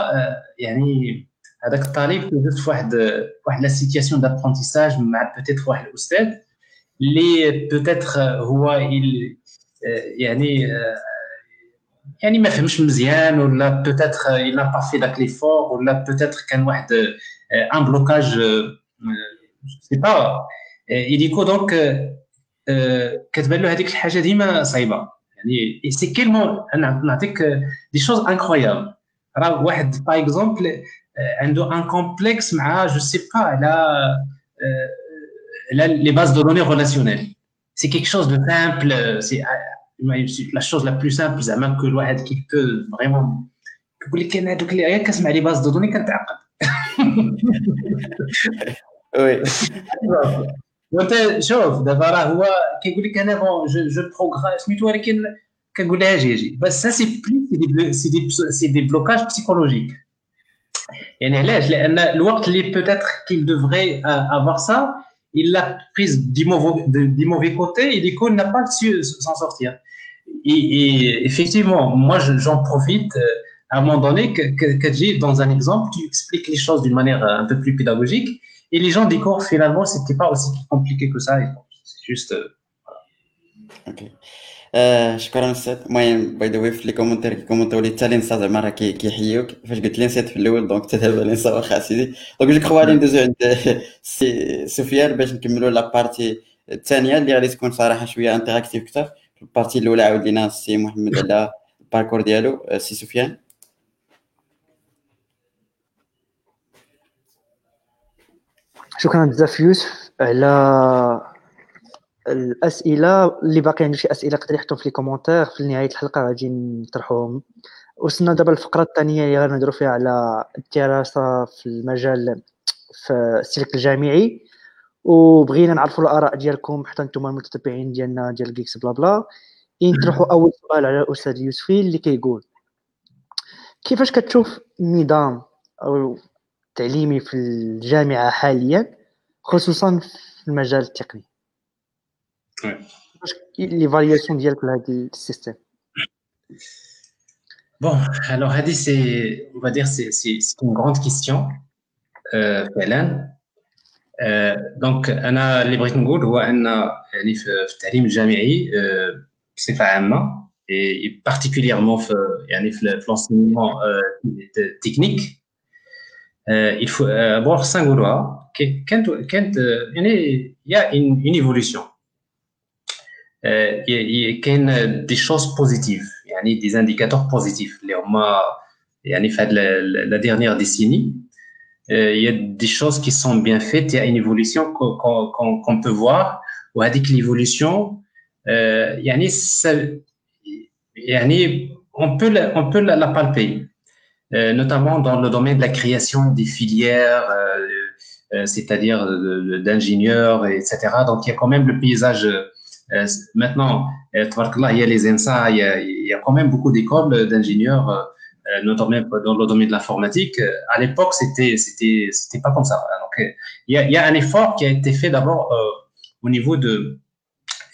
يعني هذاك الطالب كيدوز في واحد واحد لا سيتياسيون دابرونتيساج مع بوتيتر واحد الاستاذ اللي بوتيتر هو يعني يعني ما فهمش مزيان ولا بوتيتر il n'a pas fait داك ليفور ولا بوتيتر كان واحد un blocage, je sais pas. Et du coup, donc, كتبان له هذيك الحاجه ديما صعيبه يعني سي كيلمون انا نعطيك دي شوز انكرويابل راه واحد باغ اكزومبل عنده ان كومبلكس مع جو سي با على على لي باز دو دوني ريلاسيونيل سي كيك شوز دو سامبل سي لا شوز لا بلو سامبل زعما كو الواحد كي بو فريمون كيقول لك انا هذوك اللي غير كنسمع لي باز دو دوني كنتعقد وي وانت شوف دابا راه هو كيقول لك انا بون جو بروغرام سميتو ولكن كنقول لها اجي اجي بس سا سي بلي سي دي سي دي بلوكاج بسيكولوجيك يعني علاش لان الوقت اللي بوتيتر كيل دوفري افوار سا il l'a prise du mauvais, côté et du coup, il n'a pas su s'en sortir. Et, effectivement, moi, j'en profite euh, à un moment donné que, dans un exemple, tu expliques les choses d'une manière un peu plus pédagogique et les gens découvrent finalement, c'était pas aussi compliqué que ça. C'est juste. Euh, voilà. آه شكرا أستاذ المهم باي ذا واي في لي كومونتير كيكومونتيو لي حتى لينسا زعما راه كيحيوك فاش قلت لي نسيت في الأول دونك حتى دابا لينسا واخا سيدي دونك جو كخوا غادي ندوزو عند سي سفيان باش نكملوا لا بارتي الثانية اللي غادي تكون صراحة شوية انتراكتيف أكثر في البارتي الاولى عاود لينا السي محمد على الباركور ديالو سي سفيان شكرا بزاف يوسف على الأسئلة اللي باقي عنده شي أسئلة يقدر يحطهم في لي كومونتير في نهاية الحلقة غادي نطرحوهم وصلنا دابا الفقره الثانية اللي غنهضروا فيها على الدراسة في المجال في السلك الجامعي. وبغينا نعرفوا الآراء ديالكم حتى نتوما المتتبعين ديالنا ديال جيكس بلا بلا نطرحوا أول سؤال على الأستاذ يوسفي اللي كيقول كيفاش كتشوف النظام أو التعليمي في الجامعة حاليا خصوصا في المجال التقني؟ l'évaluation ديالك لهذا السيستم Bon, alors Hadi, c'est, on va dire, c'est, c'est, c'est une grande question, euh, فعلا. Euh, donc انا اللي بغيت نقول هو ان يعني في, في التعليم الجامعي euh, بصفه عامه et particulièrement في يعني في, في l'enseignement euh, technique euh, il faut avoir cinq نقولوها كانت كانت يعني il y a une, une évolution كاين دي شوز بوزيتيف يعني دي انديكاتور بوزيتيف اللي هما يعني في هاد لا ديرنيير ديسيني il y a des choses qui sont bien faites, il y a une évolution qu'on qu qu peut voir وهذيك l'évolution euh, يعني ça, يعني on peut la, on peut la, la palper euh, notamment dans le domaine de la création des filières euh, c'est-à-dire d'ingénieurs etc donc il y a quand même le paysage euh, maintenant, il y a les ENSA, il y a, quand même beaucoup d'écoles d'ingénieurs, euh, notamment dans le domaine de l'informatique. À l'époque, c'était c'était pas comme ça. Donc, il y a, un effort qui a été fait d'abord euh, au niveau de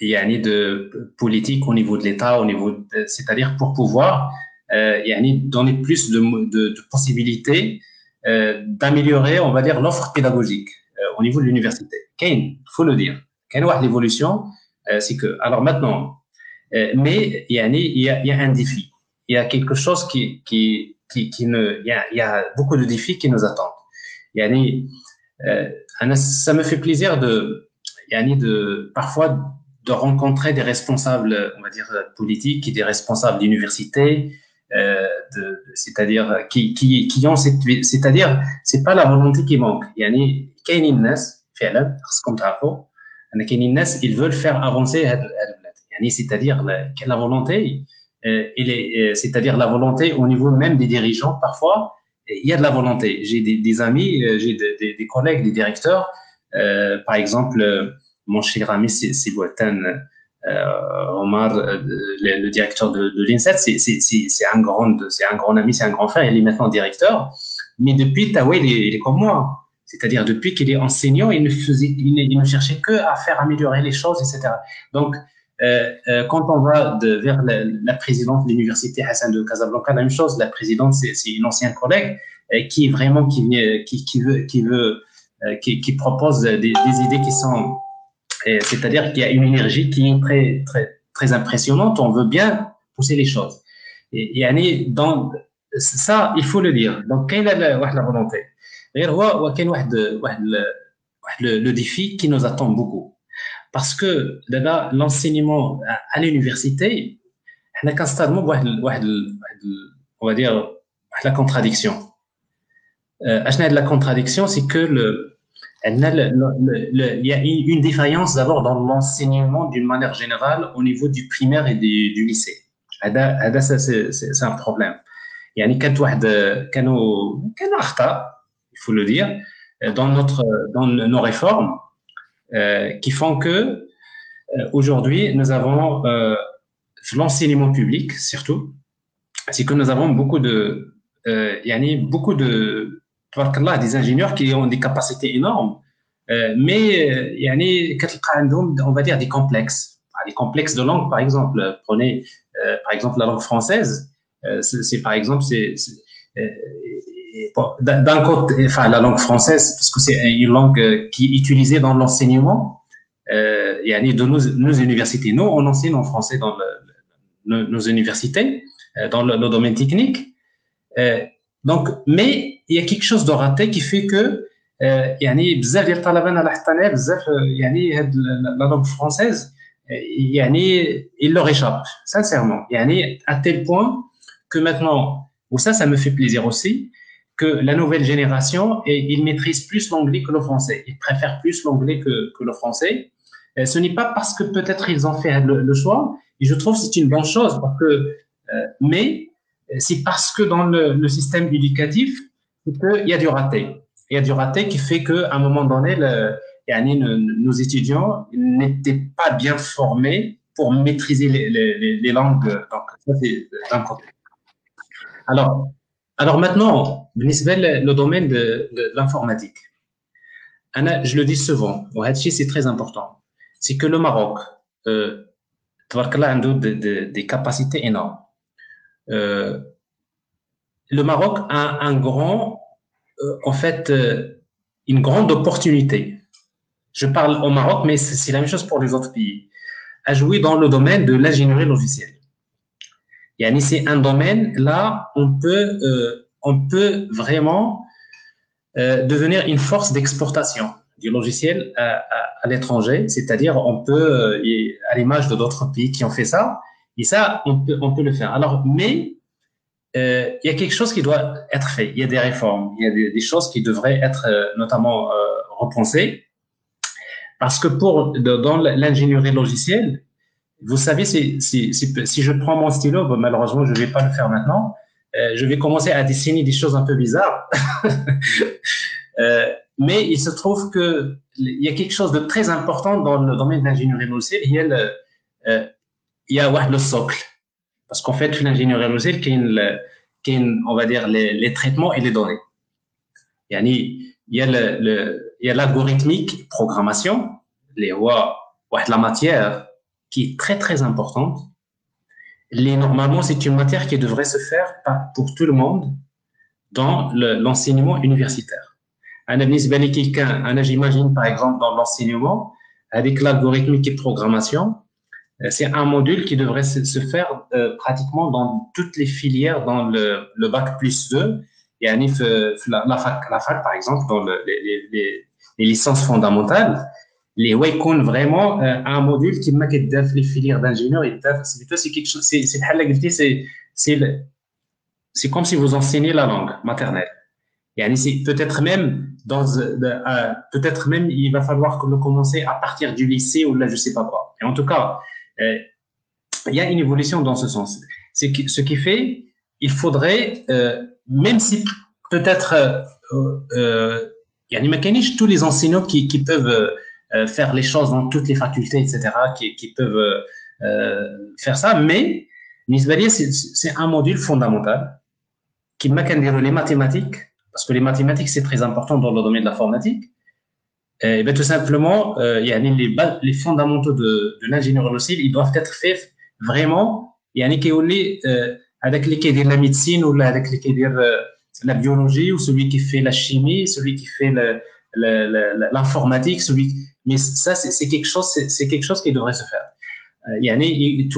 il y a un de politique au niveau de l'État, au niveau, c'est-à-dire pour pouvoir euh, donner plus de, possibilités euh, d'améliorer, on va dire, l'offre pédagogique euh, au niveau de l'université. Il faut le dire. Est l'évolution c'est que, alors maintenant, euh, mais il y, a, il, y a, il y a un défi. Il y a quelque chose qui, qui, qui, qui ne, il y, a, il y a beaucoup de défis qui nous attendent. Yani, euh, ça me fait plaisir de, yani de, parfois, de rencontrer des responsables, on va dire, politiques et des responsables d'universités, euh, de, c'est-à-dire, qui, qui, qui ont cette, c'est-à-dire, c'est pas la volonté qui manque. Yani, كاين الناس فعلا خصكم تعرفوا ان كاينين الناس ils veulent faire avancer c'est-à-dire la volonté euh, euh, c'est-à-dire la volonté au niveau même des dirigeants parfois il y a de la volonté. J'ai des, amis euh, j'ai des, collègues des directeurs par exemple mon cher ami Sibouetan euh, Omar le, directeur de, l'INSET c'est un grand c'est un grand ami c'est un grand frère il est maintenant directeur. Mais depuis Taoué il est comme moi c'est-à-dire, depuis qu'il est enseignant, il ne, faisait, il, ne, cherchait que à faire améliorer les choses, etc. Donc, euh, euh, quand on va de, vers la, la présidente de l'université Hassan de Casablanca, la même chose. La présidente, c'est une ancienne collègue euh, qui vraiment qui, qui, qui veut, qui veut, qui, qui, propose des, des, idées qui sont, c'est-à-dire qu'il y a une énergie qui est très, très, très impressionnante. On veut bien pousser les choses. Et, et dans ça, il faut le dire. Donc, quelle est la, la volonté? غير هو وكاين واحد واحد واحد لو ديفي كي نوز اتون بوكو باسكو دابا لونسينيمون ا لونيفرسيتي حنا كنستخدموا بواحد واحد واحد اون دير واحد لا كونتراديكسيون اشنا هاد لا كونتراديكسيون سي كو il y a une défaillance d'abord dans l'enseignement d'une manière générale au niveau du primaire et du, du lycée. هذا c'est un problème. يعني كانت واحد كانوا كانوا اخطاء faut le dire, dans notre, dans nos réformes, qui font que aujourd'hui nous avons l'enseignement public surtout, c'est que nous avons beaucoup de, euh, beaucoup de, des ingénieurs qui ont des capacités énormes, euh, mais yani, on va dire des complexes, des complexes de langue par exemple. Prenez euh, par exemple la langue française, euh, c'est par exemple c'est euh, d'un côté, enfin la langue française parce que c'est une langue qui est utilisée dans l'enseignement. Euh, de nos, nos universités, nous on enseigne en français dans le, nos, nos universités, euh, dans le, le, domaine technique. Euh, donc, mais il y a quelque chose de raté qui fait que يعني بزاف ديال الطلبه انا لاحظت انا بزاف يعني هاد لا لونغ فرونسيز يعني il leur échappe sincèrement يعني à tel point que maintenant ou ça ça me fait plaisir aussi que la nouvelle génération et ils maîtrisent plus l'anglais que le français ils préfèrent plus l'anglais que, le français ce n'est pas parce que peut-être ils ont fait le, choix et je trouve que c'est une bonne chose parce que, euh, mais c'est parce que dans le, système éducatif, il y a du raté. Il y a du raté qui fait qu'à un moment donné, le, nos étudiants n'étaient pas bien formés pour maîtriser les langues. Donc, ça, c'est d'un côté. Alors, alors maintenant, le domaine de, l'informatique. Je le dis souvent, c'est très important. C'est que le Maroc, euh, a des capacités énormes. Euh, le Maroc a un grand, euh, en fait, euh, une grande opportunité. Je parle au Maroc, mais c'est la même chose pour les autres pays. À jouer dans le domaine de l'ingénierie logicielle. Yani c'est un domaine là, on peut, euh, on peut vraiment euh, devenir une force d'exportation du logiciel à, l'étranger, c'est-à-dire on peut, euh, à l'image de d'autres pays qui ont fait ça, et ça, on peut, on peut le faire. Alors, mais il y a quelque chose qui doit être fait. Il y a des réformes, il y a des, des choses qui devraient être notamment repensées, parce que pour dans l'ingénierie logicielle, vous savez, si, si, si, je prends mon stylo, malheureusement, je ne vais pas le faire maintenant. Euh, je vais commencer à dessiner des choses un peu bizarres. euh, mais il se trouve que il y a quelque chose de très important dans le domaine de l'ingénierie logicielle. Il y a le, euh, il y a le socle. Parce qu'en fait, l'ingénierie logicielle, qui on va dire, les, les, traitements et les données. Il y a le, le, il y a l'algorithmique, programmation, les la matière qui est très très importante. Les, normalement, c'est une matière qui devrait se faire pour tout le monde dans l'enseignement universitaire. J'imagine par exemple dans l'enseignement, avec l'algorithmique et programmation, c'est un module qui devrait se faire euh, pratiquement dans toutes les filières dans le, le bac plus 2. Et à la fac, la fac, par exemple, dans le, les, les, les, licences fondamentales, les Waycon vraiment euh, un module qui m'a les filières d'ingénieurs et c'est quelque chose, c'est c'est c'est c'est comme si vous enseignez la langue maternelle. Et peut-être même dans euh, peut-être même il va falloir que le commencer à partir du lycée ou là je sais pas quoi. Et en tout cas, euh, il y a une évolution dans ce sens. C'est ce qui fait, il faudrait euh, même si peut-être euh, euh, il y a des tous les enseignants qui, qui peuvent euh, faire les choses dans toutes les facultés, etc., qui, peuvent faire ça, mais Nisbalier, c'est un module fondamental qui m'a les mathématiques parce que les mathématiques, c'est très important dans le domaine de l'informatique. Et bien, tout simplement, euh, les, les fondamentaux de, de l'ingénierie logicielle, ils doivent être faits vraiment, il y a euh, avec les qui la médecine ou avec les la biologie ou celui qui fait la chimie, celui qui fait l'informatique, celui. Mais ça, c'est quelque chose, c'est quelque chose qui devrait se faire. Euh, il y a les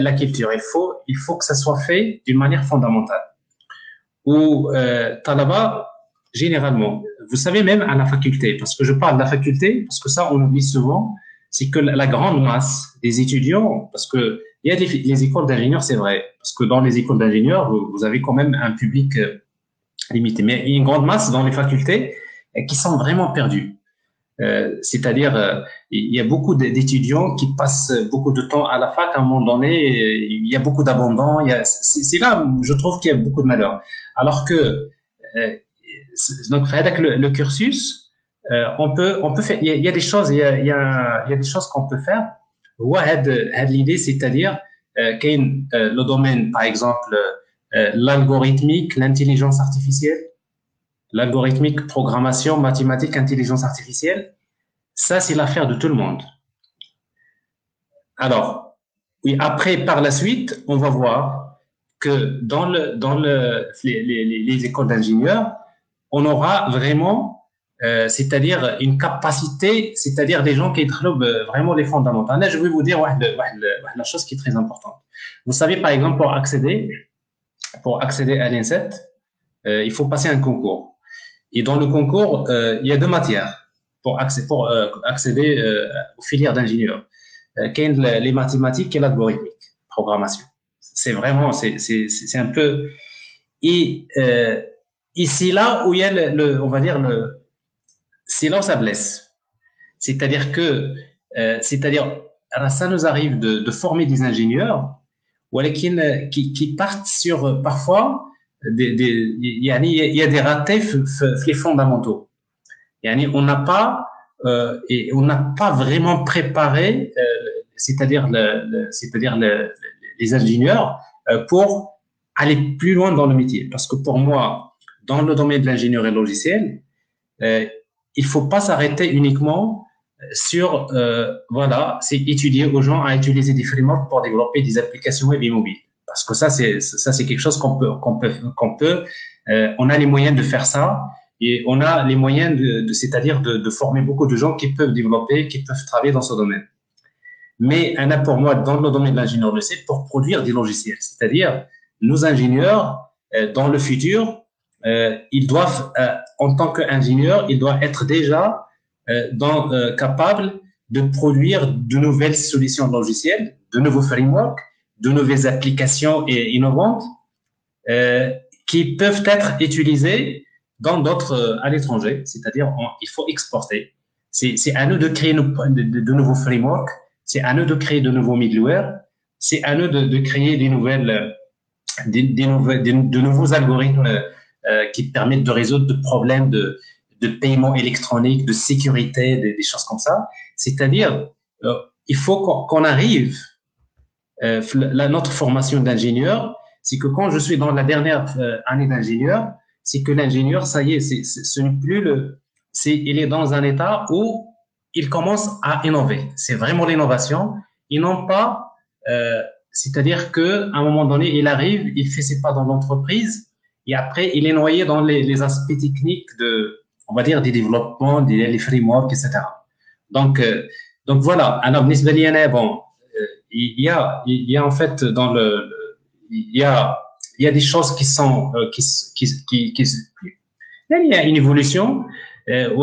la, culture. Il faut, il faut que ça soit fait d'une manière fondamentale ou euh, talaba généralement. Vous savez même à la faculté, parce que je parle de la faculté, parce que ça on oublie souvent, c'est que la grande masse des étudiants, parce que il y a des, les écoles d'ingénieurs, c'est vrai, parce que dans les écoles d'ingénieurs, vous, vous, avez quand même un public euh, limité, mais une grande masse dans les facultés qui sont vraiment perdus. Euh, c'est-à-dire, euh, il y a beaucoup d'étudiants qui passent beaucoup de temps à la fac. À un moment donné, il y a beaucoup d'abandon. C'est là, je trouve qu'il y a beaucoup de malheur. Alors que euh, donc avec le, le cursus, euh, on peut, on peut faire, il y, a, y a des choses, il y a, il y a, des choses qu'on peut faire. l'idée, c'est-à-dire, euh, euh, le domaine, par exemple, l'algorithmique, l'intelligence artificielle, l'algorithmique, programmation, mathématiques, intelligence artificielle, ça, c'est l'affaire de tout le monde. Alors, oui, après, par la suite, on va voir que dans, le, dans le, les, les, les écoles d'ingénieurs, on aura vraiment, euh, c'est-à-dire une capacité, c'est-à-dire des gens qui trouvent vraiment les fondamentaux. Là, je vais vous dire ouais, la chose qui est très importante. Vous savez, par exemple, pour accéder, pour accéder à l'INSET, euh, il faut passer un concours. Et dans le concours, euh, il y a deux matières pour, accéder, pour euh, accéder euh, aux filières d'ingénieur. Euh, les mathématiques et l'algorithmique, programmation? C'est vraiment, c'est, un peu. Et euh, ici là où il y a le, le, on va dire le, c'est là où blesse. C'est-à-dire que, euh, c'est-à-dire, ça nous arrive de, former des ingénieurs, ou qui, qui partent sur parfois il y a, des ratés les fondamentaux. On n'a pas euh, et on n'a pas vraiment préparé, euh, c'est-à-dire le, c'est-à-dire le, les ingénieurs euh, pour aller plus loin dans le métier. Parce que pour moi, dans le domaine de l'ingénierie logicielle, euh, il faut pas s'arrêter uniquement sur euh, voilà, c'est étudier aux gens à utiliser des frameworks pour développer des applications web et mobiles. Parce que ça, c'est ça, c'est quelque chose qu'on peut qu'on peut qu'on peut. Euh, on a les moyens de faire ça et on a les moyens de, de c'est-à-dire de, de, former beaucoup de gens qui peuvent développer, qui peuvent travailler dans ce domaine. Mais un a pour moi dans le domaine de l'ingénieur c'est pour produire des logiciels, c'est-à-dire nos ingénieurs euh, dans le futur, euh, ils doivent euh, en tant qu'ingénieurs, ils doivent être déjà euh, dans, euh, capables de produire de nouvelles solutions logicielles, de nouveaux frameworks, de nouvelles applications innovantes euh, qui peuvent être utilisées dans d'autres à l'étranger, c'est-à-dire il faut exporter. C'est à nous de créer de, nouveaux frameworks, c'est à nous de créer de nouveaux middleware, c'est à nous de, de, créer des nouvelles, des, des nouvelles, de nouveaux algorithmes euh, qui permettent de résoudre de problèmes de, de paiement électronique, de sécurité, des, des choses comme ça. C'est-à-dire, euh, il faut qu'on qu arrive, euh, la, notre formation d'ingénieur, c'est que quand je suis dans la dernière euh, année d'ingénieur, c'est que l'ingénieur, ça y est, c'est, ce n'est plus le, c'est, il est dans un état où il commence à innover. C'est vraiment l'innovation. Ils n'ont pas, euh, c'est-à-dire que à un moment donné, il arrive, il fait ses pas dans l'entreprise, et après, il est noyé dans les, les aspects techniques de, on va dire, des développements, des les frameworks, etc. Donc, euh, donc voilà. Alors, bon, euh, il y a, il y a en fait dans le, il y a, il y a des choses qui sont, euh, qui, qui, qui, il y a une évolution. Euh,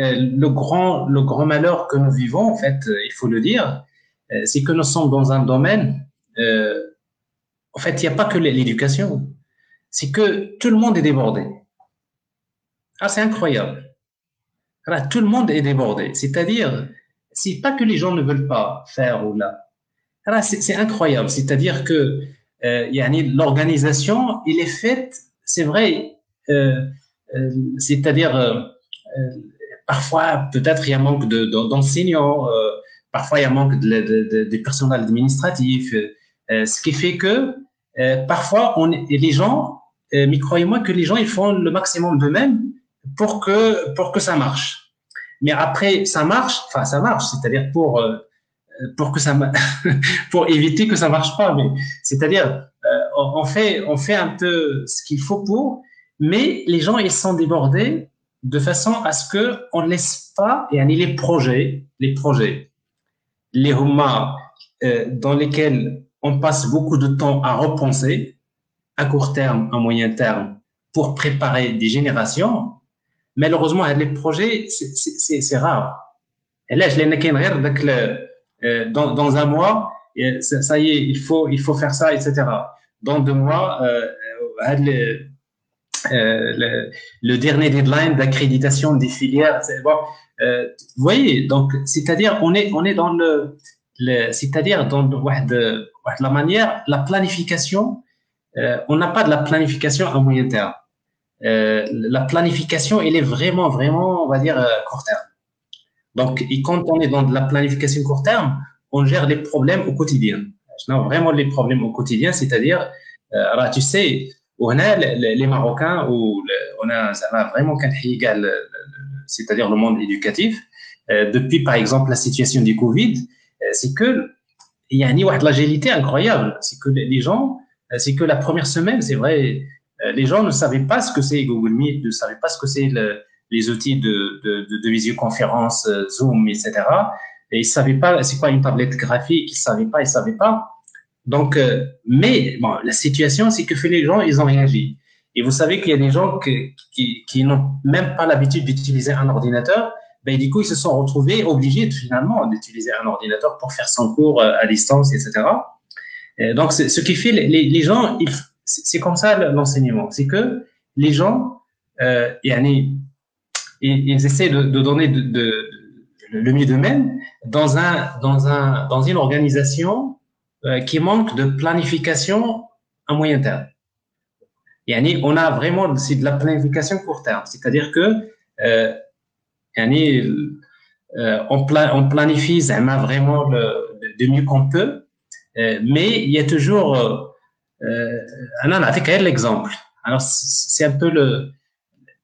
euh, le grand, le grand malheur que nous vivons, en fait, il faut le dire, c'est que nous sommes dans un domaine, en fait, il n'y a pas que l'éducation, c'est que tout le monde est débordé. Ah, c'est incroyable. Alors, tout le monde est débordé. C'est-à-dire, c'est pas que les gens ne veulent pas faire ou là. Alors, c'est incroyable. C'est-à-dire que euh, l'organisation, il est faite, c'est vrai, euh, euh, c'est-à-dire, euh, parfois, peut-être il y a manque d'enseignants, de, parfois il y a manque de, personnel administratif, ce qui fait que parfois, les gens, mais croyez-moi que les gens, ils font le maximum d'eux-mêmes pour que, pour que ça marche. Mais après, ça marche, enfin, ça marche, c'est-à-dire pour, pour que ça, pour éviter que ça marche pas, mais c'est-à-dire, on fait, on fait un peu ce qu'il faut pour, mais les gens, ils sont débordés de façon à ce que on ne laisse pas, et les projets, les projets, les romans euh, dans lesquels on passe beaucoup de temps à repenser, à court terme, à moyen terme, pour préparer des générations, malheureusement, les projets, c'est rare. Et là, je l'ai euh, dans, dans un mois, ça, y est, il faut, il faut faire ça, etc. Dans deux mois, euh, euh, le, le, dernier deadline d'accréditation des filières. Bon, euh, vous voyez, donc c'est-à-dire on est on est dans le, c'est-à-dire dans la manière la planification. Euh, on n'a pas de la planification à moyen terme. La planification, elle est vraiment, vraiment, on va dire, court terme. Donc, quand on est dans la planification court terme, on gère les problèmes au quotidien. Non, vraiment les problèmes au quotidien, c'est-à-dire, euh, tu sais, on a les Marocains, ou on a vraiment qu'un c'est-à-dire le monde éducatif, euh, depuis par exemple la situation du Covid, euh, c'est que il y a une l'agilité incroyable. C'est que les gens, euh, c'est que la première semaine, c'est vrai, les gens ne savaient pas ce que c'est Google Meet, ne savaient pas ce que c'est les outils de, de, de, de, visioconférence, Zoom, etc. Et ils savaient pas c'est quoi une tablette graphique, ils savaient pas, ils savaient pas. Donc, mais bon, la situation, c'est que les gens, ils ont réagi. Et vous savez qu'il y a des gens qui, qui, n'ont même pas l'habitude d'utiliser un ordinateur. Ben, du coup, ils se sont retrouvés obligés finalement d'utiliser un ordinateur pour faire son cours euh, à distance, etc. Et donc, ce qui fait les, les gens, c'est comme ça l'enseignement, c'est que les gens, euh, ils, essaient de, donner le mieux d'eux-mêmes dans un dans un dans une organisation euh, qui manque de planification à moyen terme on a vraiment de la planification court terme, c'est-à-dire que euh, euh, on, planifie vraiment le, de mieux qu'on peut, euh, mais il y a toujours. Alors c'est un peu le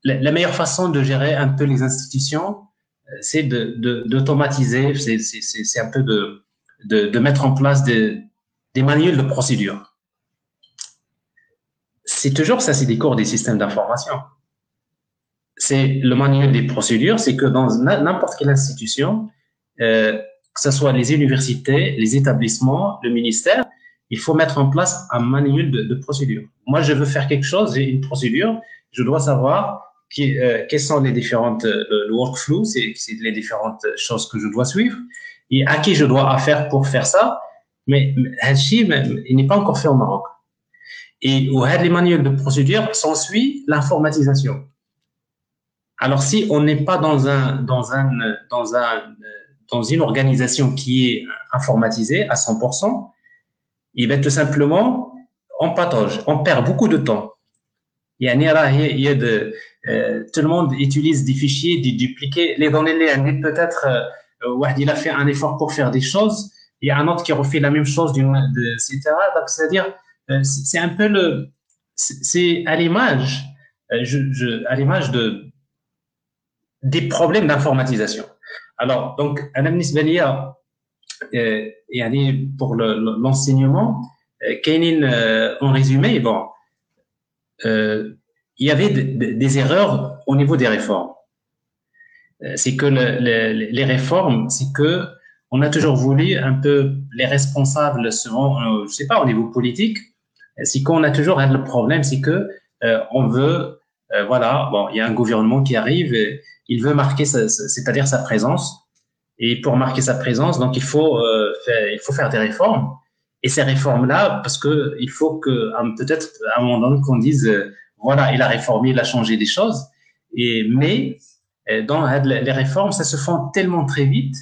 la, meilleure façon de gérer un peu les institutions, c'est d'automatiser, de, c'est un peu de, de, de mettre en place des, des manuels de procédure c'est toujours ça, c'est des cours des systèmes d'information. C'est le manuel des procédures, c'est que dans n'importe quelle institution, euh, que ce soit les universités, les établissements, le ministère, il faut mettre en place un manuel de, procédure. Moi, je veux faire quelque chose, j'ai une procédure, je dois savoir qui, euh, quelles sont les différentes, euh, le, workflow, c'est les différentes choses que je dois suivre et à qui je dois faire pour faire ça. Mais Hachi, il n'est pas encore fait au Maroc. Et au les manuels de procédure s'ensuit l'informatisation. Alors, si on n'est pas dans un, dans un, dans un, dans une organisation qui est informatisée à 100%, il va tout simplement, on patauge, on perd beaucoup de temps. Il y a, de, euh, tout le monde utilise des fichiers, des dupliqués. Les données, peut-être, euh, il a fait un effort pour faire des choses. Il y a un autre qui refait la même chose, etc. Donc, c'est-à-dire, euh, c'est un peu le, c'est à l'image, à l'image de des problèmes d'informatisation. Alors, donc, Ananis Belia, euh, et pour l'enseignement, euh, en résumé, bon, euh, il y avait des erreurs au niveau des réformes. C'est que le, les réformes, c'est que on a toujours voulu un peu les responsables, selon, je sais pas, au niveau politique, c'est qu'on a toujours un problème, c'est que euh, on veut, euh, voilà, bon, il y a un gouvernement qui arrive, il veut marquer, c'est-à-dire sa présence, et pour marquer sa présence, donc il faut, euh, faire, il faut faire des réformes. Et ces réformes-là, parce que il faut que peut-être à un moment donné qu'on dise, voilà, il a réformé, il a changé des choses. Et mais dans les réformes, ça se font tellement très vite,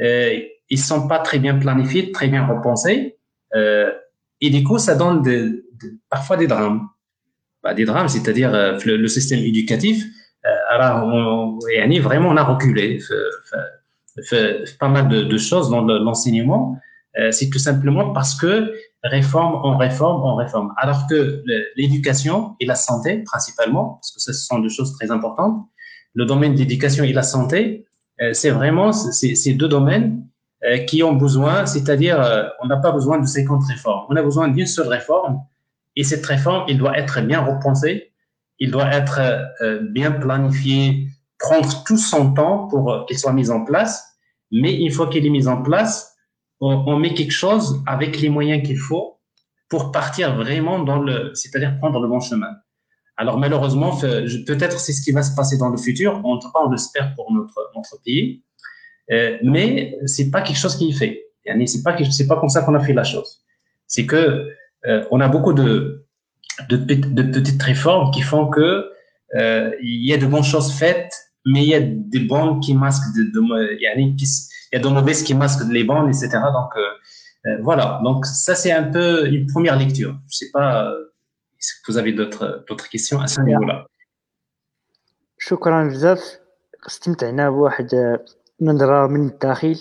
euh, ils sont pas très bien planifiés, très bien repensés. Euh, et du coup, ça donne de, parfois des drames. Bah, des drames, c'est-à-dire euh, le, système éducatif, alors on, on, vraiment, on a reculé. Fait, pas mal de, choses dans l'enseignement. Euh, c'est tout simplement parce que réforme, on réforme, on réforme. Alors que l'éducation et la santé, principalement, parce que ce sont deux choses très importantes, le domaine de l'éducation et la santé, euh, c'est vraiment ces deux domaines euh, qui ont besoin, c'est-à-dire on n'a pas besoin de 50 réformes, on a besoin d'une seule réforme et cette réforme, il doit être bien repensée, il doit être bien planifié, prendre tout son temps pour qu'elle soit mise en place, mais une fois qu'elle est mise en place, on, met quelque chose avec les moyens qu'il faut pour partir vraiment dans le, c'est-à-dire prendre le bon chemin. Alors malheureusement, peut-être c'est ce qui va se passer dans le futur. En tout cas, on l'espère pour notre notre pays. Euh, mais c'est pas quelque chose qui est fait. C'est pas c'est pas comme ça qu'on a fait la chose. C'est que euh, on a beaucoup de, de, de petites réformes qui font que euh, il y a de bonnes choses faites, mais il y a des bonnes qui masquent de, de il y a de mauvaises qui masquent les bonnes, etc. Donc euh, euh, voilà. Donc ça c'est un peu une première lecture. Je sais pas si vous avez d'autres d'autres questions à ce niveau-là. شكرا بزاف استمتعنا بواحد نظرة من الداخل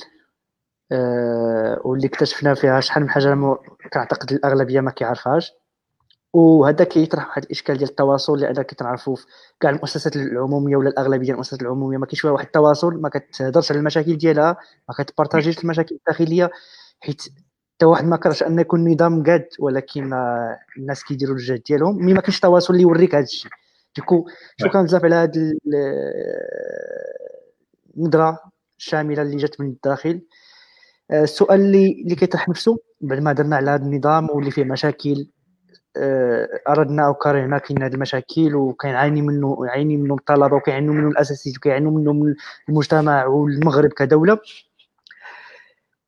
أه واللي اكتشفنا فيها شحال من حاجة كنعتقد الأغلبية ما كيعرفهاش وهذا كيطرح واحد الإشكال ديال التواصل لأن كتعرفوا في كاع المؤسسات العمومية ولا الأغلبية المؤسسات العمومية. ما كاينش واحد التواصل ما كتهضرش على المشاكل ديالها ما كتبارطاجيش المشاكل الداخلية حيت حتى واحد ما كرهش أن يكون نظام قاد ولكن الناس كيديروا الجهد ديالهم. مي ما كاينش تواصل اللي يوريك هذا الشيء. ديكو شكرا بزاف على هذه النظرة الشاملة اللي جات من الداخل. آه، السؤال اللي اللي كيطرح نفسه بعد ما درنا على هذا النظام واللي فيه مشاكل أردنا أو كرهنا كاين هذه المشاكل وكيعاني منه يعاني منه الطلبه وكيعانوا منه الاساتذه وكيعانوا منه من المجتمع والمغرب كدولة.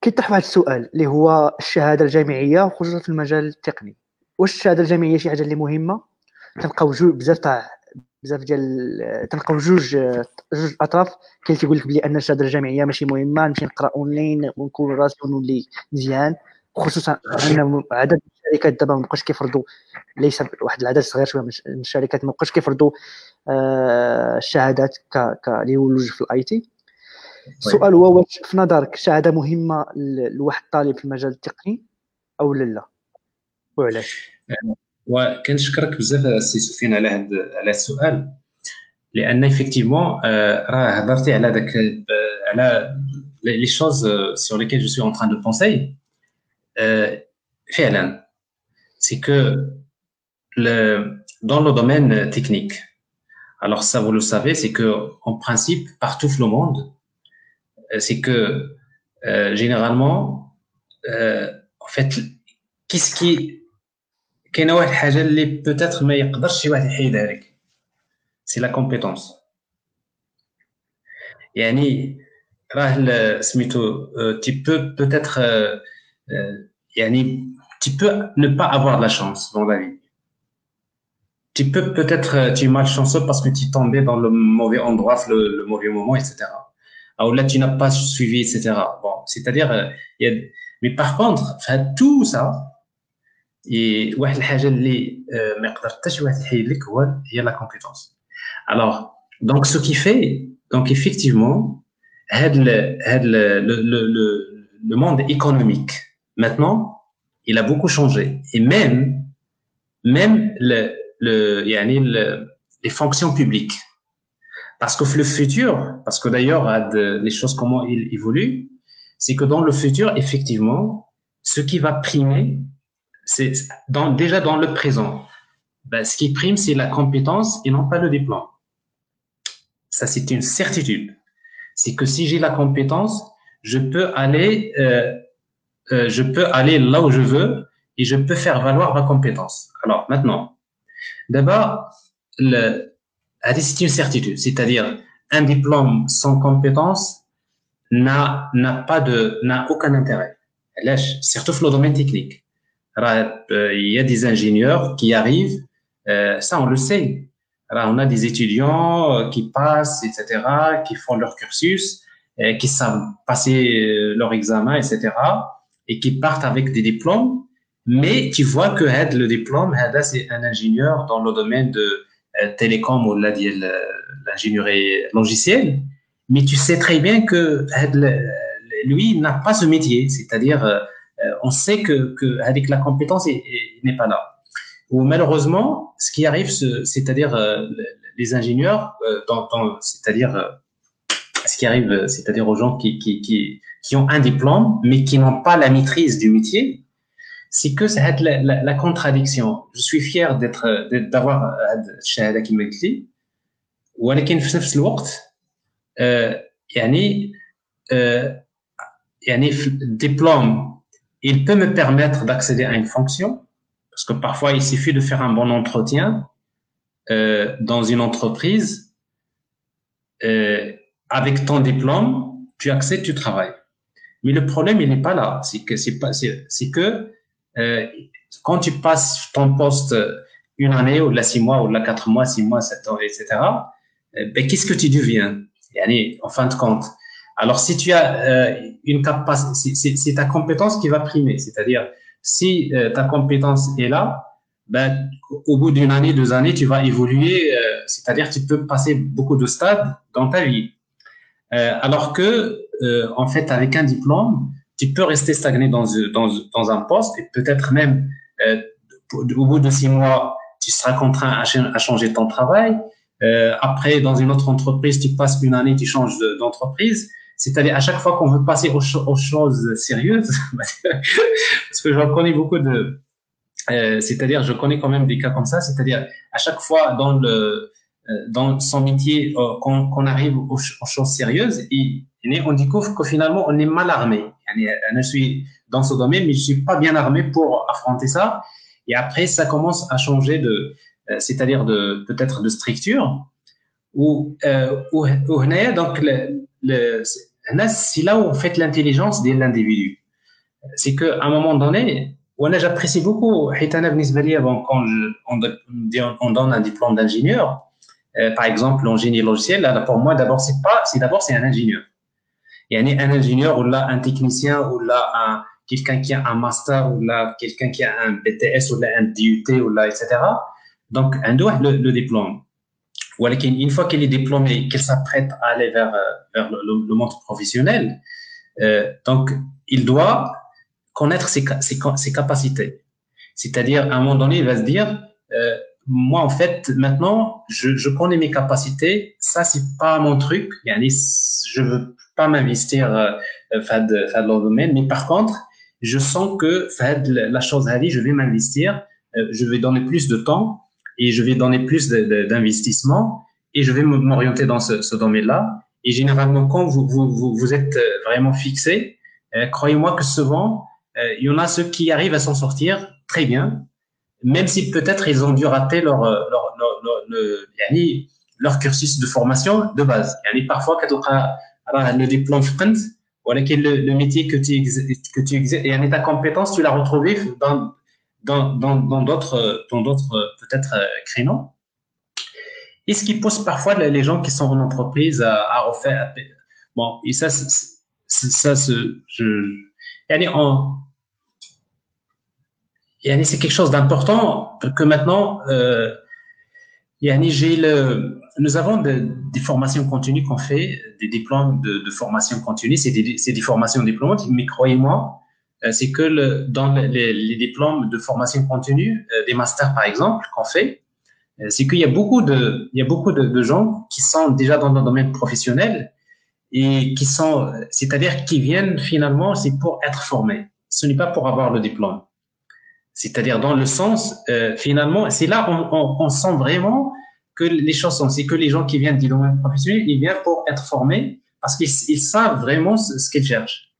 كيطرح واحد السؤال اللي هو الشهادة الجامعية خصوصا في المجال التقني. واش الشهادة الجامعية شي حاجة اللي مهمة؟ تلقاو جوج بزاف تاع بزاف ديال تلقاو جوج جوج أطراف. كاين تيقول لك بلي أن الشهادة الجامعية ماشي مهمة نمشي نقرأ أونلاين ونكون راسي ونولي مزيان. خصوصا ان عدد الشركات دابا ما بقاوش كيفرضوا ليس واحد العدد صغير شوية من الشركات ما بقاوش كيفرضوا آه، الشهادات ك اللي هو في الآي تي. السؤال هو واش في نظرك شهادة مهمة لواحد الطالب في المجال التقني أو لا؟ وعلاش؟ وكنشكرك بزاف السي سفيان على هذا على السؤال. لأن افكتيفمون آه، راه هضرتي على داك على لي شوز سور ليكيل جو سوي اون تران دو بونسي فعلا. c'est que le, dans le domaine technique, alors ça vous le savez, c'est que en principe, partout dans le monde, euh, c'est que euh, généralement, euh, en fait, qu'est-ce qui كاينه واحد الحاجه اللي peut-être ما يقدرش شي واحد يحيدها لك سي لا كومبيتونس يعني راه سميتو تي بو peut-être يعني tu peux ne pas avoir de la chance dans la vie. Tu peux peut-être, euh, tu es malchanceux parce que tu es tombé dans le mauvais endroit, le, le mauvais moment, etc. Ou là, tu n'as pas suivi, etc. Bon, c'est-à-dire, euh, il y a, mais par contre, tout ça, et واحد الحاجه اللي ما يقدر حتى شي واحد يحيد لك هو هي la compétence. Alors, donc ce qui fait donc effectivement هاد le, هاد le, le, le, le monde économique maintenant il a beaucoup changé. Et même, même le, le, le, les fonctions publiques. Parce que le futur, parce que d'ailleurs, les choses comment ils évoluent, c'est que dans le futur, effectivement, ce qui va primer, c'est dans, déjà dans le présent. Ben, ce qui prime, c'est la compétence et non pas le diplôme. Ça, c'est une certitude. C'est que si j'ai la compétence, je peux aller euh, euh, je peux aller là où je veux et je peux faire valoir ma compétence. Alors maintenant, d'abord, c'est une certitude, c'est-à-dire un diplôme sans compétence n'a pas de n'a aucun intérêt. Surtout dans le domaine technique. Euh, il y a des ingénieurs qui arrivent, euh, ça on le sait. On a des étudiants qui passent, etc., qui font leur cursus, qui savent passer leur examen, etc et qui partent avec des diplômes, mais tu vois que le diplôme, c'est un ingénieur dans le domaine de euh, télécom ou l'ingénierie logicielle, mais tu sais très bien que lui n'a pas ce métier, c'est-à-dire euh, on sait que, avec la compétence, il, n'est pas là. Ou malheureusement, ce qui arrive, c'est-à-dire euh, les ingénieurs, c'est-à-dire ce qui arrive, c'est-à-dire aux gens qui, qui ont un diplôme, mais qui n'ont pas la maîtrise du métier, c'est que ça la, la, la contradiction. Je suis fier d'être, d'avoir الشهاده كما قلت لي ولكن في نفس الوقت يعني يعني diplôme il peut me permettre d'accéder à une fonction parce que parfois il suffit de faire un bon entretien euh, dans une entreprise euh, avec ton diplôme tu accèdes tu travailles mais le problème, il n'est pas là. C'est que, euh, quand tu passes ton poste une année, ou la six mois, ou la quatre mois, six mois, sept ans, etc., euh, ben, qu'est-ce que tu deviens? En fin de compte. Alors, si tu as euh, une capacité, c'est, ta compétence qui va primer. C'est-à-dire, si ta compétence est là, ben, au bout d'une année, deux années, tu vas évoluer, euh, c'est-à-dire tu peux passer beaucoup de stades dans ta vie. Euh, alors que, euh, en fait, avec un diplôme, tu peux rester stagné dans, dans, dans un poste et peut-être même euh, au bout de six mois, tu seras contraint à, changer ton travail. Euh, après, dans une autre entreprise, tu passes une année, tu changes d'entreprise. C'est-à-dire à chaque fois qu'on veut passer aux, aux choses sérieuses, parce que j'en connais beaucoup de, euh, c'est-à-dire, je connais quand même des cas comme ça. C'est-à-dire, à chaque fois dans le euh, dans son métier, euh, qu'on qu arrive aux, aux, choses sérieuses, et, et on découvre que finalement, on est mal armé. Euh, je suis dans ce domaine, mais je suis pas bien armé pour affronter ça. Et après, ça commence à changer de, c'est-à-dire de peut-être de structure. Ou euh, donc le, le, c'est là où on fait l'intelligence de l'individu. C'est qu'à un moment donné, j'apprécie beaucoup, quand on, donne un diplôme d'ingénieur, euh, par exemple, l'ingénieur logiciel, là, pour moi, d'abord, c'est pas, c'est d'abord, c'est un ingénieur. Il y a un ingénieur ou là, un technicien ou là, quelqu'un qui a un master ou là, quelqu'un qui a un BTS ou là, un DUT ou là, etc. Donc, un doigt le, le diplôme. Ou alors, une fois qu'elle est diplômée, qu'elle s'apprête à aller vers, euh, le, monde professionnel, euh, donc, il doit connaître ses, capacités. C'est-à-dire, à un moment donné, il va se dire, moi, en fait, maintenant, je, je connais mes capacités. Ça, c'est pas mon truc. Je veux pas m'investir euh, dans le domaine. Mais par contre, je sens que la chose à je vais m'investir. Euh, je vais donner plus de temps et je vais donner plus d'investissement et je vais m'orienter dans ce, ce domaine-là. Et généralement, quand vous, vous, vous, êtes vraiment fixé, euh, croyez-moi que souvent, euh, il y en a ceux qui arrivent à s'en sortir très bien, même si peut-être ils ont dû rater leur, euh, leur, leur, leur, le, leur cursus de formation de base. Yani parfois, quand on a le diplôme sprint, le, le métier que tu que tu exerces ta compétence, tu l'as retrouvé dans dans dans d'autres dans d'autres peut-être euh, créneaux. Et ce qui pousse parfois les gens qui sont en entreprise à, refaire. Bon, et ça, ça, je, yani on, c'est quelque chose d'important que maintenant, euh, j'ai le, nous avons des formations continues qu'on fait, des diplômes de, de formation continue, c'est des, des, formations diplômantes, mais croyez-moi, euh, c'est que le, dans les, les, diplômes de formation continue, euh, des masters par exemple, qu'on fait, euh, c'est qu'il y a beaucoup de, il y a beaucoup de, de, gens qui sont déjà dans le domaine professionnel et qui sont, c'est-à-dire qui viennent finalement, c'est pour être formés. Ce n'est pas pour avoir le diplôme. C'est-à-dire dans le sens, euh, finalement, c'est là on, on, on, sent vraiment que les choses sont, c'est que les gens qui viennent du domaine professionnel, ils viennent pour être formés parce qu'ils ils savent vraiment ce, qu'ils cherchent.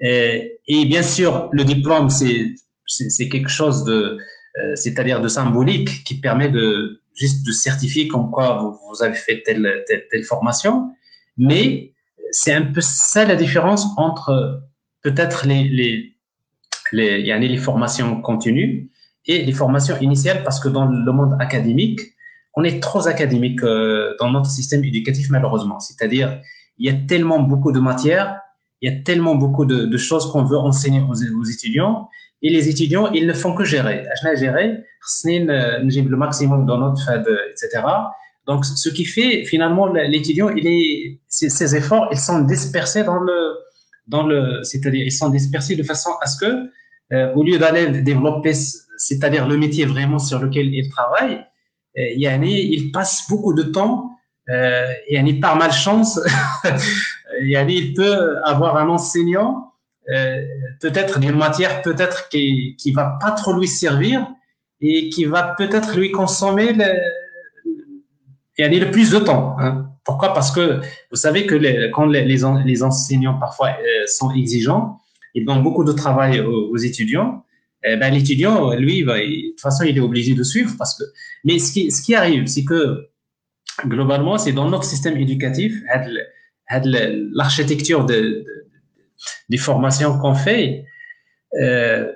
Et, et, bien sûr, le diplôme, c'est c'est quelque chose de, euh, c'est-à-dire de symbolique qui permet de juste de certifier comme quoi vous, vous avez fait telle, telle, telle formation. Mais c'est un peu ça la différence entre peut-être les, les les, il y a les formations continues et les formations initiales parce que dans le monde académique, on est trop académique euh, dans notre système éducatif malheureusement. C'est-à-dire, il y a tellement beaucoup de matières, il y a tellement beaucoup de, choses qu'on veut enseigner aux, étudiants et les étudiants, ils ne font que gérer. Je gérer, euh, le maximum dans notre FAD, etc. Donc, ce qui fait finalement l'étudiant, ses efforts, ils sont dispersés dans le, dans le, c'est-à-dire ils sont dispersés de façon à ce que euh, au lieu d'aller développer, c'est-à-dire le métier vraiment sur lequel il travaille, euh, il passe beaucoup de temps, euh, et par malchance, il peut avoir un enseignant, euh, peut-être d'une matière peut-être qui qui va pas trop lui servir et qui va peut-être lui consommer le, le plus de temps. Hein. Pourquoi? Parce que vous savez que quand les, les, enseignants parfois euh, sont exigeants, il donne beaucoup de travail aux, étudiants, eh ben, l'étudiant, lui, va, de toute façon, il est obligé de suivre parce que, mais ce qui, ce qui arrive, c'est que, globalement, c'est dans notre système éducatif, l'architecture de, des formations qu'on fait, euh,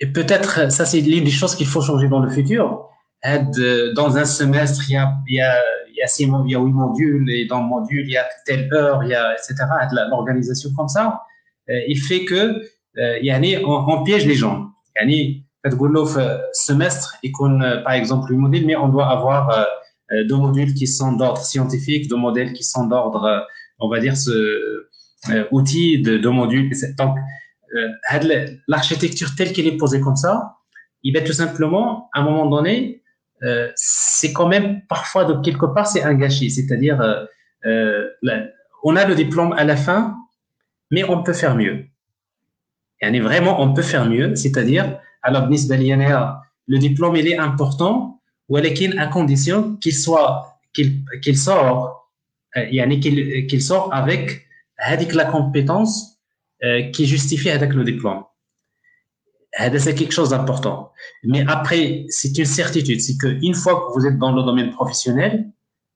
et peut-être, ça, c'est l'une des choses qu'il faut changer dans le futur. Dans un semestre, il y a, il y a, il y a six, il y a huit modules, et dans le module, il y a telle heure, il y a, etc., l'organisation comme ça. Euh, il fait que euh, on, piège les gens. Yani, semestre par exemple une modèle mais on doit avoir euh, euh, deux modules qui sont d'ordre scientifique deux modèles qui sont d'ordre euh, on va dire ce outil de deux modules donc l'architecture telle qu'elle est posée comme ça il va tout simplement à un moment donné c'est quand même parfois de quelque part c'est un gâchis c'est-à-dire on a le diplôme à la fin mais on peut faire mieux et vraiment on peut faire mieux c'est-à-dire alors le diplôme il est important ولكن à condition qu'il soit qu'il qu'il sort يعني qu'il qu'il sort avec avec la compétence qui justifie avec le diplôme c'est quelque chose d'important mais après c'est une certitude c'est que une fois que vous êtes dans le domaine professionnel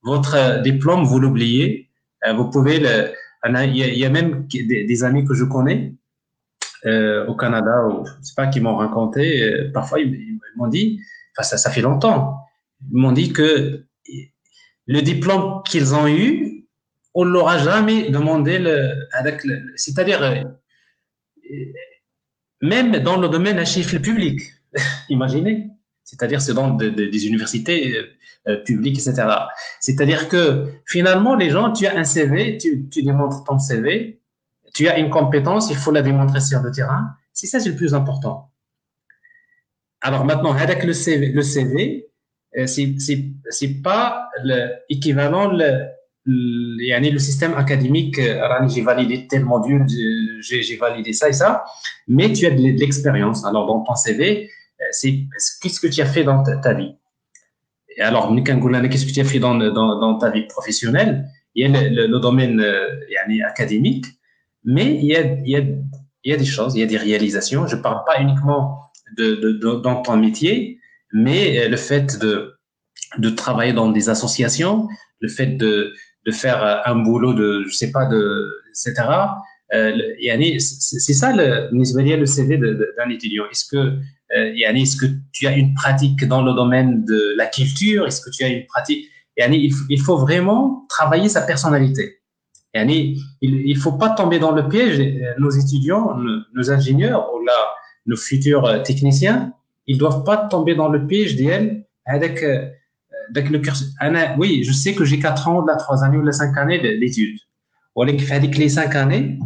votre diplôme vous l'oubliez vous pouvez le il y a même des amis que je connais euh, au Canada, ou, je sais pas, qui m'ont raconté, euh, parfois ils, m'ont dit, ça, fait longtemps, ils m'ont dit que le diplôme qu'ils ont eu, on l'aura jamais demandé c'est-à-dire euh, même dans le domaine d'un chiffre public, imaginez, c'est-à-dire c'est dans des universités publiques, etc. C'est-à-dire que finalement les gens, tu as un CV, tu, tu démontres ton CV, tu as une compétence, il faut la démontrer sur le terrain. C'est ça, c'est le plus important. Alors maintenant, avec le CV, le CV, euh, c'est pas l'équivalent le, le, le système académique. Euh, j'ai validé tel module, j'ai validé ça et ça, mais tu as de l'expérience. Alors dans ton CV, euh, c'est qu'est-ce que tu as fait dans ta, vie? Alors, qu'est-ce que tu as fait dans, ta vie professionnelle? Il y a le, domaine académique mais il y a, des choses, il y a des réalisations. Je parle pas uniquement de, dans ton métier, mais euh, le fait de, travailler dans des associations, le fait de, faire un boulot de, je sais pas, etc. Euh, c'est ça le, le CV d'un étudiant. Est-ce que, euh, est-ce que tu as une pratique dans le domaine de la culture? Est-ce que tu as une pratique? Il faut vraiment travailler sa personnalité il ne faut pas tomber dans le piège. Nos étudiants, nos ingénieurs ou là, nos futurs euh, techniciens, ils doivent pas tomber dans le piège d'elle avec, euh, avec le cursus. Oui, je sais que j'ai 4 ans, la 3 années ou la 5 années d'études. Avec les 5 années,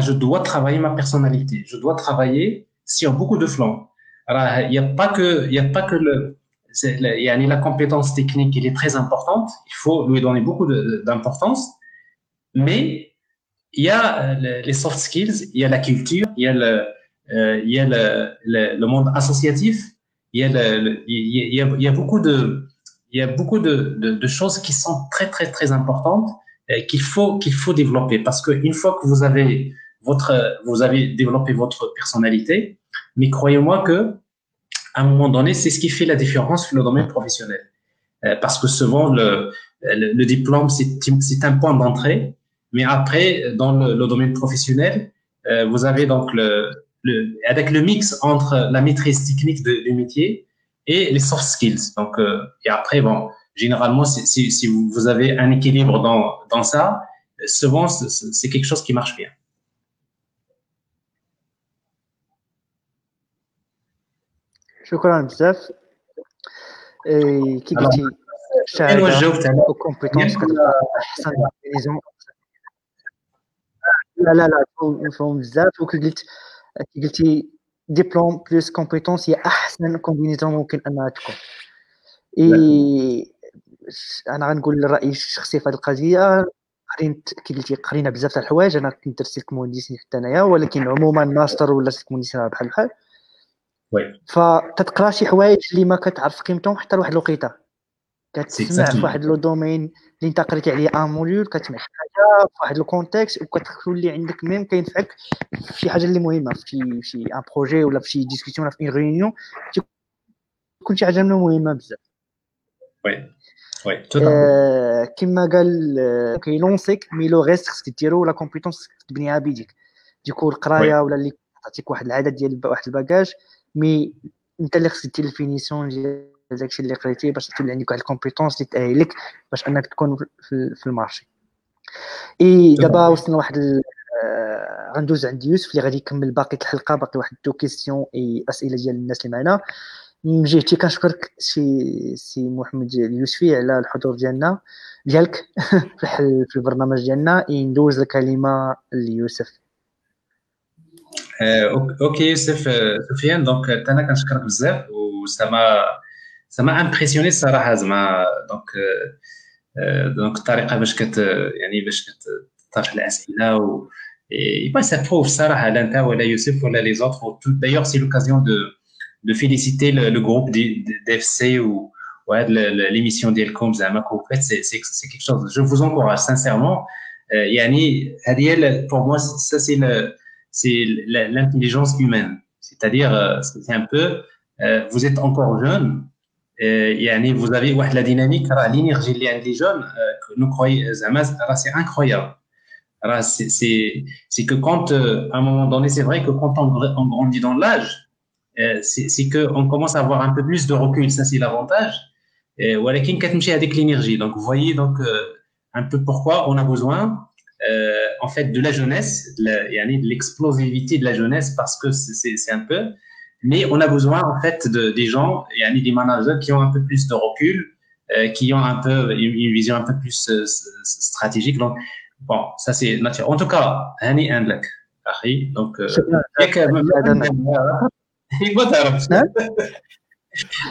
je dois travailler ma personnalité. Je dois travailler sur beaucoup de flancs. Il n'y a pas que, il y a pas que le, il y a la compétence technique, il est très importante. Il faut lui donner beaucoup d'importance. Mais il y a euh, les soft skills, il y a la culture, il y a le, euh, il y a le, le, monde associatif, il y a, il, y a, beaucoup de, il y a beaucoup de, de choses qui sont très très très importantes qu'il faut qu'il faut développer parce que une fois que vous avez votre vous avez développé votre personnalité, mais croyez-moi que à un moment donné, c'est ce qui fait la différence sur le domaine professionnel. Euh, parce que souvent le, le, le diplôme c'est un point d'entrée, mais après, dans le, domaine professionnel, euh, vous avez donc le, le, avec le mix entre la maîtrise technique du métier et les soft skills. Donc, euh, et après, bon, généralement, si, si vous avez un équilibre dans, dans ça, souvent, c'est quelque chose qui marche bien. شكرا بزاف. كي قلتي الشهاده وكومبيتونس أحسن لا لا لا مفهوم بزاف. وكي قلت كي قلتي ديبلوم بلوس كومبيتونس هي أحسن كومبينيزون ممكن أنها تكون. إي أنا غنقول الراي الشخصي في هذه القضية. قرينت كي قلتي قرينا بزاف تاع الحوايج. أنا كنت درت سلك مهندسين حتى أنايا ولكن عموما ماستر ولا سلك مهندسين بحال بحال. فتتقرا شي حوايج اللي ما كتعرف قيمتهم حتى لواحد الوقيتة. كتسمع في واحد لو دومين اللي انت قريتي عليه ان موديول كتسمع شي حاجة في واحد الكونتكست وكتولي عندك ميم كينفعك في شي حاجة اللي مهمة في شي في شي ان بروجي ولا في شي ديسكسيون ولا في اون ريونيون تكون شي حاجة مهمة بزاف. وي. وي. آه كما قال كيلونسيك مي لو ريست خصك ديرو لا كومبيتونس تبنيها بيديك. ديكو القراية ولا اللي تعطيك واحد العدد ديال واحد الباكاج مي انت اللي خصك دير الفينيسيون ديال داكشي اللي قريتيه باش تولي عندك واحد الكومبيتونس اللي تأهلك باش انك تكون في المارشي. اي دابا وصلنا لواحد غندوز عند يوسف اللي غادي يكمل باقي الحلقة باقي واحد دو كيسيون اي أسئلة ديال الناس اللي معنا. من جهتي كنشكرك سي سي محمد اليوسفي على الحضور ديالنا ديالك في البرنامج ديالنا. ندوز الكلمة ليوسف. اوكي يوسف سفيان دونك انا كنشكرك بزاف وسما سما امبرسيوني الصراحه زعما دونك دونك الطريقه باش كت يعني باش كتطرح الاسئله و et bah, ça prouve ça Lanta ou Youssef ou les autres d'ailleurs c'est l'occasion de de féliciter le, le groupe d'FC ou ouais, l'émission d'Elcom Zama c'est c'est quelque chose je vous encourage sincèrement euh, yani pour moi ça c'est le c'est l'intelligence humaine. C'est-à-dire, euh, c'est un peu, euh, vous êtes encore jeune, euh, et vous avez la dynamique, l'énergie des jeunes, nous croyons, c'est incroyable. C'est que quand, à un moment donné, c'est vrai que quand on, grandit dans l'âge, c'est qu'on commence à avoir un peu plus de recul, ça c'est l'avantage. Voilà, avec l'énergie. Donc, vous voyez donc un peu pourquoi on a besoin en fait de la jeunesse de l'explosivité de la jeunesse parce que c'est un peu. Mais on a besoin en fait de, des gens, a des managers qui ont un peu plus de recul, euh, qui ont un peu une, vision un peu plus euh, stratégique. Donc bon, ça c'est naturel. En tout cas, Hani Andlek, donc euh,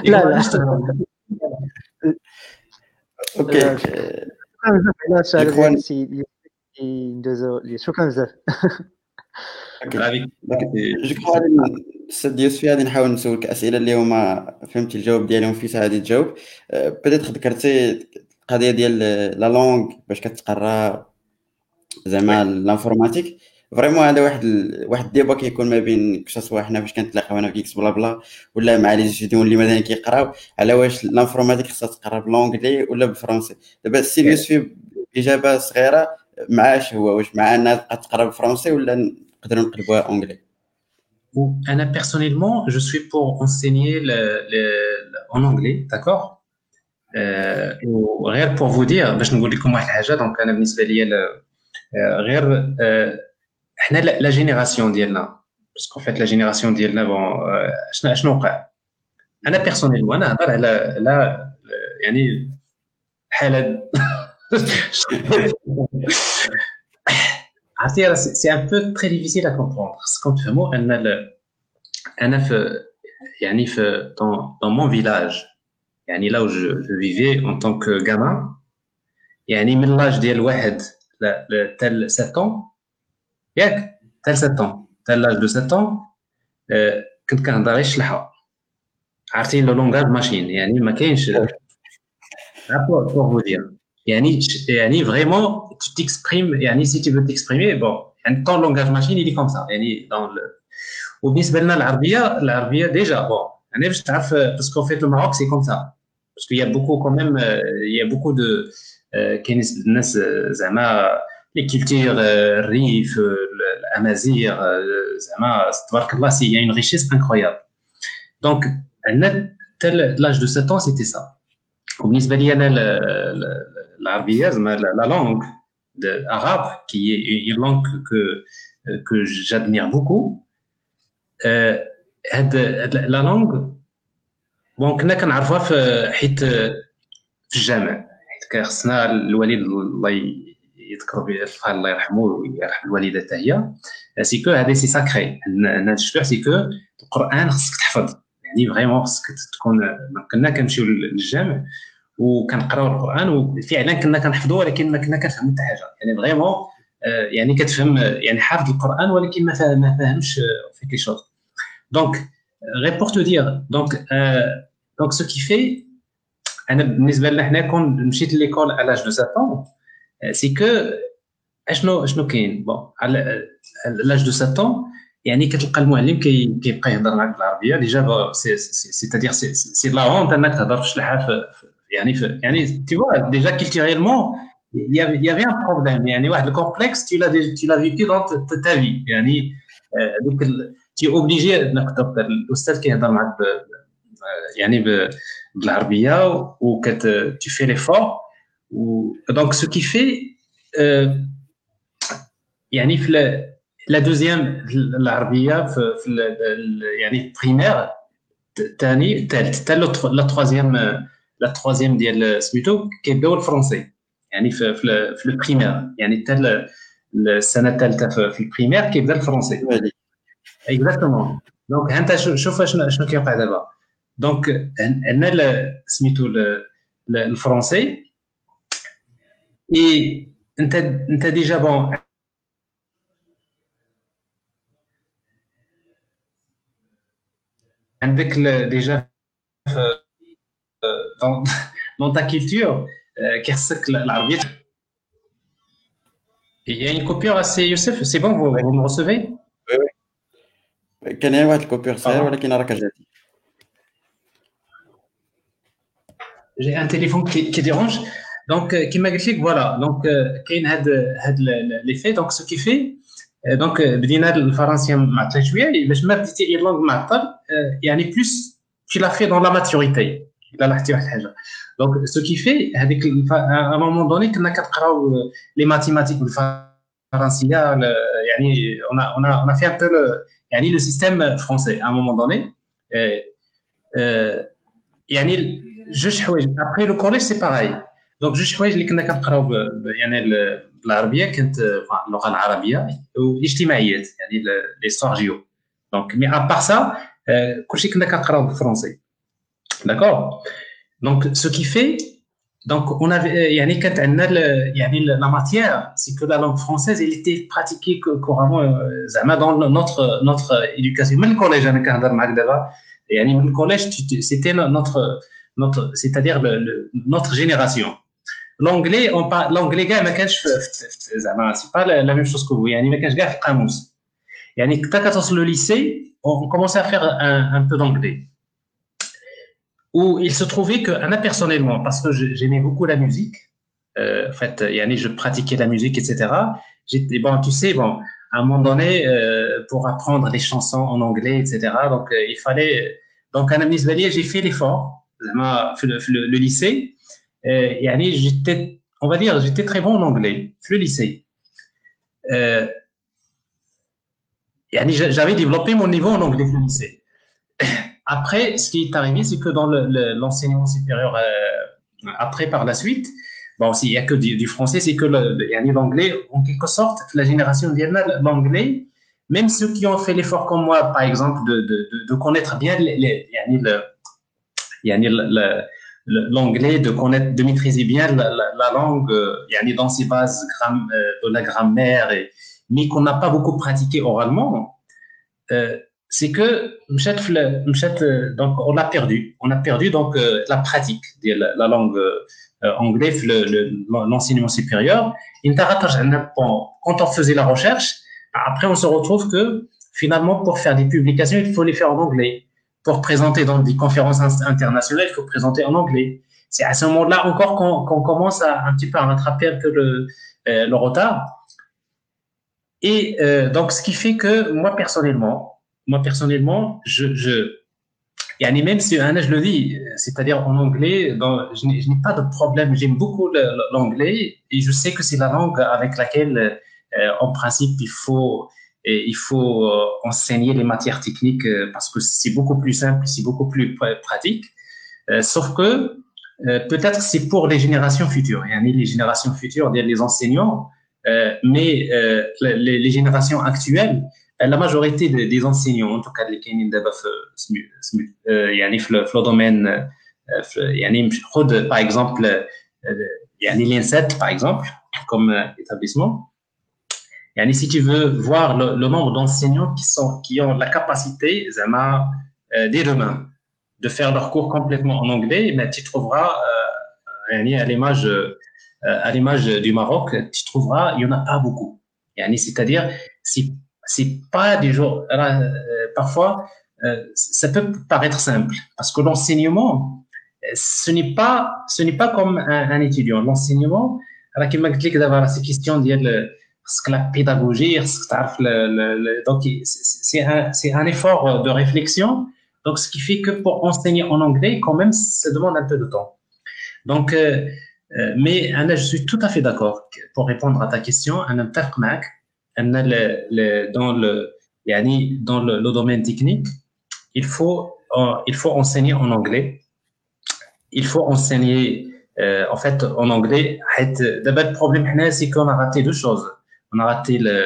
لا أوكي شكرا بزاف جو كخوا غادي نحاول نسولك اسئله اللي هما فهمتي الجواب ديالهم في ساعه غادي تجاوب بديت ذكرتي القضية ديال لا لونغ باش كتقرا زعما لانفورماتيك فريمون هذا واحد ال... واحد الديبا كيكون ما بين كسوا حنا فاش كنتلاقاو هنا في كيكس بلا بلا ولا مع لي ستوديون اللي مثلا كيقراو. على واش لانفورماتيك خصها تقرا بلونجلي ولا بالفرنسي دابا السي يوسفي اجابه صغيرة مع هو واش مع أنها تقرا بالفرنسي ولا Anna, personnellement, je suis pour enseigner le, le, en anglais, d'accord euh, غير pour vous dire باش نقول لكم واحد الحاجة دونك أنا بالنسبة لي غير حنا لا جينيراسيون ديالنا باسكو فيت لا جينيراسيون ديالنا بون شنو شنو وقع؟ أنا بيرسونيلمون أنا هضر على على يعني حاله c'est un peu très difficile à comprendre. Quand tu mot, on a le, on a yani dans, dans mon village, yani là où je, je vivais en tant que gamin, yani من l'âge ديال واحد tel 7 ans, ياك tel 7 ans, tel l'âge de 7 ans, كنت كنهضر غير شلحه عرفتي لو لونغاج ماشين يعني ما كاينش pour vous dire Et Annie, vraiment, tu t'exprimes, Et Annie, si tu veux t'exprimer, bon, ton langage machine, il est comme ça. Yani, dans le... Ou bien, l'arabia, l'arabia, déjà, bon, parce qu'en fait, le Maroc, c'est comme ça. Parce qu'il y a beaucoup, quand même, euh, il y a beaucoup de. Euh, euh les cultures, euh, Rif, euh, l'Amazir, Zama, il y a une richesse incroyable. Donc, tel l'âge de 7 ans, c'était ça. Au Nisbalia, أنا l'arabe, la langue arabe, qui est une langue que, que j'admire beaucoup, euh, la langue, bon, كنا كنعرفوها في حيت في الجامع. حيت كخصنا الوالد الله يذكر به الله يرحمه ويرحم الوالدة حتى هي سي كو هذا سي ساكري هذا الشبع سي كو القرآن خصك تحفظ. يعني فريمون خصك تكون كنا كنمشيو للجامع. وكنقراو القرآن وفعلا كنا كنحفظوا ولكن ما كنا كنفهموا حتى حاجة. يعني فريمون يعني كتفهم يعني حافظ القرآن ولكن ما ما فاهمش في كي شوز. دونك غير بور تو دير دونك دونك سو كي في أنا بالنسبة لنا حنا كون مشيت ليكول على دو 7 سي كو اشنو شنو كاين؟ بون على لاج دو 7 يعني كتلقى المعلم كيبقى يهضر معاك بالعربية. ديجا سي تادير سي لا هونت إنك تهضر في شلحه Tu vois, déjà culturellement, il y avait, il y avait un problème. Le complexe, tu l'as, tu l'as vécu dans ta, vie. Euh, donc, tu es obligé, l'Oustad qui est dans euh, l'Arabia, ou que tu fais l'effort. Donc, ce qui fait, euh, la deuxième, l'Arabia, primaire, tu as la troisième. Euh, لا troisième ديال سميتو كيبداو الفرنسي يعني في في, في البريمير يعني حتى السنه الثالثه في البريمير كيبدا الفرنسي اكزاكتومون دونك انت شوف شنو شنو كيوقع دابا دونك عندنا سميتو الفرنسي اي انت انت ديجا بون عندك ديجا dans ta culture كيخصك العربيه Il y a une coupure assez Youssef, c'est bon, vous, vous me recevez Oui, oui. كان واحد الكوبير صغير ولكن راك جاتي J'ai un téléphone qui, qui dérange. Donc, qui m'a dit voilà. Donc, كاين هاد هاد l'effet. Donc, ce qui fait دونك بدينا الفرنسيه معطل شويه باش ما بديتي اي لونغ معطل يعني بلوس tu l'as fait dans la maturité الا لاحظتي واحد الحاجة دونك سو كي في هذيك ا مومون دوني كنا كنقراو لي ماتيماتيك بالفرنسيه يعني اون اون اون في ان يعني لو سيستيم فرونسي ا مومون دوني يعني جوج حوايج ابخي لو كوليج سي باراي دونك جوج حوايج اللي كنا كنقراو يعني بالعربيه كانت اللغة العربيه والاجتماعيات يعني لي ستوار جيو دونك مي ابار سا كلشي كنا كنقراو بالفرنسي D'accord? Donc, ce qui fait, donc, on avait, euh, yani, quand on a le, la matière, c'est que la langue française, elle était pratiquée couramment euh, Zama dans notre, notre euh, éducation. Même hein, le hein. collège, yani, le collège c'était notre, notre c'est-à-dire notre génération. L'anglais, on parle, l'anglais, c'est pas la, même chose que vous. Yani, mais quand je le lycée, on commençait à faire un, un peu d'anglais où il se trouvait que, Anna, personnellement, parce que j'aimais beaucoup la musique, euh, en fait, Yannick, je pratiquais la musique, etc. J'étais, bon, tu sais, bon, à un moment donné, euh, pour apprendre les chansons en anglais, etc., donc euh, il fallait. Donc, à Anna Nisbalier, j'ai fait l'effort, le, le, le lycée. Yannick, j'étais, on va dire, j'étais très bon en anglais, le lycée. Euh, j'avais développé mon niveau en anglais le lycée après ce qui est arrivé c'est que dans l'enseignement le, supérieur euh, après par la suite bon s'il y a que du, français c'est que l'anglais en quelque sorte la génération de l'anglais même ceux qui ont fait l'effort comme moi par exemple de, de, de, connaître bien le, l'anglais, de connaître, de maîtriser bien la, la, la langue, euh, dans ses bases euh, de la grammaire, mais qu'on n'a pas beaucoup pratiqué oralement, euh, c'est que euh, donc on a perdu, on a perdu donc euh, la pratique de la, la langue anglaise, l'enseignement le, supérieur. Quand on faisait la recherche, après on se retrouve que finalement pour faire des publications, il faut les faire en anglais pour présenter dans des conférences internationales, il faut présenter en anglais. C'est à ce moment-là encore qu'on qu commence à un petit peu à rattraper un peu le, euh, le retard. Et euh, donc, ce qui fait que moi personnellement, moi personnellement, je, je et même si un je le dis, c'est-à-dire en anglais, je n'ai pas de problème. J'aime beaucoup l'anglais et je sais que c'est la langue avec laquelle, euh, en principe, il faut il faut euh, enseigner les matières techniques euh, parce que c'est beaucoup plus simple, c'est beaucoup plus pratique. Sauf que peut-être c'est pour les générations futures, yani les générations futures, les enseignants, mais les, générations actuelles, la majorité de, des enseignants, en tout cas les Kenyans d'abord, yani le domaine, yani par exemple, yani l'INSET par exemple, comme établissement, Yani, si tu veux voir le, nombre d'enseignants qui, qui ont la capacité, zama, euh, dès demain, de faire leur cours complètement en anglais, mais tu trouveras, euh, à l'image euh, du Maroc, tu trouveras, il y en a pas beaucoup. C'est-à-dire, c'est c'est pas des jours. Euh, parfois, euh, ça peut paraître simple parce que l'enseignement, ce n'est pas ce n'est pas comme un, un étudiant. L'enseignement, alors qu'il m'a dit d'avoir ces questions dire le parce que la pédagogie, le, le, donc c'est un, un effort de réflexion. Donc, ce qui fait que pour enseigner en anglais, quand même, ça demande un peu de temps. Donc, euh, euh mais Anna, je suis tout à fait d'accord pour répondre à ta question. Mac, dans le dans le domaine technique il faut il faut enseigner en anglais il faut enseigner euh, en fait en anglais d'abord le problème c'est qu'on a raté deux choses on a raté le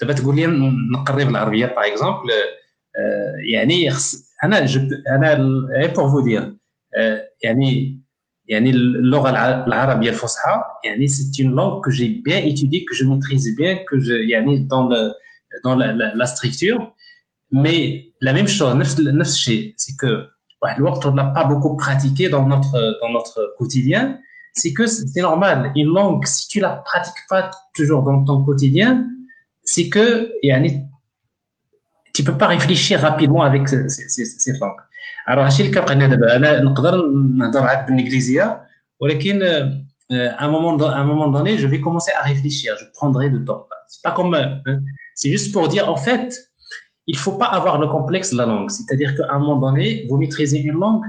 دابا تقول لي نقرب العربيه par exemple يعني انا انا pour vous dire يعني يعني اللغه العربيه الفصحى يعني c'est une langue que j'ai bien étudiée que je maîtrise bien que je يعني dans le dans la, la, la structure mais la même chose نفس نفس الشيء c'est que واحد الوقت on n'a pas beaucoup pratiqué dans notre dans notre quotidien c'est que c'est normal une langue si tu la pratiques pas toujours dans ton quotidien c'est que يعني tu peux pas réfléchir rapidement avec cette langue alors هادشي اللي كنبقى دابا انا نقدر نهضر معاك بالانجليزيه ولكن à un moment à un moment donné je vais commencer à réfléchir je prendrai du temps c'est pas comme c'est juste pour dire en fait il faut pas avoir le complexe de la langue c'est-à-dire qu'à un moment donné vous maîtrisez une langue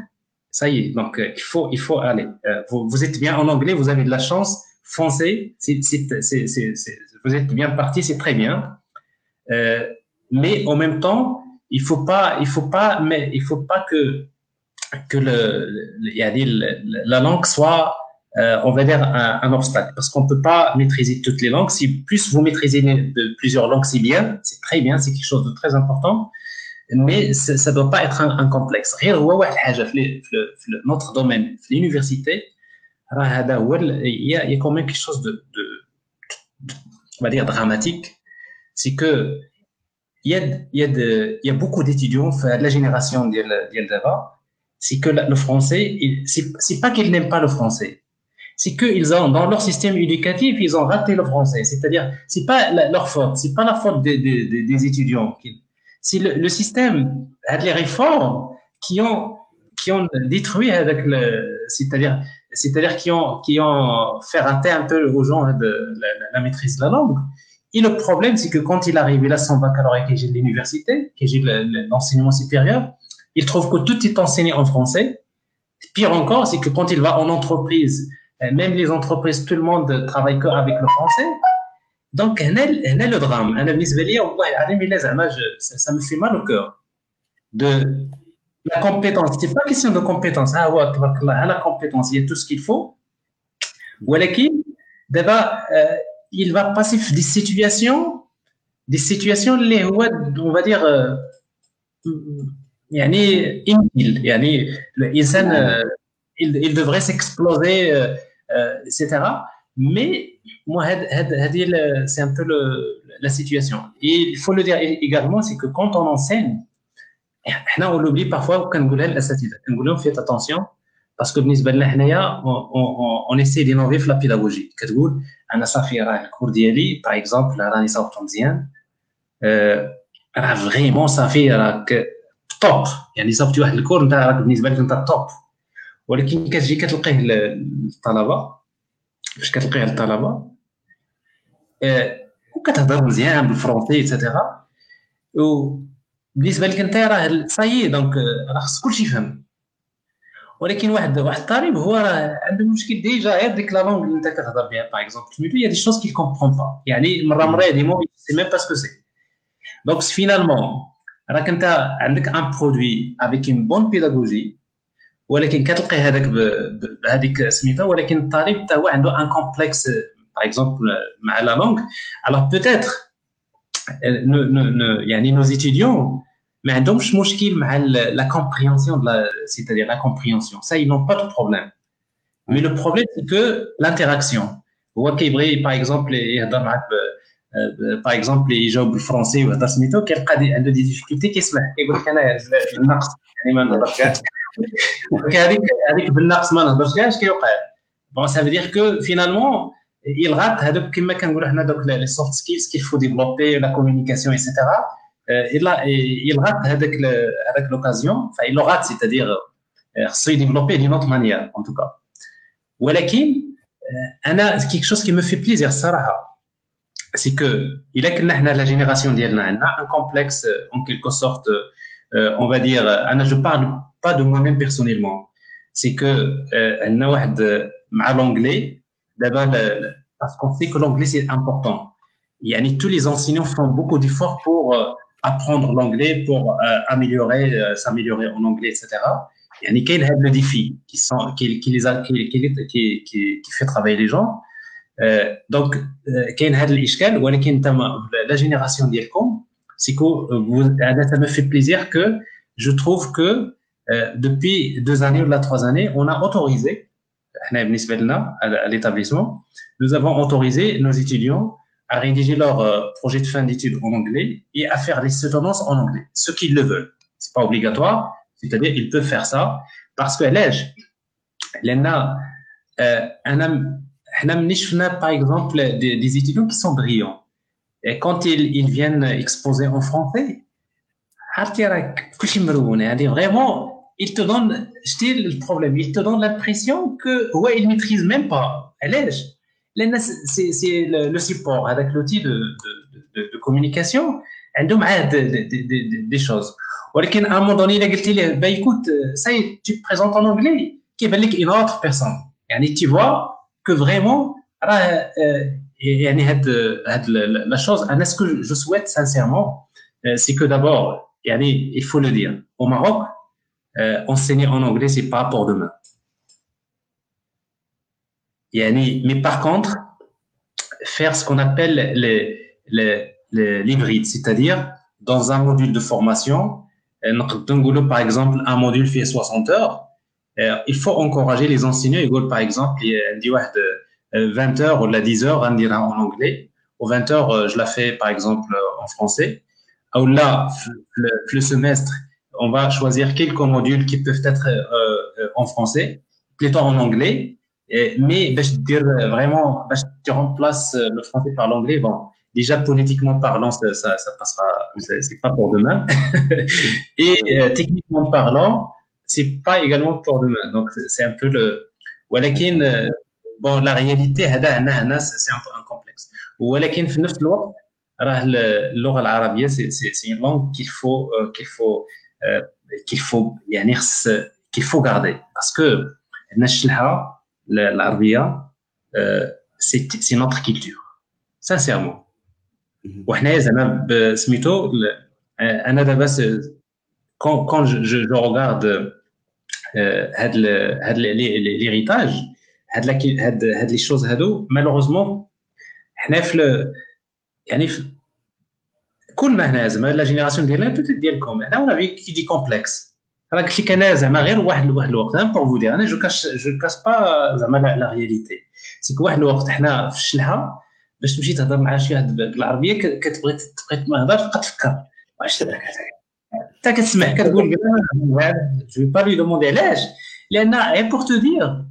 ça y est donc il faut il faut aller vous, vous êtes bien en anglais vous avez de la chance foncez c'est c'est vous êtes bien parti c'est très bien euh, mais en même temps il faut pas, il faut pas, mais il faut pas que que le, le la langue soit, euh, on va dire un, obstacle, parce qu'on peut pas maîtriser toutes les langues. Si plus vous maîtrisez de plusieurs langues, c'est bien, c'est très bien, c'est quelque chose de très important. Mais ça ne doit pas être un, un complexe. Notre domaine, l'université, il y, a, il y a quand même quelque chose de, de on va dire dramatique, c'est que il y a, de, beaucoup d'étudiants de la génération d'Eldava, c'est que le français, c'est pas qu'ils n'aiment pas le français, c'est qu'ils ont, dans leur système éducatif, ils ont raté le français. C'est-à-dire, c'est pas leur faute, c'est pas la faute des, étudiants. C'est le, le, système, les réformes qui ont, détruit avec le, c'est-à-dire, qui ont, fait rater un peu aux gens de la, la maîtrise de la langue. Et le problème, c'est que quand il arrive, il a son baccalauréat qui est de l'université, qui est de l'enseignement supérieur, il trouve que tout est enseigné en français. Pire encore, c'est que quand il va en entreprise, euh, même les entreprises, tout le monde travaille que avec le français. Donc, est le drame. Ça me fait mal au cœur. De la compétence, c'est pas question de compétence. Ah ouais, la compétence, il y a tout ce qu'il faut. Ou d'abord, il va passer des situations des situations اللي هو on va dire يعني inutile يعني الانسان il, il devrait s'exploser etc mais moi هذه c'est un peu le, la situation et il faut le dire également c'est que quand on enseigne احنا on l'oublie parfois كنقولها للاساتذه كنقول لهم faites attention باسكو بالنسبه لنا حنايا اون اسي دينوفي في لا بيداغوجي كتقول أنا صافي راه الكور ديالي باغ اكزومبل راني صاوبتو مزيان. راه فريمون صافي راك توب يعني صاوبتي واحد الكور أنت راك بالنسبة لك أنت توب ولكن كتجي كتلقيه للطلبه فاش كتلقيه للطلبه وكتهضر مزيان بالفرونسي ايتترا وبالنسبه لك أنت راه صايي دونك راه خص كلشي يفهم. ولكن واحد واحد الطالب هو راه عنده مشكل ديجا غير ديك لا لونغ اللي انت كتهضر بها باغ اكزومبل سميتو يا دي شوز كي كومبرون با يعني مرة مرة دي مو سي ميم با سكو سي دونك فينالمون راك انت عندك ان برودوي افيك اون بون بيداغوجي ولكن كتلقي هذاك بهذيك سميتها ولكن الطالب حتى هو عنده ان كومبلكس باغ اكزومبل مع لا لونغ الوغ بوتيتر يعني نو étudiants mais عندهمش مشكل مع la compréhension de la c'est-à-dire la compréhension ça ils n'ont pas de problème mais le problème c'est que l'interaction هو كيبغي par exemple يهضر معاك باغ اكزومبل يجاوب بالفرنسي ويهضر سميتو كيلقى عنده دي ديفيكولتي كيسمح كيقول لك انا بالنقص يعني ما نهضرش كاع هذيك هذيك بالنقص ما نهضرش كاع اش كيوقع بون سا فيدير كو فينالمون يلغات هذوك كما كنقولوا حنا دوك لي سوفت سكيلز كيل فو ديفلوبي لا كومونيكاسيون ايتترا il, il rate avec l'occasion, enfin il le rate, c'est-à-dire se développer d'une autre manière, en tout cas. ولكن انا quelque chose qui me fait plaisir الصراحه c'est que il a que نحن la génération ديالنا عندنا un complexe en quelque sorte on va dire انا je parle pas de moi-même personnellement c'est que عندنا واحد مع l'anglais d'abord parce qu'on sait que l'anglais c'est important tous les enseignants font beaucoup d'efforts pour apprendre l'anglais pour euh, améliorer, euh, s'améliorer en anglais, etc. Yani, quel est le défi qui, sont, qui, qui, les qui, qui, qui, fait travailler les gens euh, Donc, quel est l'ishkal La génération d'Yelkom, c'est que vous, ça me fait plaisir que je trouve que euh, depuis deux années ou là, trois années, on a autorisé, à l'établissement, nous avons autorisé nos étudiants à rédiger leur projet de fin d'études en anglais et à faire les soutenances en anglais ceux qui le veulent c'est pas obligatoire c'est-à-dire, ils peuvent faire ça parce que l'âge, l'ENA, par exemple des, des, étudiants qui sont brillants. Et quand ils, ils viennent exposer en français, vraiment, ils te donnent, le problème, ils te donnent l'impression que, ouais, ils maîtrisent même pas l'âge C'est le, le support avec l'outil de, de, de, de communication, des, des, des choses. ولكن à un moment donné il a dit bah écoute ça y est tu te présentes en anglais كيبان لك une autre personne يعني tu vois que vraiment راه يعني هاد هاد la chose انا ce que je souhaite sincèrement c'est que d'abord يعني il faut le dire au Maroc enseigner en anglais c'est pas pour demain يعني mais par contre faire ce qu'on appelle les les l'hybride c'est-à-dire dans un module de formation par exemple un module fait 60 heures il faut encourager les enseignants par exemple il 20 heures ou 10 heures on dira en anglais. Ou 20 heures je la fais par exemple en français. Ou là le semestre on va choisir quelques modules qui peuvent être en français plutôt en anglais mais je dire vraiment tu remplaces le français par l'anglais bon déjà politiquement parlant, ça, ça, ça passera, c'est pas pour demain. Et euh, techniquement parlant, c'est pas également pour demain. Donc c'est un peu le. ولكن bon la réalité هذا هنا هنا c'est un peu un complexe. ولكن في نفس الوقت راه اللغه العربيه سي سي سي langue qu'il faut qu'il faut qu'il faut يعني خص qu'il faut garder parce que نشلها العربيه c'est notre culture. Sincèrement. وحنايا زعما سميتو أنا دابا كون كون جو روغارد هاد هاد ليريتاج هاد هاد هاد لي شوز هادو مالوغوزمون حنا في يعني في كل ما هنا زعما لا جينيراسيون ديالنا بوتيت ديالكم هنا ولا كي دي كومبلكس راه قلت لك أنا زعما غير واحد واحد الوقت. أنا بور فو دير أنا جو كاش جو كاش با زعما لا رياليتي. سيك واحد الوقت حنا في الشلحة باش تمشي تهضر مع شي واحد بالعربية كتبغي تبغي ما هضرش تبقى تفكر. واش أنت كتسمع كتقول جو با لي دوموندي علاش. لأن غير بور تو دير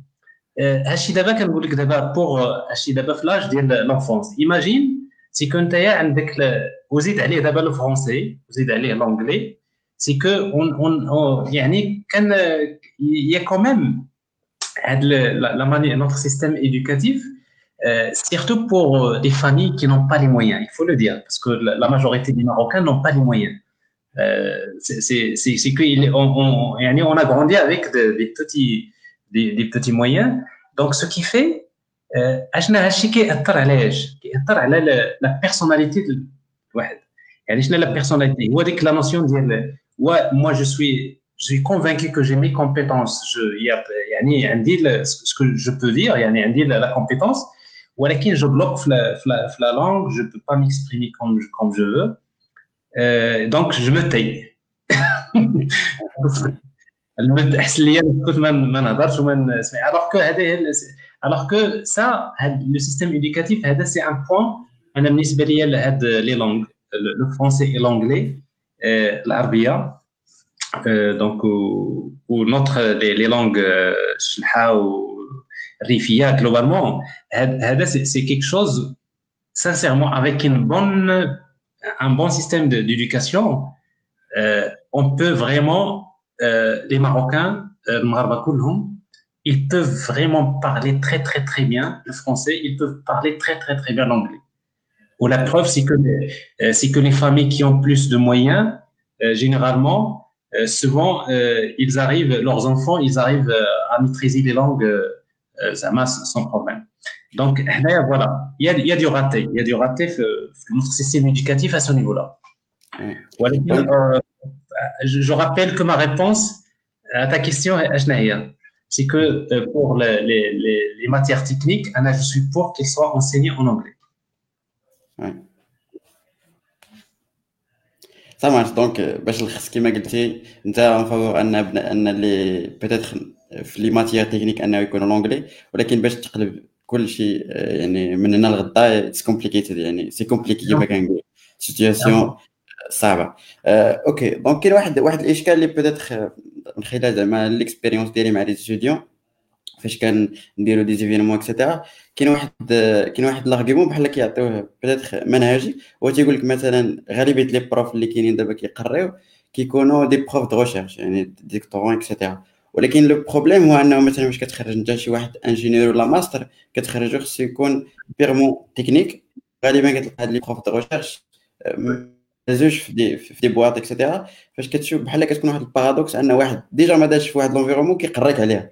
هادشي دابا كنقول لك دابا بوغ هادشي دابا في لاج ديال لونفونس ايماجين سي كو نتايا عندك وزيد عليه دابا لو فرونسي وزيد عليه لونجلي سي كو اون اون يعني كان يا كوميم هاد لا ماني نوتر سيستيم ايدوكاتيف Euh, surtout pour euh, des familles qui n'ont pas les moyens, il faut le dire, parce que la, la majorité des Marocains n'ont pas les moyens. Euh, c'est qu'on on, on, on a grandi avec de, des, petits, des, des, petits moyens. Donc, ce qui fait, اجنا هالشيء كيأثر على ايش؟ كيأثر على لا بيرسوناليتي ouais, moi, je suis, je convaincu que j'ai mes compétences. Je, il y a, y un deal, ce que je peux dire, il y a un deal, la compétence. Ou je bloque la, la, la langue, je ne peux pas m'exprimer comme, comme je veux. Euh, donc, je me taille. alors que ça le système éducatif c'est un point les langues le français et l'anglais العربيه donc ou, ou notre les, les langues شلحه RIFIA, globalement, c'est quelque chose, sincèrement, avec une bonne, un bon système d'éducation, euh, on peut vraiment, euh, les Marocains, euh, ils peuvent vraiment parler très, très, très bien le français, ils peuvent parler très, très, très bien l'anglais. Ou la preuve, c'est que, euh, c'est que les familles qui ont plus de moyens, euh, généralement, euh, souvent, ils arrivent, leurs enfants, ils arrivent à maîtriser les langues, ça masse sans problème. Donc, voilà, il y a, il y a du raté, il y a du raté dans notre système éducatif à ce niveau-là. Voilà. Euh, je rappelle que ma réponse à ta question, c'est que pour les, les, les matières techniques, Anna, je suis pour qu'elles soient enseignées en anglais. Ça marche. Donc, باش نلخص كما قلتي أنت ان فافور أن أن اللي بيتيتر في لي ماتيير تكنيك أنه يكونوا لونجلي ولكن باش تقلب كل شيء يعني من هنا لغدا اتس كومبليكيتد يعني سي كومبليكي كما كنقول سيتياسيون صعبة. أوكي دونك كاين واحد واحد الإشكال اللي بيتيتر من خلال زعما ليكسبيريونس ديالي مع لي ستوديون فاش كنديرو دي زيفينمون اكسيتيرا كاين واحد كاين واحد لارغيومون بحال كيعطيوه بيتيتر منهجي هو تيقول لك مثلا غالبية لي بروف اللي كاينين دابا كيقريو كيكونوا دي بروف دو ريشيرش يعني ديكتورون اكسيتيرا ولكن لو بروبليم هو أنه مثلا واش كتخرج انت شي واحد انجينيور ولا ماستر كتخرجو خصو يكون بيرمون تكنيك غالبا كتلقى هاد لي بروف دو ريشيرش دازوش في دي في دي بواط اكسيتيرا فاش كتشوف بحال كتكون واحد البارادوكس أن واحد ديجا ما داش في واحد لونفيرومون كيقريك عليها.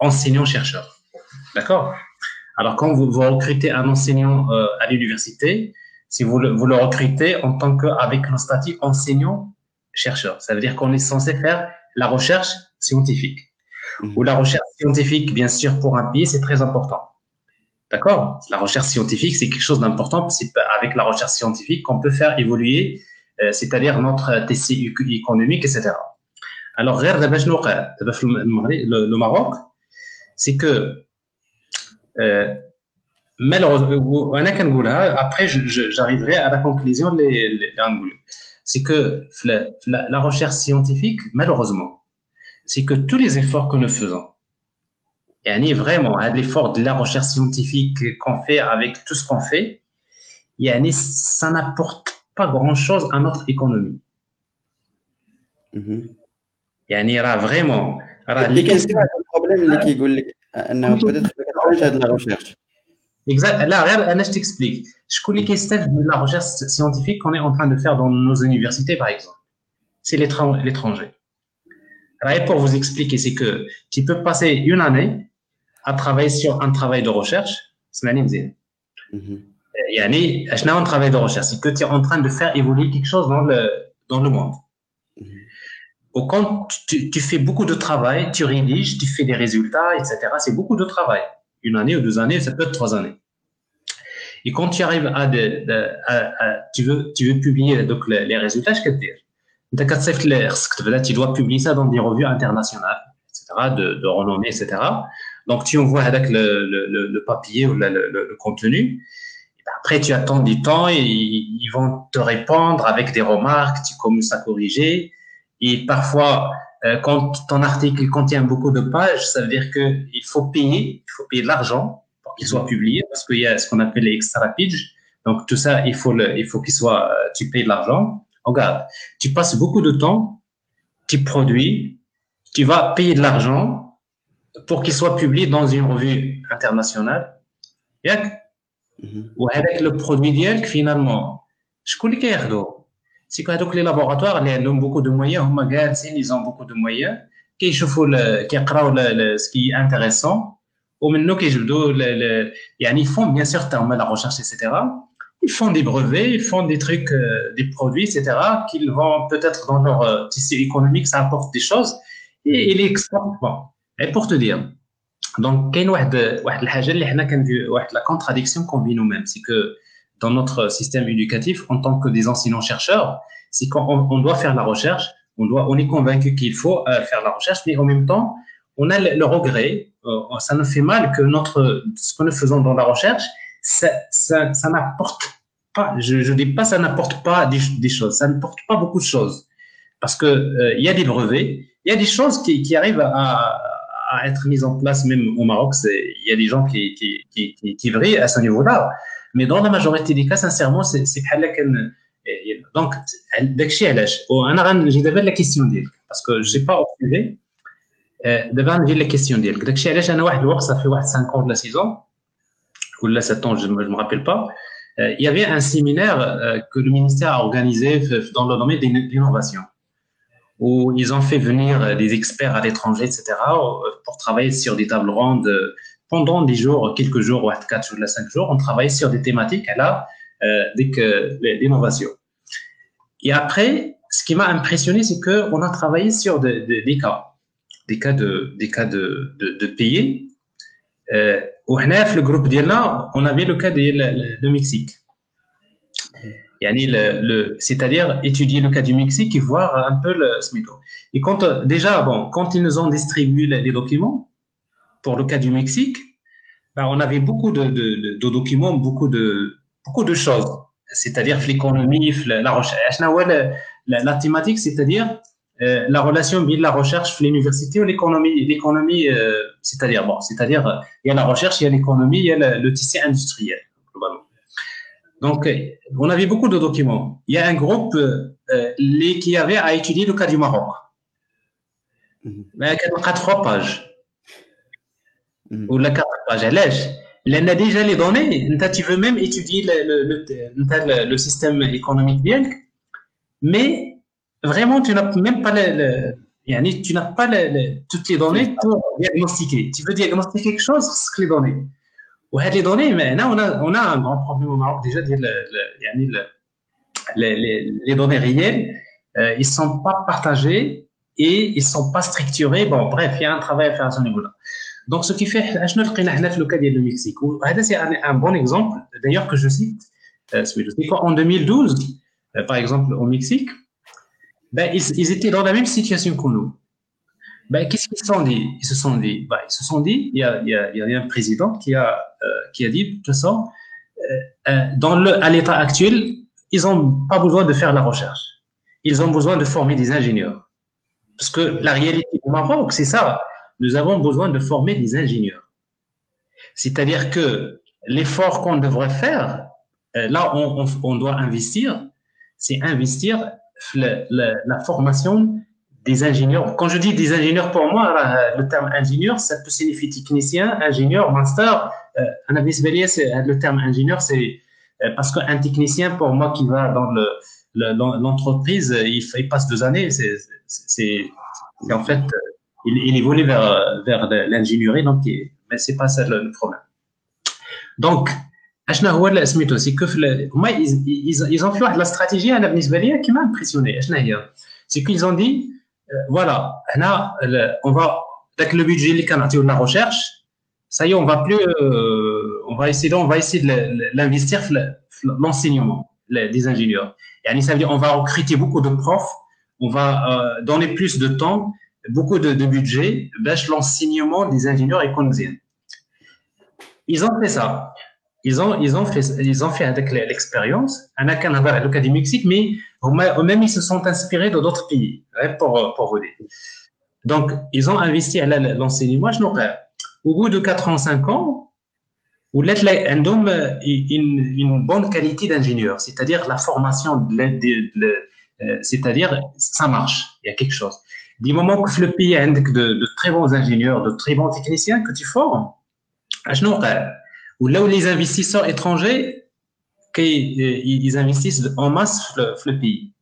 enseignant-chercheur. D'accord? Alors, quand vous, vous, recrutez un enseignant euh, à l'université, si vous le, vous le recrutez en tant qu'avec le statut enseignant-chercheur, ça veut dire qu'on est censé faire la recherche scientifique. Mmh. Ou la recherche scientifique, bien sûr, pour un pays, c'est très important. D'accord? La recherche scientifique, c'est quelque chose d'important. C'est avec la recherche scientifique qu'on peut faire évoluer, euh, c'est-à-dire notre TC économique, etc. Alors, le Maroc, c'est que euh, malheureusement, après j'arriverai à la conclusion, les, les, c'est que la, la, la, recherche scientifique, malheureusement, c'est que tous les efforts que nous faisons, et vraiment, l'effort de la recherche scientifique qu'on fait avec tout ce qu'on fait, ça n'apporte pas grand-chose à notre économie. Mhm. يعني راه فريمون راه اللي كاين البروبليم اللي كيقول لك انه بدات كتخرج هاد لا ريشيرش Exact. Là, regarde, je t'explique. Je connais de la recherche scientifique qu'on est en train de faire dans nos universités, par exemple. C'est l'étranger. Pour vous expliquer, c'est que tu peux passer une année à travailler sur un travail de recherche. C'est ma Il y a un travail de recherche. C'est que tu es en train de faire évoluer quelque chose dans le, dans le monde. Au quand tu, tu, fais beaucoup de travail, tu rédiges, tu fais des résultats, etc. C'est beaucoup de travail. Une année ou deux années, ça peut être trois années. Et quand tu arrives à, de, de, à, à tu veux, tu veux publier donc les, les résultats, je peux te dire. Tu dois publier ça dans des revues internationales, etc., de, de renommée, etc. Donc, tu envoies avec le, le, le papier ou le, le contenu. Après, tu attends du temps et ils vont te répondre avec des remarques, tu commences à corriger. Et parfois, euh, quand ton article contient beaucoup de pages, ça veut dire qu'il faut payer, il faut payer de l'argent pour qu'il soit publié, parce qu'il y a ce qu'on appelle les extra pages. Donc tout ça, il faut le, il faut qu'il soit, tu payes de l'argent. Regarde, tu passes beaucoup de temps, tu produis, tu vas payer de l'argent pour qu'il soit publié dans une revue internationale. Ou avec le produit d'IEL, finalement, je connais c'est que les laboratoires ils ont beaucoup de moyens ils ont beaucoup de moyens qui ce qui est intéressant ou maintenant ils font bien sûr la recherche etc ils font des brevets ils font des trucs des produits etc qu'ils vont peut-être dans leur tissu économique ça apporte des choses et ils exportent bon et pour te dire donc il y a une contradiction qu'on vit nous-mêmes c'est que dans notre système éducatif en tant que des enseignants-chercheurs, c'est qu'on on doit faire la recherche, on, doit, on est convaincu qu'il faut euh, faire la recherche, mais en même temps, on a le, regret, euh, ça nous fait mal que notre, ce que nous faisons dans la recherche, ça, ça, ça n'apporte pas, je ne dis pas ça n'apporte pas des, choses, ça n'apporte pas beaucoup de choses. Parce qu'il euh, y a des brevets, il y a des choses qui, qui arrivent à, à être mise en place même au Maroc. Il y a des gens qui, qui, qui, qui, vrillent à ce niveau-là. Mais dans la majorité des cas, sincèrement, c'est donc, داكشي علاش وانا غنجي دابا la question ديالك parce que j'ai pas observé دابا غنجي la question ديالك داكشي علاش انا واحد الوقت صافي واحد 5 ans de la saison ou la 7 ans je ne me rappelle pas il y avait un séminaire que le ministère a organisé dans le domaine de l'innovation où ils ont fait venir des experts à l'étranger, etc., pour travailler sur des tables rondes pendant des jours, quelques jours, ou 4 jours, 5 jours. On travaillait sur des thématiques là, euh. Et après, ce qui m'a impressionné, c'est qu'on a travaillé sur des cas, des cas de, des cas de, de, pays. Euh, le groupe d'Yella, on avait le cas de, Mexique le, c'est-à-dire étudier le cas du Mexique et voir un peu le SMITO. Et quand, euh, déjà, bon, quand ils nous ont distribué les, documents, pour le cas du Mexique, ben, on avait beaucoup de, de, de, documents, beaucoup de, beaucoup de choses. C'est-à-dire l'économie, la recherche. La, la, thématique, c'est-à-dire euh, la relation entre la recherche, l'université ou l'économie. L'économie, euh, c'est-à-dire, bon, c'est-à-dire, il y a la recherche, il y a l'économie, il y a le, le tissu industriel, globalement. Donc, on avait beaucoup de documents. Il y a un groupe euh, les, qui avait à étudier le cas du Maroc. Mhm. Mais quatre trois pages Mhm. Ou la quatre pages. Elle a déjà les données. Tu veux même étudier le, le, le, le système économique bien. Mais vraiment, tu n'as même pas le, tu n'as pas toutes les données pour diagnostiquer. Tu veux diagnostiquer quelque chose, c'est que les données. وهاد les données mais on a on a un grand problème au Maroc déjà ديال يعني les, les, les données réelles euh, ils sont pas partagés et ils sont pas structurés bon bref il y a un travail à faire à ce niveau là Donc, ce qui fait, le cas du Mexique. C'est un, bon exemple, d'ailleurs, que je cite. Euh, en 2012, euh, par exemple, au Mexique, ben, ils, étaient dans la même situation que nous. Ben, qu'est-ce qu'ils se sont dit? Ils se sont dit, il, y a, un président qui a, euh, dit, de toute façon, à l'état actuel, ils n'ont pas besoin de faire la recherche. Ils ont besoin de former des ingénieurs. Parce que la réalité du Maroc, c'est ça. Nous avons besoin de former des ingénieurs. C'est-à-dire que l'effort qu'on devrait faire, là, on, on, doit investir, c'est investir la, formation des ingénieurs. Quand je dis des ingénieurs, pour moi, euh, le terme ingénieur, ça peut signifier technicien, ingénieur, master. Euh, le terme ingénieur, c'est euh, parce qu'un technicien, pour moi, qui va dans le l'entreprise, il, il, passe deux années. C'est en fait, il, il, évolue vers vers l'ingénierie, donc mais c'est pas ça le, problème. Donc, c'est que ils, ils, ont fait la stratégie à la qui m'a impressionné. C'est qu'ils ont dit voilà, on va, avec le budget de la recherche, ça y est, on va plus, euh, on va essayer, on va essayer de l'investir l'enseignement des ingénieurs. Et ça veut dire, on va recruter beaucoup de profs, on va euh, donner plus de temps, beaucoup de, de budget, l'enseignement des ingénieurs économiques. Ils ont fait ça. Ils ont, ils ont fait, ils ont fait avec l'expérience. Un le cas du Mexique, mais eux-mêmes, ils se sont inspirés d'autres pays, hein, pour, pour dire. Donc, ils ont investi à l'enseignement. Au bout de 4 ans, 5 ans, où l'être une, une bonne qualité d'ingénieur, c'est-à-dire la formation, euh, c'est-à-dire ça marche, il y a quelque chose. Du moment que le pays a de, de très bons ingénieurs, de très bons techniciens que tu formes, ou là où les investisseurs étrangers, ils investissent en masse dans le pays.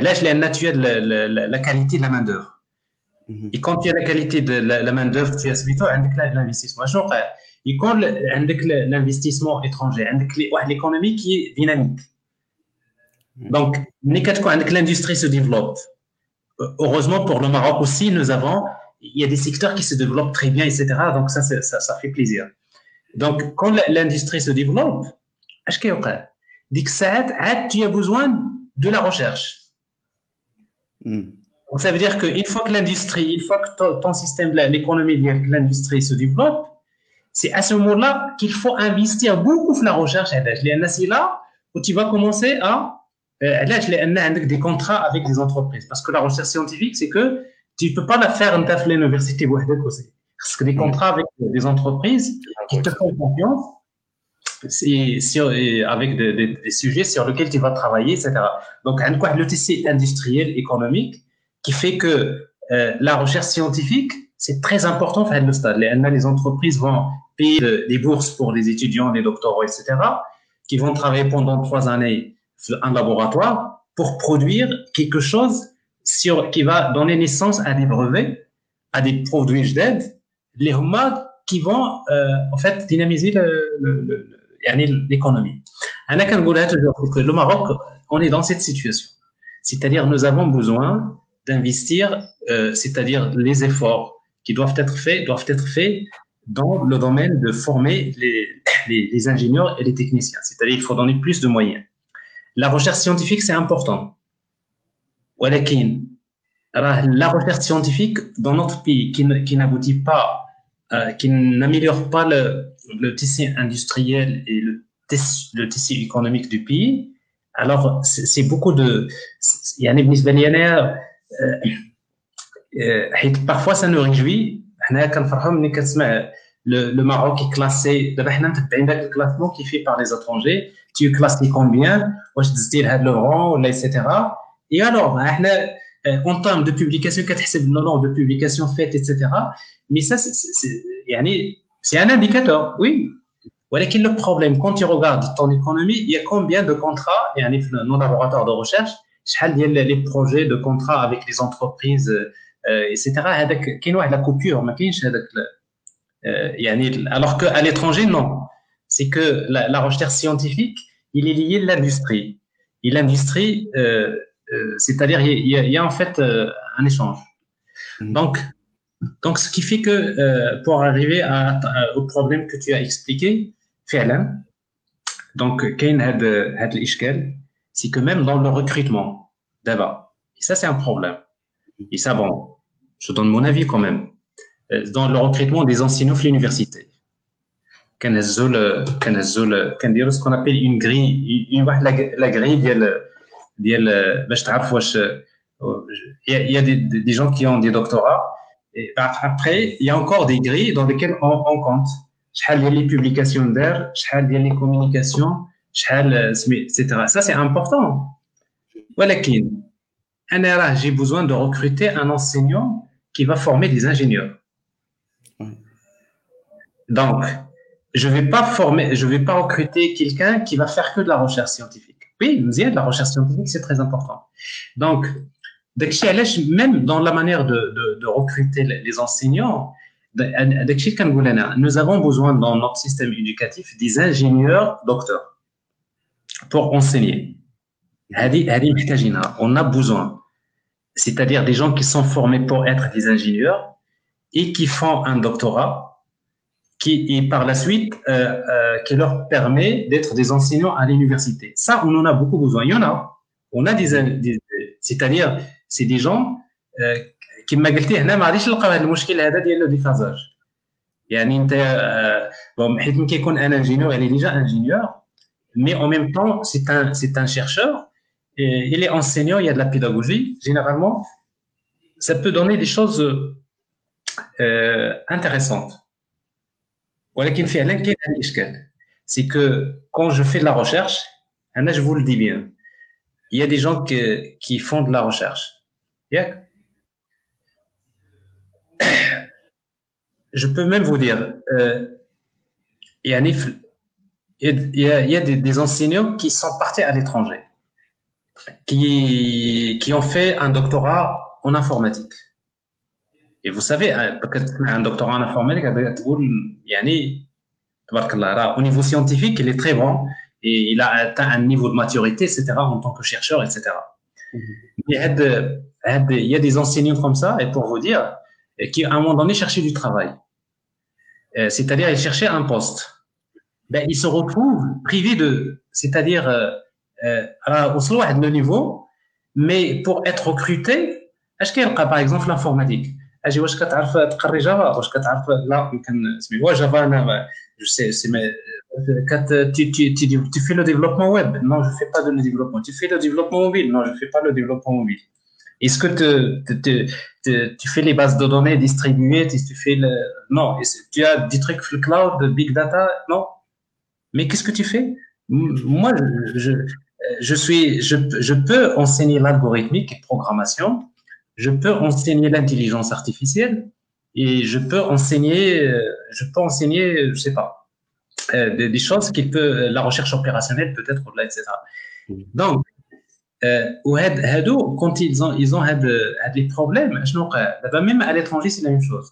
Là, je l'ai naturel la, la, la, qualité de la main-d'œuvre. Mhm. Et quand tu as la qualité de la, main-d'œuvre, tu as plutôt l'investissement. Et quand l'investissement étranger, l'économie qui est dynamique. Mhm. Donc, l'industrie se développe. Heureusement pour le Maroc aussi, nous avons, il y a des secteurs qui se développent très bien, etc. Donc, ça, ça, ça fait plaisir. Donc, quand l'industrie se développe, tu as besoin de la recherche. Hmm. Donc, ça veut dire qu'une fois que l'industrie, une fois que ton, système, l'économie de l'industrie se développe, c'est à ce moment-là qu'il faut investir beaucoup dans la recherche. Là où tu vas commencer à euh, des contrats avec des entreprises. Parce que la recherche scientifique, c'est que tu peux pas la faire en l'université aussi. Parce que des contrats avec des entreprises qui te font confiance avec des, sujets sur lesquels tu vas travailler, etc. Donc, quoi, le tissu industriel, économique, qui fait que euh, la recherche scientifique, c'est très important à le stade. Les, les entreprises vont payer des bourses pour les étudiants, les doctorants, etc., qui vont travailler pendant trois années un laboratoire pour produire quelque chose sur, qui va donner naissance à des brevets, à des produits d'aide, les qui vont euh, en fait dynamiser l'économie. Le, le Maroc, on est dans cette situation. C'est-à-dire, nous avons besoin d'investir, euh, c'est-à-dire les efforts qui doivent être faits, doivent être faits dans le domaine de former les, ingénieurs et les techniciens. C'est-à-dire, il faut donner plus de moyens. La recherche scientifique, c'est important. La recherche scientifique dans notre pays qui n'aboutit pas, euh, qui n'améliore pas le, tissu industriel et le, tissu économique du pays, alors c'est beaucoup de. Il y a des parfois ça nous réjouit. Le, Maroc est classé, d'abord, le classement qui est fait par les étrangers. Tu es classé combien? le rang, etc. Et alors, en termes de publication, le nombre de publications faites, etc. Mais ça, c'est un indicateur, oui. Voilà quel est le problème. Quand tu regardes ton économie, il y a combien de contrats, y a nos laboratoires de recherche, il y a les projets de contrats avec les entreprises, etc. Il y a la coupure, alors qu'à l'étranger, non c'est que la, recherche scientifique, il est lié à l'industrie. Et l'industrie, euh, euh, c'est-à-dire, il y, a en fait euh, un échange. Mm. Donc, donc, ce qui fait que euh, pour arriver à, au problème que tu as expliqué, Félin, donc, Kane had euh, l'ishkel, c'est que même dans le recrutement, d'abord, et ça, c'est un problème. Et ça, bon, je donne mon avis quand même, dans le recrutement des enseignants de l'université. كنهزوا كنهزوا كنديروا ce qu'on appelle une grille une la grille ديال ديال باش تعرف واش il y a des, des gens qui ont des doctorats et après il y a encore des grilles dans lesquelles on, on compte شحال ديال les publications d'air شحال ديال les communications شحال etc ça c'est important ولكن انا راه j'ai besoin de recruter un enseignant qui va former des ingénieurs donc je vais pas former je vais pas recruter quelqu'un qui va faire que de la recherche scientifique oui, la recherche scientifique, c'est très important. Donc, même dans la manière de, de, de recruter les enseignants, nous avons besoin dans notre système éducatif des ingénieurs docteurs pour enseigner. On a besoin. C'est-à-dire des gens qui sont formés pour être des ingénieurs et qui font un doctorat qui et par la suite euh, euh, qui leur permet d'être des enseignants à l'université. Ça, on en a beaucoup besoin. Il y en a. On a des, des c'est-à-dire c'est des gens euh, qui m'a قلت هنا ما غاديش نلقاو هذا المشكل هذا ديال لو ديفازاج يعني انت بون حيت ملي كيكون ان انجينيور يعني ديجا انجينيور mais en même temps c'est un c'est un chercheur et il est enseignant il y a de la pédagogie généralement ça peut donner des choses euh, intéressantes ولكن فعلا كاين هذا الاشكال c'est que quand je fais de la recherche انا je vous le dis bien il y a des gens qui, qui font de la recherche ياك je peux même vous dire euh, il y a, il y a, il y a des, des enseignants qui sont partis à l'étranger qui, qui ont fait un doctorat en informatique et vous savez, un doctorat en informatique, au niveau scientifique, il est très bon et il a atteint un niveau de maturité, etc., en tant que chercheur, etc. Il y a des enseignants comme ça, et pour vous dire, qui à un moment donné cherchaient du travail. C'est-à-dire, ils cherchaient un poste. Ben, ils se retrouvent privés de, c'est-à-dire, au slow de niveau, mais pour être recruté, est-ce qu'il y a par exemple l'informatique اجي واش كتعرف تقري جافا واش كتعرف لا يمكن سمي جافا انا جو سي سي كات تي تي تي tu fais le développement web non je fais pas de développement tu fais le développement mobile non je fais pas le développement mobile Est-ce que tu fais les bases de données distribuées tu fais le... Non. Tu as des trucs sur le cloud, big data Non. Mais qu'est-ce que tu fais Moi, je, je, suis, je, je peux enseigner l'algorithmique et programmation. je peux enseigner l'intelligence artificielle et je peux enseigner, je peux enseigner, je sais pas, euh, des, choses qui peut, la recherche opérationnelle peut-être, etc. Donc, euh, quand ils ont, ils ont des problèmes, même à l'étranger, c'est la même chose.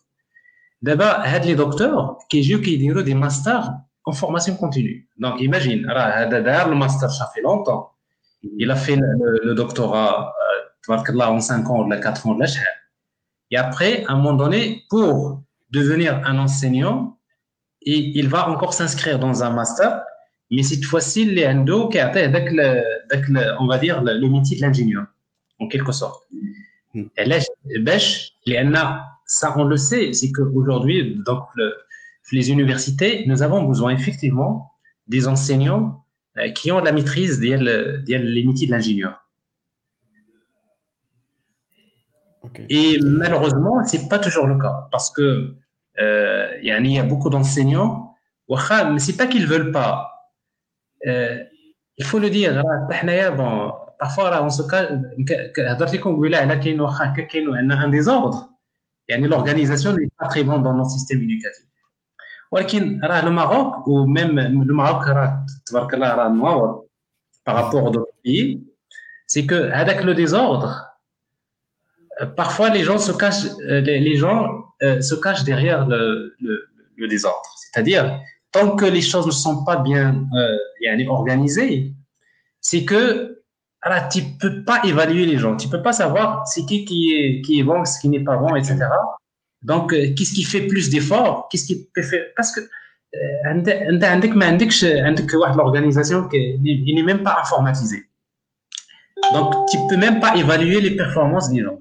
D'abord, les docteurs qui ont des masters en formation continue. Donc, imagine, le master, ça fait longtemps. Il a fait le, doctorat euh, en 5 ans, ou 4 ans, et après, à un moment donné, pour devenir un enseignant, il va encore s'inscrire dans un master mais cette fois-ci, les endo qui on va dire le métier de l'ingénieur, en quelque sorte. Hmm. Et là, ça, on le sait, c'est qu'aujourd'hui, donc, les universités, nous avons besoin effectivement des enseignants euh, qui ont la maîtrise des métiers de l'ingénieur. Et malheureusement, c'est pas toujours le cas parce que euh, il y a beaucoup d'enseignants, mais c'est pas qu'ils veulent pas, euh, il faut le dire bon parfois on se هضرت لكم قبيله على كاين واخا هكا كاين عندنا ان ديزوردر يعني لورغانيزاسيون ني با تري بون دون نو سيستيم éducatif ولكن راه لو ماروك وميم لو ماروك راه تبارك الله راه نواور بارابور او دوت بيي سي كو هذاك لو ديزوردر parfois les gens se cachent les, les gens euh, se cachent derrière le, le, le désordre c'est-à-dire tant que les choses ne sont pas bien euh, organisées, c'est que alors, tu peux pas évaluer les gens. Tu peux pas savoir c'est qui qui est, qui est bon, ce qui n'est pas bon, etc. Donc, euh, qu'est-ce qui fait plus d'efforts? Qu'est-ce qui peut faire? Parce que l'organisation qui n'est même pas informatisée. Donc, tu peux même pas évaluer les performances des gens.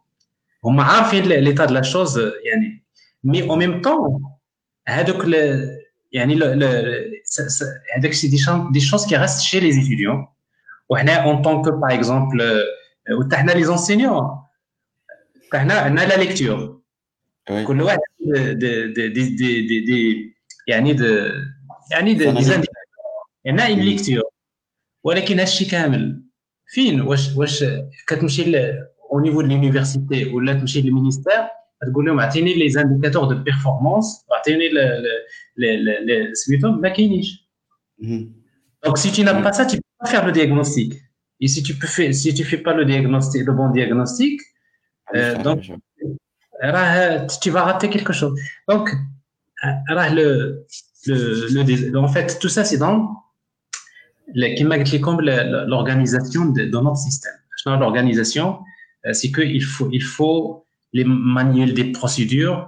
هما عارفين ليتا دو لا شوز يعني مي او ميم طون هذوك يعني هذاك سي دي شونس كي ريست شي لي étudiants وحنا اون طون كو باغ اكزومبل وحتى حنا لي زونسينيون حنا عندنا لا ليكتور كل واحد دي دي دي دي دي يعني دي يعني دي عندنا اون ليكتور ولكن هادشي كامل فين واش واش كتمشي au niveau de l'université ou là, chez le ministère, on va tenir les indicateurs de performance, donc si tu n'as pas ça, tu ne peux pas faire le diagnostic. Et si tu ne fais, si fais pas le, diagnostic, le bon diagnostic, euh, donc, tu vas rater quelque chose. Donc, euh, le, le, le en fait, tout ça, c'est dans l'organisation de, notre système. L'organisation, c'est qu'il faut, il faut les manuels des procédures,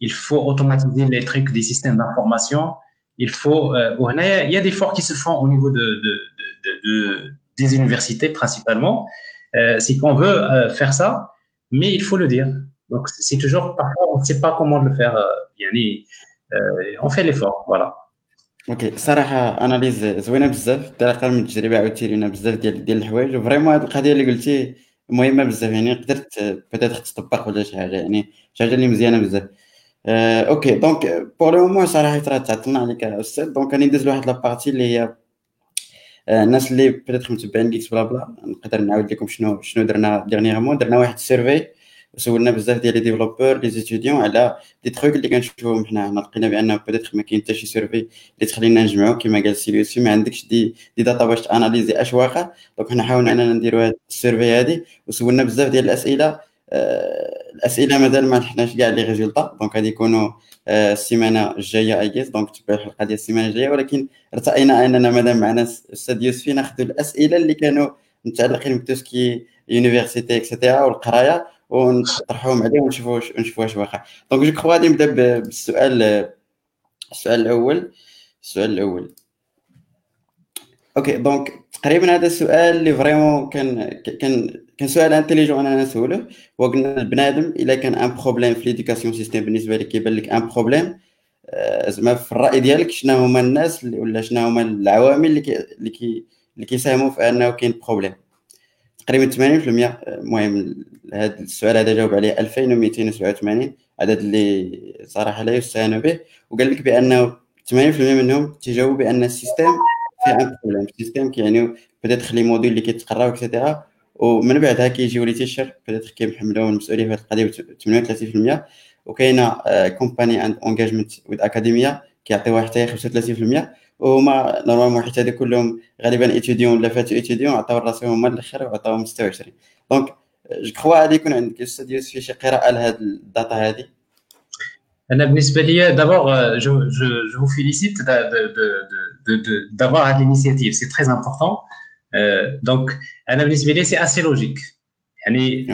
il faut automatiser les trucs des systèmes d'information. Il faut, euh, il y a des efforts qui se font au niveau de, de, de, de des universités principalement. Euh, c'est qu'on veut euh, faire ça, mais il faut le dire. Donc c'est toujours parfois on ne sait pas comment le faire. يعني on fait l'effort, voilà. اوكي صراحه اناليز زوينه بزاف انطلاقا من التجربه عاودتي لنا بزاف ديال ديال الحوايج وفريمون هذه القضيه اللي قلتي مهمة بزاف يعني قدرت بيتيتر تطبق ولا شي حاجة يعني شي حاجة اللي مزيانة بزاف. آه، أوكي دونك بور لو مومون صراحة راه تعطلنا عليك أستاذ. دونك غادي ندوز لواحد لابارتي اللي هي آه، الناس اللي بيتيتر متبعين ليكس بلا بلا نقدر نعاود لكم شنو شنو درنا ديرنييرمون درنا واحد السيرفي سولنا بزاف ديال لي ديفلوبور لي ستوديون على دي تروك اللي كنشوفوهم حنا هنا لقينا بان بيتيتر ما كاين حتى شي سيرفي اللي تخلينا نجمعو كما قال سيليوسي ما عندكش دي دي داتا باش تاناليزي اش واقع دونك حنا حاولنا اننا نديرو هاد السيرفي هادي وسولنا بزاف ديال الاسئله الاسئله مازال ما لحقناش كاع لي ريزولطا دونك غادي يكونوا السيمانه الجايه اي جيس دونك تبقى الحلقة ديال السيمانه الجايه ولكن ارتئينا اننا مادام معنا الاستاذ يوسفي ناخذ الاسئله اللي كانوا متعلقين بتوسكي يونيفرسيتي اكسيتيرا والقرايه ونطرحوهم عليه ونشوفوا ونشوفوا واش واقع. دونك جو كخوا غادي نبدأ بالسؤال السؤال الأول. السؤال الأول. أوكي دونك تقريبا هذا السؤال اللي فريمون كان كان كان سؤال انتيليجون أنا نسولو. هو قلنا البنادم إلا كان ان بروبليم في ليدوكاسيون سيستيم بالنسبة لك كيبان لك ان بروبليم آه، زعما في الرأي ديالك شنو هما الناس ولا شنو هما العوامل اللي كي اللي كيساهموا في أنه كاين بروبليم تقريبا 80% المهم هذا السؤال هذا جاوب عليه 2287 عدد اللي صراحة لا يستهان به وقال لك بأنه 80% منهم تجاوبوا بأن السيستم فيه ان بروبليم السيستم كيعني بدات لي موديل اللي كيتقراو اكسيتيرا ومن بعدها كيجيو لي تيشر بدات كيمحملوا المسؤولية في هذه القضية ب 38% وكاينة كومباني اند انجاجمنت ويز اكاديميا كيعطيوها حتى 35% وهما نورمالمون حيت هادو كلهم غالبا ايتيديون ولا فاتو ايتيديون عطاو راسهم هما الاخر وعطاوهم 26 دونك جو كخوا غادي يكون عندك استاذ يوسف شي قراءه لهاد الداتا هادي انا بالنسبه لي دابور جو جو جو فيليسيت d'avoir l'initiative c'est très important donc انا بالنسبه لي سي اسي لوجيك يعني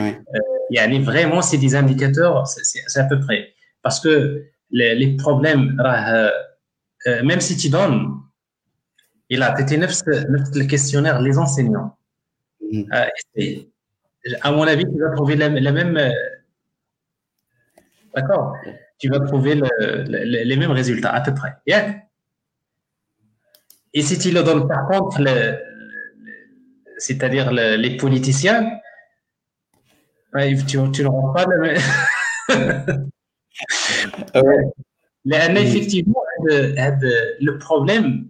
يعني vraiment c'est des indicateurs c'est à peu près parce que les, les problèmes Euh, même si tu donnes, il a été le questionnaire les enseignants. Mm. Euh, à mon avis, tu vas trouver la, même. Euh, d'accord Tu vas trouver les mêmes résultats, à peu près. Yeah. Et si tu le donnes, par contre, c'est-à-dire les politiciens, tu, tu n'auras pas le même. Ah ouais. لان effectivement le problème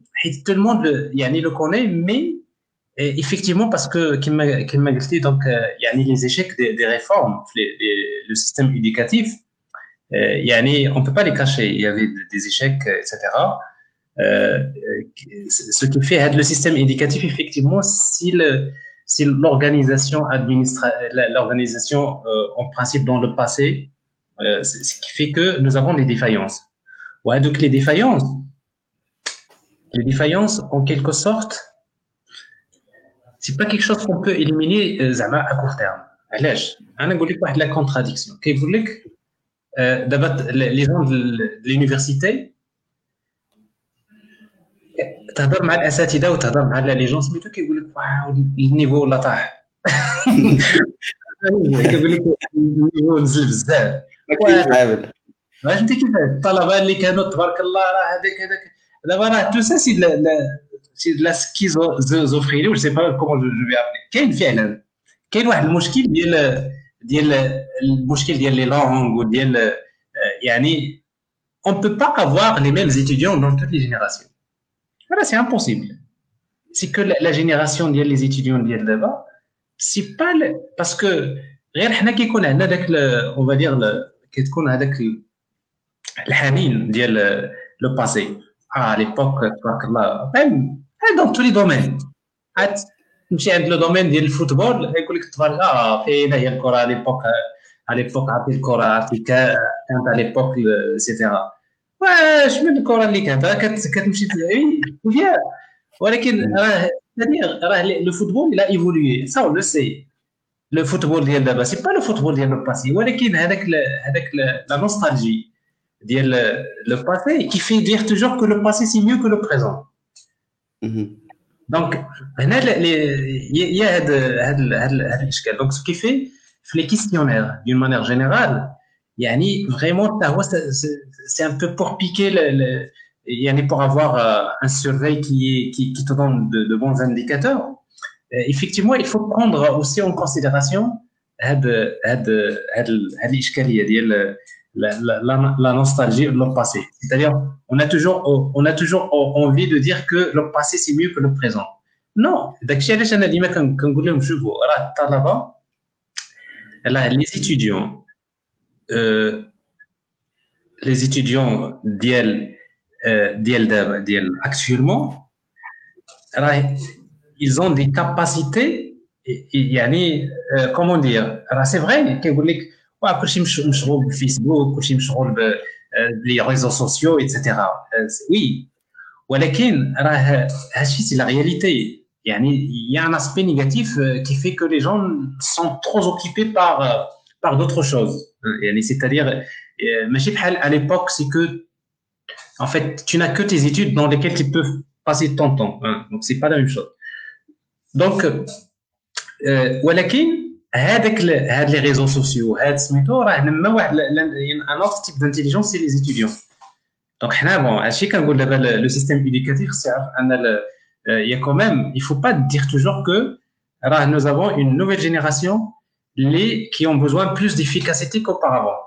tout le monde يعني le connaît mais effectivement parce que comme m'a dit donc يعني les échecs des, des réformes les, les, le système éducatif يعني on peut pas les cacher il y avait des échecs etc ce qui fait le système éducatif effectivement si le si l'organisation l'organisation en principe dans le passé euh, ce qui fait que nous avons des défaillances. Ouais, donc les défaillances, les défaillances, en quelque sorte, c'est pas quelque chose qu'on peut éliminer euh, à court terme. علاش انا نقول لك واحد لا كونتراديكسيون كيقول لك دابا لي جون د لونيفرسيتي تهضر مع الاساتذه وتهضر مع لي جون سميتو كيقول لك واو النيفو ولا طاح كيقول لك النيفو نزل بزاف فهمتي كيفاش الطلبه اللي كانوا تبارك الله راه هذاك هذاك دابا راه تو سا سي سي لا سكيزوفريني ولا سي با كومون جو في ابلي كاين فعلا كاين واحد المشكل ديال ديال المشكل ديال لي لونغ وديال يعني on peut pas avoir les mêmes étudiants dans toutes les générations voilà c'est impossible c'est que la, la génération ديال les étudiants ديال دابا c'est pas le, parce que غير حنا كيكون عندنا داك on va dire كتكون هذاك الحنين ديال لو باسي. آه ليبوك تبارك الله ميم دون تو لي دومين عاد تمشي عند لو دومين ديال الفوتبول يقول لك تبارك آه فين هي الكرة ليبوك ليبوك عرفتي الكرة عرفتي كانت على ليبوك سيتيرا واش من الكرة اللي كانت؟ كتمشي مزيان ولكن راه راه لو فوتبول لا ايفولوي سا لو سي le football ديال دابا سي با لو فوتبول ديال لو باسي ولكن هذاك هذاك لا نوستالجي le, le passé, qui fait dire toujours que le passé c'est mieux que le présent. Mm-hmm. Donc, il y a Donc, ce qui fait, les questionnaires, d'une manière générale, yani, vraiment, c'est un peu pour piquer, le, le pour avoir euh, un surveil qui, qui, qui te donne de, bons indicateurs. Euh, effectivement, il faut prendre aussi en considération cette la, nostalgie de l'homme passé. C'est-à-dire, on a toujours, on a toujours envie de dire que le passé, c'est mieux que le présent. Non, Là, les étudiants, euh, les étudiants d'IEL, euh, actuellement, ils ont des capacités, et, et, euh, comment dire, c'est vrai, que vous voulez فري كيقول لك واه كلشي مشغول بالفيسبوك كلشي مشغول بلي ريزو سوسيو ايتترا وي ولكن راه هادشي سي لا رياليتي il y a un aspect négatif euh, qui fait que les gens sont trop occupés par, euh, par d'autres choses. C'est-à-dire, à l'époque, c'est que, en fait, tu n'as que tes études dans lesquelles tu peux passer ton temps. Hein, donc, c'est pas la même chose. Donc, ولكن هذاك هاد les réseaux sociaux هاد سميتو راه نما واحد un autre type d'intelligence c'est les étudiants donc حنا bon هادشي كنقول دابا le système éducatif c'est ان il y a quand même il faut pas dire toujours que راه nous avons une nouvelle génération les qui ont besoin plus d'efficacité qu'auparavant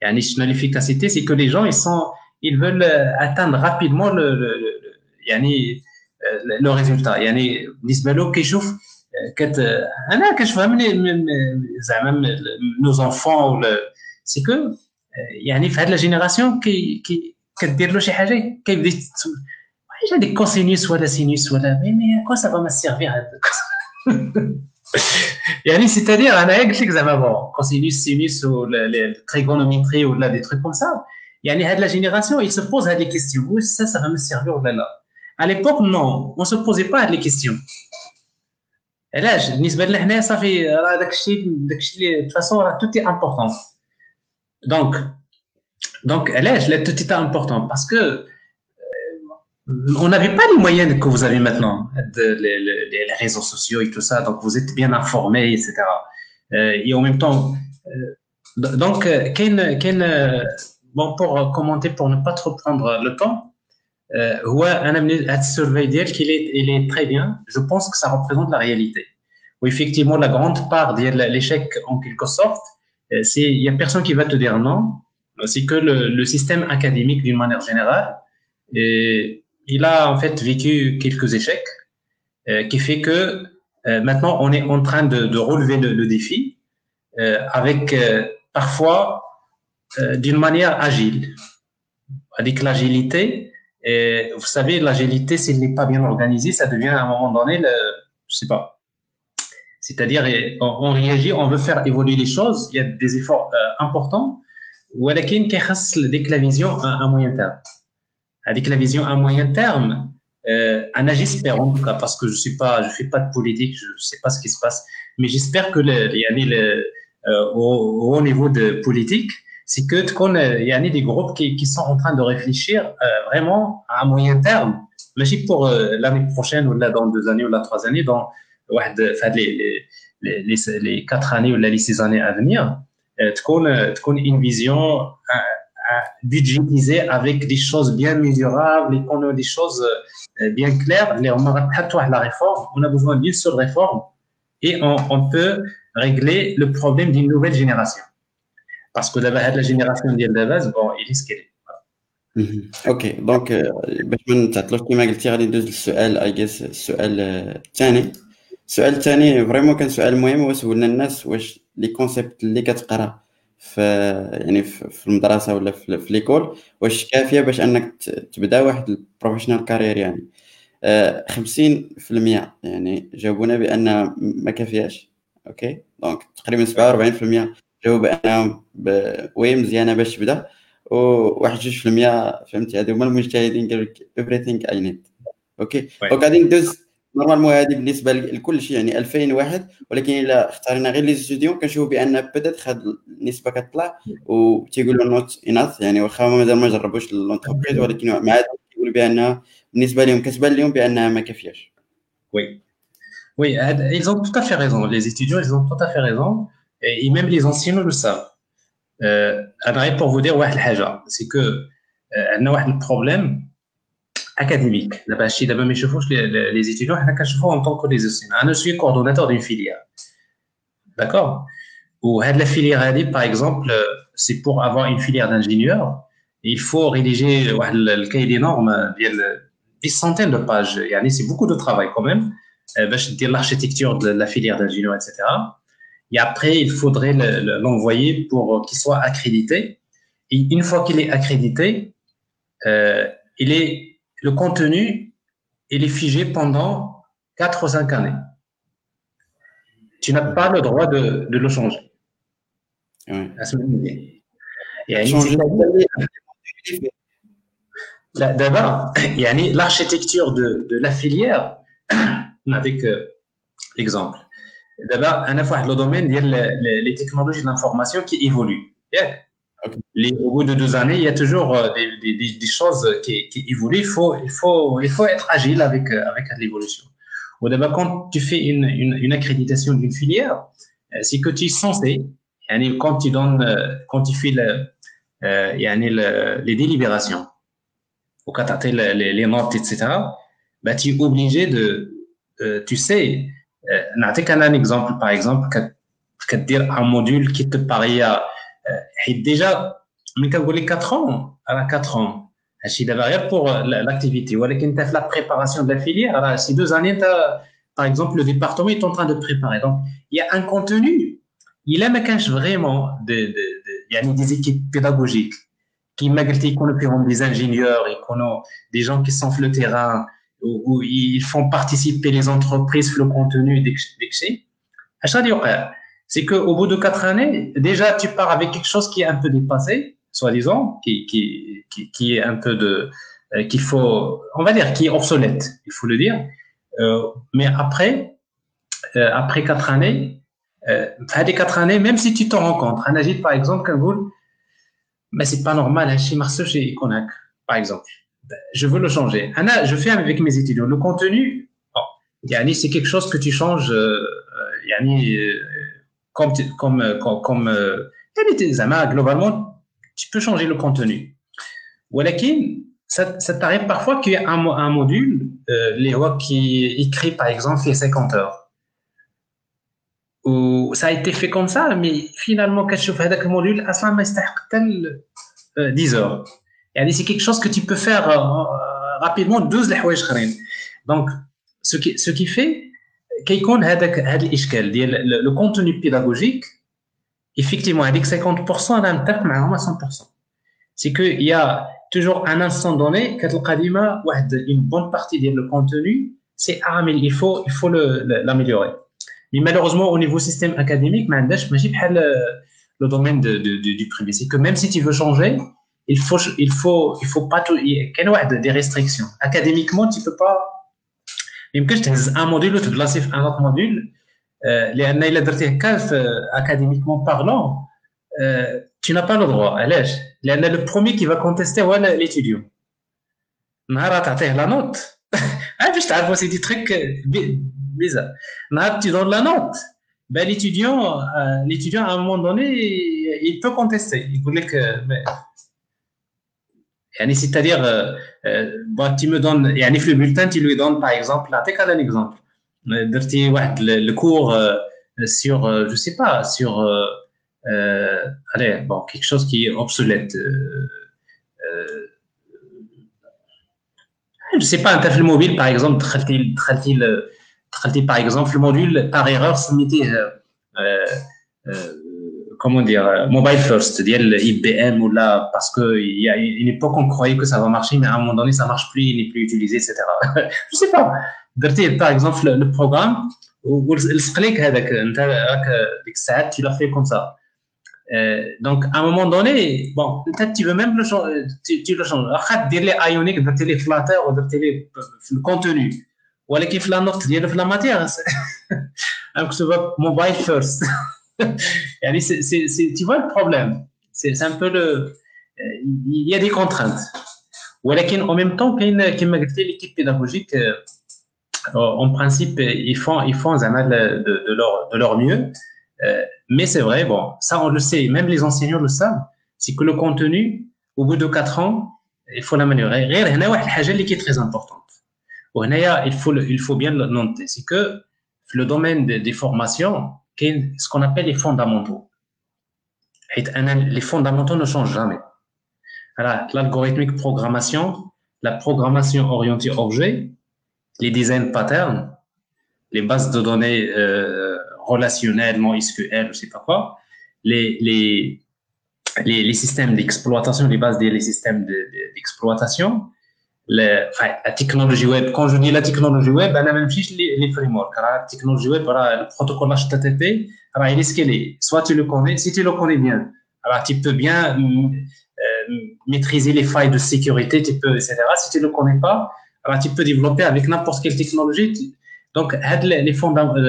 يعني شنو l'efficacité c'est que les gens ils sont ils veulent atteindre rapidement le, le, le يعني le résultat يعني بالنسبه له كيشوف كت انا كنفهم زعما نو زونفون سي كو يعني في هاد لا جينيراسيون كي كي كدير له شي حاجه كيبدا واش هذيك كوسينيوس ولا سينيوس ولا مي مي كوا سا ما سيرفير هاد يعني سيتادير انا قلت لك زعما بون كوسينيوس سينيوس ولا تريغونوميتري ولا دي تروك كوم سا يعني هاد لا جينيراسيون il se pose هاد لي كيستيون واش سا سا va me servir ولا لا à l'époque non on se posait pas هاد لي كيستيون علاش بالنسبه لنا حنايا صافي راه داك الشيء داك الشيء دو فاسون راه توتي امبورطون دونك دونك علاش لا توتي تا امبورطون باسكو on n'avait pas les moyens que vous avez maintenant, de, les, les, les, réseaux sociaux et tout ça, donc vous êtes bien informés, etc. Euh, et en même temps, euh, donc, Ken, Ken, bon, pour commenter, pour ne pas trop prendre le temps, هو انا من هذا السيرفي ديالك il est il est très bien je pense que ça représente la réalité où effectivement la grande part de l'échec en quelque sorte c'est il y a personne qui va te dire non c'est que le, le système académique d'une manière générale et il a en fait vécu quelques échecs euh, qui fait que euh, maintenant on est en train de, de relever le, le défi euh, avec parfois d'une manière agile avec l'agilité et vous savez, l'agilité, s'il n'est pas bien organisé, ça devient à un moment donné, le, je sais pas. C'est-à-dire, on, réagit, on veut faire évoluer les choses, il y a des efforts euh, importants, ou avec la vision à, moyen terme. Avec la vision à moyen terme, euh, j'espère en tout cas, parce que je suis pas, je fais pas de politique, je sais pas ce qui se passe, mais j'espère que il y a le, euh, au niveau de politique, c'est que il y a des groupes qui, qui, sont en train de réfléchir euh, vraiment à moyen terme, mais pour euh, l'année prochaine ou là dans deux années ou là trois années, dans les, les, les, les, quatre années ou les six années à venir, euh, une vision budgétisée avec des choses bien mesurables et qu'on a des choses bien claires. On a la réforme, on a besoin d'une seule réforme et on, on peut régler le problème d'une nouvelle génération. باسكو دابا هاد لا جينيراسيون ديال دابا بون ريسكي أوكي دونك باش ما نتعطلوش كما قلتي غادي ندوز للسؤال اي جيس السؤال الثاني السؤال الثاني فريمون كان سؤال مهم هو سولنا الناس واش لي كونسيبت اللي كتقرا في يعني في المدرسة ولا في, في ليكول واش كافيه باش انك تبدا واحد البروفيشنال كارير يعني خمسين في المية يعني جاوبونا بان ما كافياش أوكي دونك تقريبا سبعة وربعين في المية جاوب انهم وي مزيانه باش تبدأ وواحد جوج في المية فهمتي؟ هادو هما المجتهدين قالوا لك everything I need. أوكي؟ دونك غادي ندوز. نورمالمون هادي بالنسبة لكل شيء يعني 2000 واحد ولكن إلا اختارنا غير لي ستوديون كنشوفوا بأن بيتيت هاد النسبة كتطلع وتيقولوا نوت اناث يعني واخا مازال ما جربوش لونتربريز ولكن مع ذلك كيقولوا بانها بالنسبة لهم كتبان لهم بأنها ما كافياش. وي. Oui, ils ont tout à fait raison. Les étudiants, ils ont tout à fait raison. Et même les anciens le savent. Euh, pour vous dire c'est que euh, a un problème académique. Les étudiants, en tant que les enseignants. Je suis coordonnateur d'une filière. D'accord? Ou la filière, par exemple, c'est pour avoir une filière d'ingénieur, il faut rédiger le cahier des normes, des centaines de pages. C'est beaucoup de travail quand même. L'architecture de la filière d'ingénieur, etc. Et après, il faudrait l'envoyer pour qu'il soit accrédité. Et une fois qu'il est accrédité, euh, il est, le contenu, il est figé pendant 4 ou 5 années. Tu n'as pas le droit de, de le changer. Oui. D'abord, l'architecture de, de la filière, avec l'exemple. D'abord, un fois le domaine les technologies de l'information qui évoluent. au bout de deux années, il y a toujours des, choses qui, évoluent. Il faut, il, faut, il faut être agile avec, avec l'évolution. d'abord, quand tu fais une, une, accréditation d'une filière, c'est que tu es censé, quand tu donnes, quand tu fais le, les délibérations, au cas les, les notes, etc., bah, tu es obligé de, tu sais, نعطيك un exemple par exemple كدير un module qui te paraît حيت déjà من كنقول لك 4 ans راه 4 ans هادشي دابا غير pour l'activité ولكن انت في la préparation de la filière راه ces deux années انت par exemple le département est en train de préparer donc il y a un contenu il a ما كانش vraiment de, de, de يعني des équipes pédagogiques qui ما قلتي يكونوا des ingénieurs يكونوا des gens qui sont sur le terrain où, ils font participer les entreprises le contenu d'Exchange, c'est qu'au bout de quatre années, déjà, tu pars avec quelque chose qui est un peu dépassé, soi-disant, qui, qui, qui, est un peu de, euh, qu'il faut, on va dire, qui est obsolète, il faut le dire. Euh, mais après, euh, après quatre années, euh, des quatre années, même si tu t'en compte, un agite, par exemple, vous, mais c'est pas normal, hein, chez Marceau, chez Konak, par exemple je veux le changer. Anna, je fais avec mes étudiants. Le contenu, Yani, c'est quelque chose que tu changes, euh, Yani, euh, comme, comme, euh, comme, comme euh, globalement, tu peux changer le contenu. Walakin, ça, ça t'arrive parfois qu'il y a un, module, euh, les qui écrit par exemple les 50 heures. Ou ça a été fait comme ça, mais finalement, quand je fais le module, à ça, tel 10 heures c'est quelque chose que tu peux faire euh, rapidement deux donc ce qui ce qui fait كيكون هذاك هذا الاشكال ديال le contenu pédagogique effectivement avec 50% انا متفق معاهم 100% c'est que il y a toujours un instant donné كتلقى ديما واحد une bonne partie ديال le contenu c'est ah mais il faut il faut l'améliorer mais malheureusement au niveau système académique ما عندناش ماشي بحال le domaine de, de, du privé c'est que même si tu veux changer il faut, il faut, il faut pas tout, il a des restrictions. Académiquement, tu peux pas, même que je un module ou tu places un autre module, euh, les euh, académiquement parlant, euh, tu n'as pas le droit. Allez, le premier qui va contester, voilà l'étudiant. la note. ah, juste avant, c'est des trucs bizarres. tu donnes la note. Ben, l'étudiant, l'étudiant, à un moment donné, il peut contester. Il voulait que, c'est-à-dire, euh, euh, bah, tu me donnes, le bulletin, tu lui donnes par exemple, là, t'es un exemple. Le cours euh, sur, je sais pas, sur, allez, bon, quelque chose qui est obsolète. Euh, euh, je sais pas, un café mobile, par exemple, traite-t-il, traite par exemple, le module, par erreur, se mettait, euh, comment dire, euh, mobile first, dire IBM ou là, parce que il y a une époque on croyait que ça va marcher, mais à un moment donné ça marche plus, il n'est plus utilisé, etc. je sais pas. Par exemple, le programme, tu l'as fait comme ça. Euh, donc, à un moment donné, bon, peut-être tu veux même le changer, tu, tu le changes. Après, dire les ioniques, dire les flatteurs, ou dire les, le contenu. Ou alors, la note, la matière. Donc, tu vas mobile first. c est, tu vois le problème? C'est un peu le. Il y a des contraintes. Mais en même temps, l'équipe pédagogique, euh, en principe, ils font, ils font de, de, leur, de leur mieux. Euh, mais c'est vrai, bon, ça on le sait, même les enseignants le savent, c'est que le contenu, au bout de 4 ans, il faut l'améliorer. Il y a qui est très importante. Il faut, il faut bien le noter. C'est que le domaine des formations, ce qu'on appelle les fondamentaux. Les fondamentaux ne changent jamais. L'algorithmique programmation, la programmation orientée objet, les design patterns, les bases de données euh, relationnelles, non SQL, je sais pas quoi, les, les, les, les systèmes d'exploitation, les bases des systèmes d'exploitation, la technologie web. Quand je dis la technologie web, elle même fiche les, frameworks. La technologie web, le protocole HTTP, il est ce qu'il est. Soit tu le connais, si tu le connais bien, alors tu peux bien euh, maîtriser les failles de sécurité, tu peux, etc. Si tu ne le connais pas, alors tu peux développer avec n'importe quelle technologie. Donc, les fondamentaux,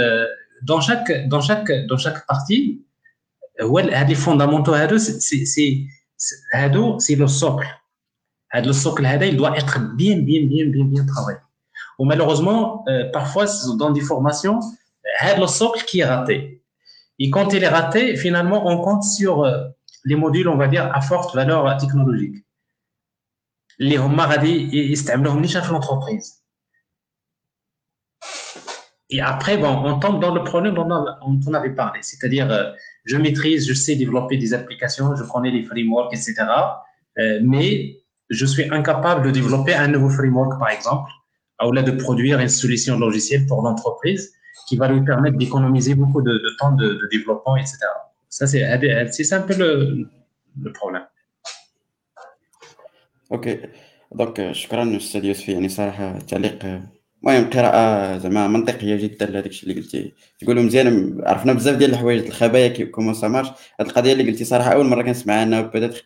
dans chaque, dans chaque, dans chaque partie, les fondamentaux, c'est, c'est le socle. Le socle, il doit être bien, bien, bien, bien, bien travaillé. Ou malheureusement, parfois, dans des formations, le socle qui est raté. Et quand il est raté, finalement, on compte sur les modules, on va dire, à forte valeur technologique. Les huma غادي يستعملوهم في l'entreprise. Et après, bon, on tombe dans le problème dont on avait parlé, c'est-à-dire, euh, je maîtrise, je sais développer des applications, je connais les frameworks, etc. Euh, mais je suis incapable de développer un nouveau framework, par exemple, ou là de produire une solution logicielle pour l'entreprise qui va lui permettre d'économiser beaucoup de, temps de, de, développement, etc. Ça, c'est un peu le, le problème. اوكي دونك شكرا استاذ يوسف يعني صراحه تعليق المهم قراءه زعما منطقيه جدا لهذاك الشيء اللي قلتي تقولوا مزيان عرفنا بزاف ديال الحوايج الخبايا كومون سا مارش هاد القضيه اللي قلتي صراحه اول مره كنسمع عنها بيتيتر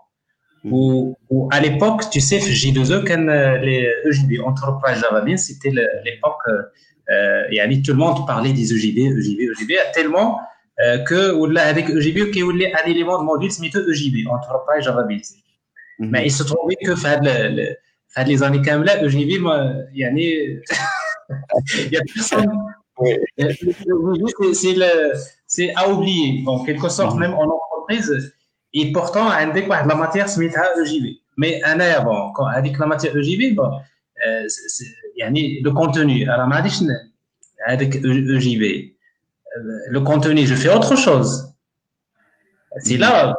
Ou, ou, à l'époque, tu sais, J2E, quand les EJB, Enterprise Java Beans, c'était l'époque, euh, et tout le monde parlait des EJB, EJB, EJB, tellement euh, que, ou là, avec EJB, qu'il y a un élément de module, c'est EJB, Beans. Mm -hmm. Mais il se trouvait que, fait le, les années quand même là, EJB, moi, il y a il y a personne. C'est à oublier. En quelque sorte, même en entreprise, et pourtant عندك واحد la matière سميتها EJB mais انا bon quand هذيك la matière EJB bon يعني le contenu راه ما غاديش هذاك EJB le contenu je fais autre chose c'est là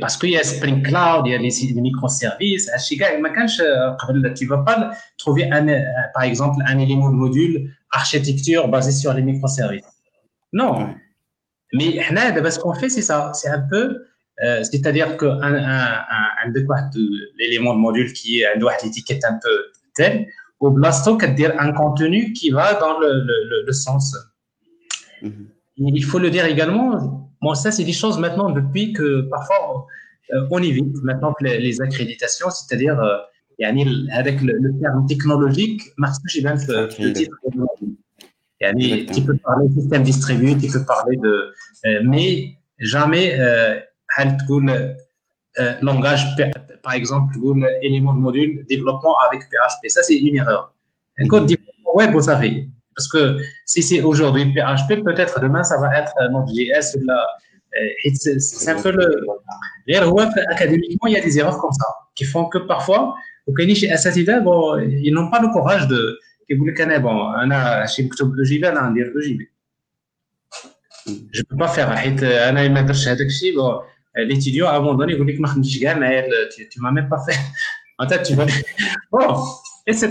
parce qu'il y a Spring Cloud, il y a les, les microservices, tu ne vas pas trouver un, par exemple un élément de module architecture basé sur les microservices. Non. Mais ce qu'on fait, c'est ça. C'est un peu euh, c'est-à-dire qu'un un, un, l'élément de module qui est l'étiquette un peu telle, au blasto, dire un contenu qui va dans le, le, le sens. Mm -hmm. Il faut le dire également, bon, ça, c'est des choses maintenant depuis que parfois euh, on évite maintenant que les, les accréditations, c'est-à-dire euh, avec le, le, terme technologique, je vais le titre. Tu peux parler de système distribué, tu peux parler de. Euh, mais jamais بحال langage par exemple élément de module développement avec PHP ça c'est une erreur un code développement web vous savez parce que si c'est aujourd'hui PHP peut-être demain ça va être Node.js c'est un peu le académiquement il y a des erreurs comme ça qui font que parfois bon, ils n'ont pas le courage de يقول لك انا بون انا شي مكتوب او جي بي انا ندير او جي بي جو بو با فيغ حيت انا ما درتش هذاك الشيء l'étudiant à un moment donné يقول لك ما خدمتش كاع معايا tu m'as même pas fait. En fait tu vas bon etc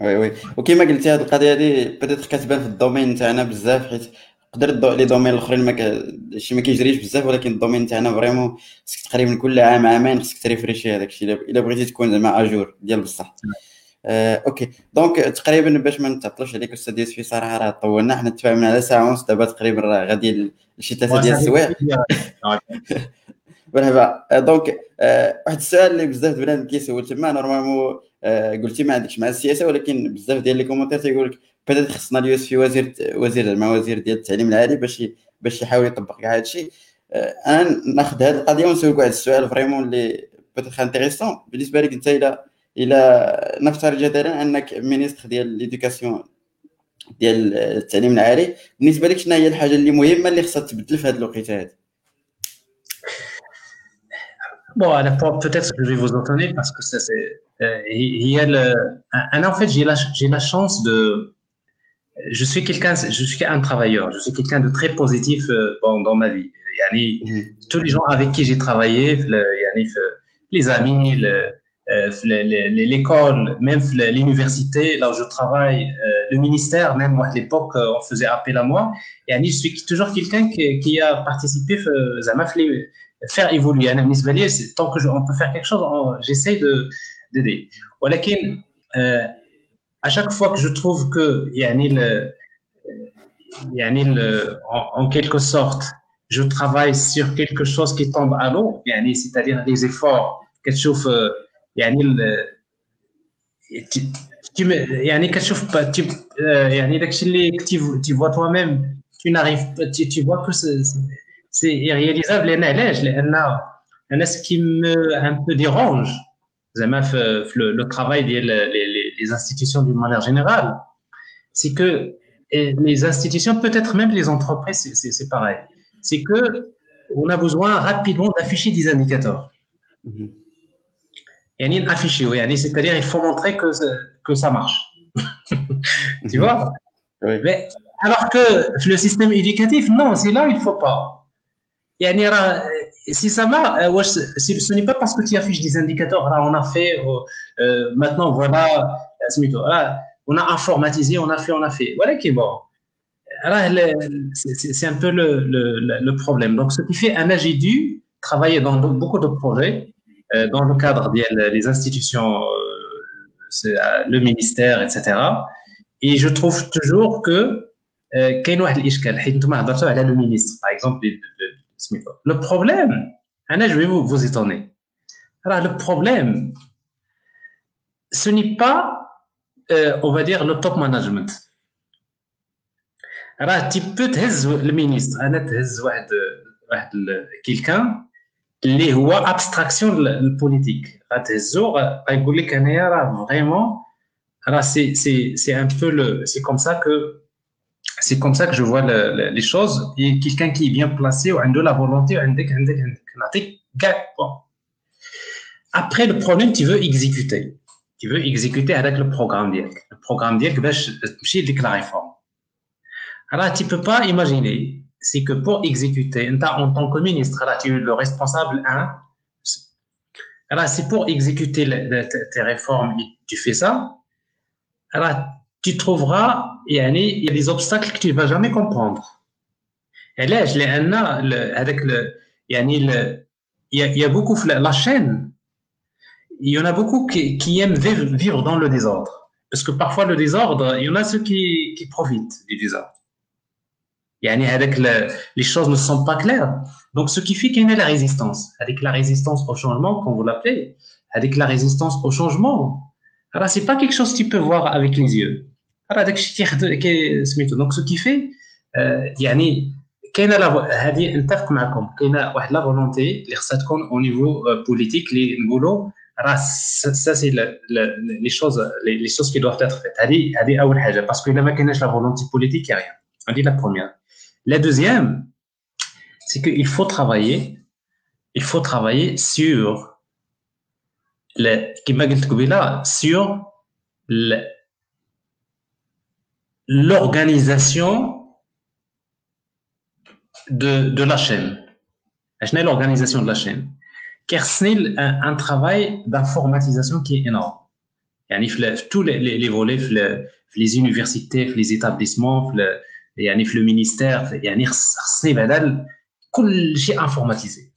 وي وي وكما قلتي هذه القضية هذه بدات كتبان في الدومين تاعنا بزاف حيت يقدر لي دومين الاخرين ما. شي ما كيجريش بزاف ولكن الدومين تاعنا فريمون خصك تقريبا كل عام عامين خصك تريفريشي هذاك الشيء الا بغيتي تكون زعما اجور ديال بصح آه، أوكي دونك تقريبا باش ما نتعطلوش عليك أستاذ يوسفي صراحة راه طولنا حنا تفاهمنا على ساعه ونص دابا تقريبا راه غادي شي ثلاثة ديال السوايع. مرحبا. دونك آه، واحد السؤال اللي بزاف بنادم كيسول تما نورمالمون آه، قلتي ما عندكش مع السياسة ولكن بزاف ديال لي كومونتير تيقول لك بدات خصنا اليوسفي وزير وزير زعما وزير ديال التعليم العالي باش باش يحاول يطبق كاع هذا الشيء أنا ناخذ هذه القضية ونسولك واحد السؤال فريمون اللي بوتيتر انتريسون بالنسبة لك أنت إلى إلى نفترض جدلا أنك مينيستر ديال ليدوكاسيون ديال التعليم العالي بالنسبه لك شنو هي الحاجه اللي مهمه اللي خصها تبدل في هذه الوقيته هذه Bon, peut-être que je vais vous entendre parce que ça, c'est. Euh, il y a le. En fait, j'ai la, j'ai la chance de. Je suis quelqu'un, je suis un travailleur, je suis quelqu'un de très positif euh, dans, dans ma vie. Yani, mm. Tous les gens avec qui j'ai travaillé, le, yani, les amis, le, euh, l'école, même l'université, là où je travaille, euh, le ministère, même moi à l'époque, euh, on faisait appel à moi. Et Annie je suis toujours quelqu'un qui, a participé à faire évoluer. Hein, tant que je, on peut faire quelque chose, j'essaie d'aider. Voilà à chaque fois que je trouve que, en quelque sorte, je travaille sur quelque chose qui tombe à l'eau, c'est-à-dire des efforts que je trouve tu يعني كتشوف tu, يعني داكشي اللي tu vois toi-même tu n'arrives tu, tu vois que c'est irréalisable لان علاش لان انا ce qui me un peu dérange زعما في le travail ديال les, les institutions d'une manière générale, c'est que les institutions, peut-être même les entreprises, c'est pareil. C'est que on a besoin rapidement d'afficher des indicateurs. Mm -hmm. C'est-à-dire il faut montrer que, que ça marche. tu vois? Oui. Mais, Alors que le système éducatif, non, c'est là où il ne faut pas. si ça marche, ce n'est pas parce que tu affiches des indicateurs, là on a fait, euh, maintenant voilà, on a informatisé, on a fait, on a fait. Voilà qui est bon. C'est un peu le, le, le, problème. Donc, ce qui fait, un dû travailler dans beaucoup de projets, euh, dans le cadre des institutions, euh, le ministère, etc. Et je trouve toujours que euh, le ministre, par exemple, le problème, je vais vous, vous étonner. Alors, le problème, ce n'est pas on va dire le top management راه تي بو تهز المينيستر انا اللي هو ابستراكسيون البوليتيك غتهزو غيقول لك انايا راه فريمون راه سي سي سي ان بو لو سي كوم سا كو سي كوم سا كو جو فوا لي شوز كيلكان كي بيان بلاسي وعنده لا فولونتي وعندك عندك عندك نعطيك كاع بون Après, le problème, tu veux exécuter. tu veux exécuter avec le programme direct. Le programme direct, c'est la réforme. Alors, tu peux pas imaginer, c'est que pour exécuter, en tant que ministre, là, tu es le responsable 1. Alors, c'est pour exécuter tes réformes, tu fais ça. Alors, tu trouveras, il y a des obstacles que tu ne vas jamais comprendre. Et là, je l'ai avec le, il y a, beaucoup la chaîne il y en a beaucoup qui, qui, aiment vivre dans le désordre. Parce que parfois, le désordre, il y en a ceux qui, qui profitent du désordre. Avec le, les choses ne sont pas claires. Donc, ce qui fait qu'il y a la résistance. Avec la résistance au changement, comme vous l'appelez, avec la résistance au changement. Alors, c'est pas quelque chose que tu peux voir avec les yeux. Donc, ce qui fait, euh, يعني كاين هذه نتفق معكم كاينه واحد لا فولونتي اللي خصها تكون au niveau politique اللي نقولوا ça c'est les choses les, choses qui doivent être faites parce que la la volonté politique il n'y a rien on dit la première la deuxième, c'est qu'il faut travailler, il faut travailler sur, le, sur l'organisation de, de, la chaîne. l'organisation de la chaîne. Car c'est un, un travail d'informatisation qui est énorme. Yani, tous les, les, les volets, les, les universités, les établissements, يعني في le ministère يعني خصني بدل كل شيء informatisé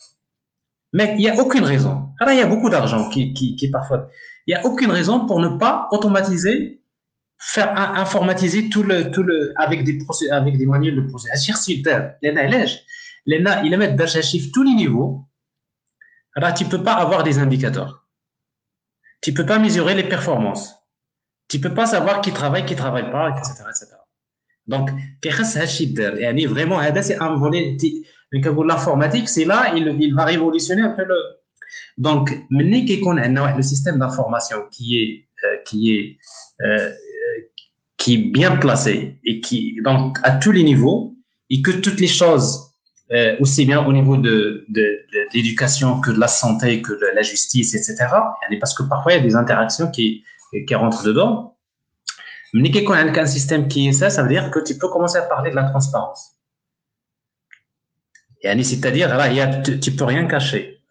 mais il y a aucune raison alors il y a beaucoup d'argent qui, qui, qui parfois il y a aucune raison pour ne pas automatiser faire informatiser tout le tout le avec des procès avec des manuels de procès اشير سير لان علاش لان الا ما دارش هادشي في tous les niveaux alors, tu ne peux pas avoir des indicateurs. Tu ne peux pas mesurer les performances. Tu ne peux pas savoir qui travaille, qui ne travaille pas, etc. etc. Donc, vraiment, c'est un volet. L'informatique, c'est là, il, va révolutionner un peu le. Donc, le système d'information qui est, euh, qui est, euh, qui est bien placé et qui, donc, à tous les niveaux, et que toutes les choses euh, aussi bien au niveau de, de, de l'éducation que de la santé, que de la justice, etc. Parce que parfois, il y a des interactions qui, qui rentrent dedans. Mais quand on a un système qui est ça, ça veut dire que tu peux commencer à parler de la transparence. C'est-à-dire, a, tu, tu peux rien cacher.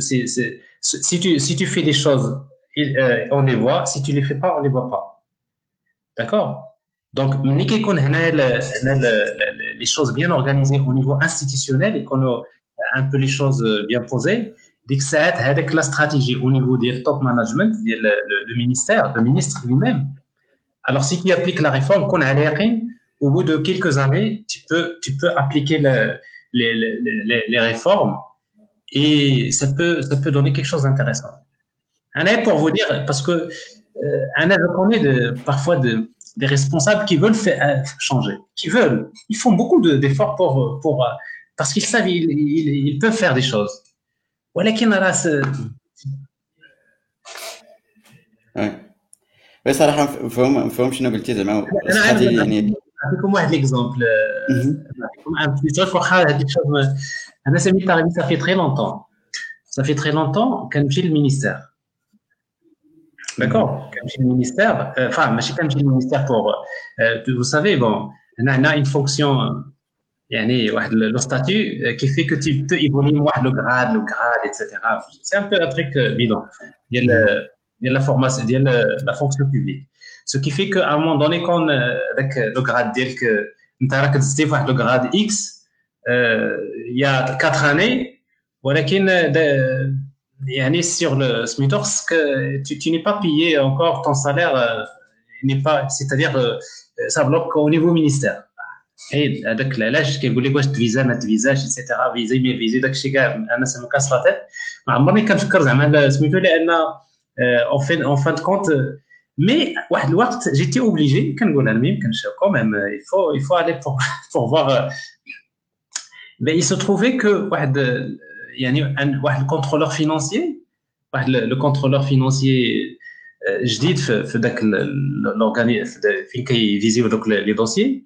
si, tu, fais des choses, euh, on les voit. Si tu les fais pas, on les voit pas. D'accord? Donc, qu'on les choses bien organisées au niveau institutionnel et qu'on a un peu les choses bien posées, dès que avec la stratégie au niveau du top management, le, ministère, le ministre lui-même. Alors, si tu appliques la réforme, qu'on a l'air, au bout de quelques années, tu peux, tu peux appliquer le, les, les, les, réformes et ça peut, ça peut donner quelque chose d'intéressant. Un pour vous dire, parce que euh, un je connais de, parfois de, des responsables qui veulent faire, euh, changer, qui veulent, ils font beaucoup d'efforts pour, pour, euh, parce qu'ils savent, ils, ils, ils, peuvent faire des choses. Ouais. بس صراحه مفهوم مفهوم شنو قلتي زعما يعني نعطيكم واحد ليكزومبل نعطيكم ان بتي تروك واخا هذيك الشوز انا سميت تاغي صافي تري لونتون صافي تري لونتون كنمشي للمينيستير D'accord Comme le ministère, euh, enfin, je comme le ministère pour, euh, vous savez, bon, on a une fonction, yani, le statut euh, qui fait que tu peux évoluer le grade, le grade, etc. C'est un peu un truc bidon. Il y a, la formation, il y a la fonction publique. Ce qui fait qu'à un moment donné, quand avec le grade, dire que tu as le grade X, il y a quatre années, voilà, sur le Smithers, que tu, tu n'es pas payé encore ton salaire, euh, n'est pas, c'est-à-dire, euh, ça bloque au niveau ministère. Et avec l'âge qui voulait quoi, visa, mettre visa, etc. Visa, mais visa, donc chez gars, أنا ça me casse la tête. Mais moi, quand je كنفكر زعما سميتو لأن en fin en fin de compte, mais واحد الوقت j'étais obligé كنقول انا ما يمكنش quand même il faut il faut aller pour pour voir. Mais il se trouvait que واحد يعني واحد contrôleur financier le contrôleur financier جديد في في ذاك l'organisme فين كيفيزيو دوك لي دوسيي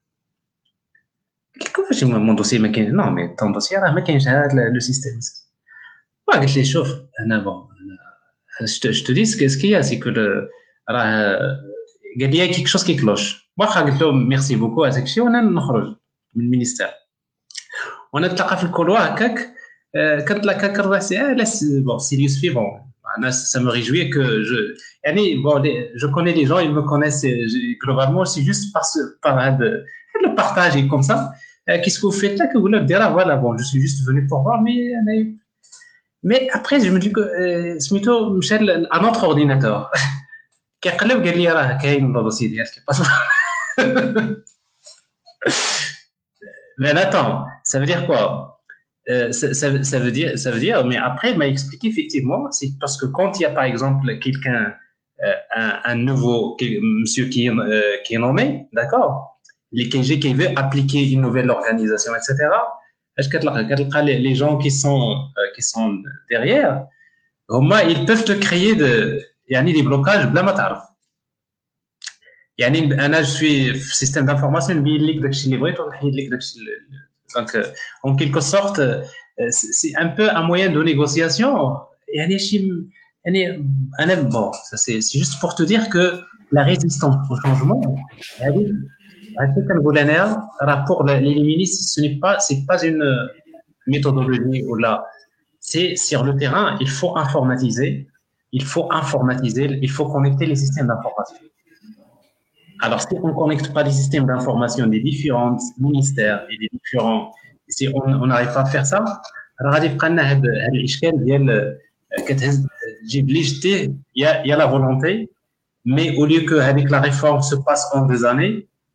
قلت له كيفاش مون دوسي ما كاينش نو مي طون دوسي راه ما كاينش هذا لو سيستيم قلت لي شوف انا بون je te dis ce qu'il y a c'est que راه قال لي كيك شوز كيكلوش واخا قلت له ميرسي بوكو هذاك الشيء وانا نخرج من المينيستير وانا نتلاقى في الكولوا هكاك quand la c'est ah, bon Sirius fait bon ça me réjouit que je bon je connais les gens ils me connaissent globalement c'est juste parce par de le partage et comme ça qu'est-ce que vous faites là que vous leur dire voilà bon je suis juste venu pour voir mais mais après je me dis que c'est plutôt Michel un autre ordinateur كيقلب قال لي راه كاين الدوسي ديالك mais attends ça veut dire quoi euh, ça, ça, veut dire, ça veut dire, mais après, il m'a expliqué effectivement, c'est parce que quand il y a par exemple quelqu'un, euh, un, un, nouveau monsieur qui, euh, qui est nommé, d'accord, les KG qui veut appliquer une nouvelle organisation, etc. Est-ce que les, les gens qui sont, qui sont derrière, au moins, ils peuvent te créer de, يعني des blocages بلا ما تعرف يعني انا جو سوي في système d'information نبين لك داكشي اللي بغيت ونحيد لك داكشي donc, euh, en quelque sorte, euh, c'est un peu un moyen de négociation. Bon, c'est juste pour te dire que la résistance au changement, pour les ministres, ce n'est pas, pas une méthodologie ou là. C'est sur le terrain, il faut informatiser, il faut informatiser, il faut connecter les systèmes d'information. Alors, si on ne connecte pas les systèmes d'information des différents ministères et des différents, si on n'arrive pas à faire ça, alors il y a la volonté, mais au lieu que avec la réforme se passe en deux années,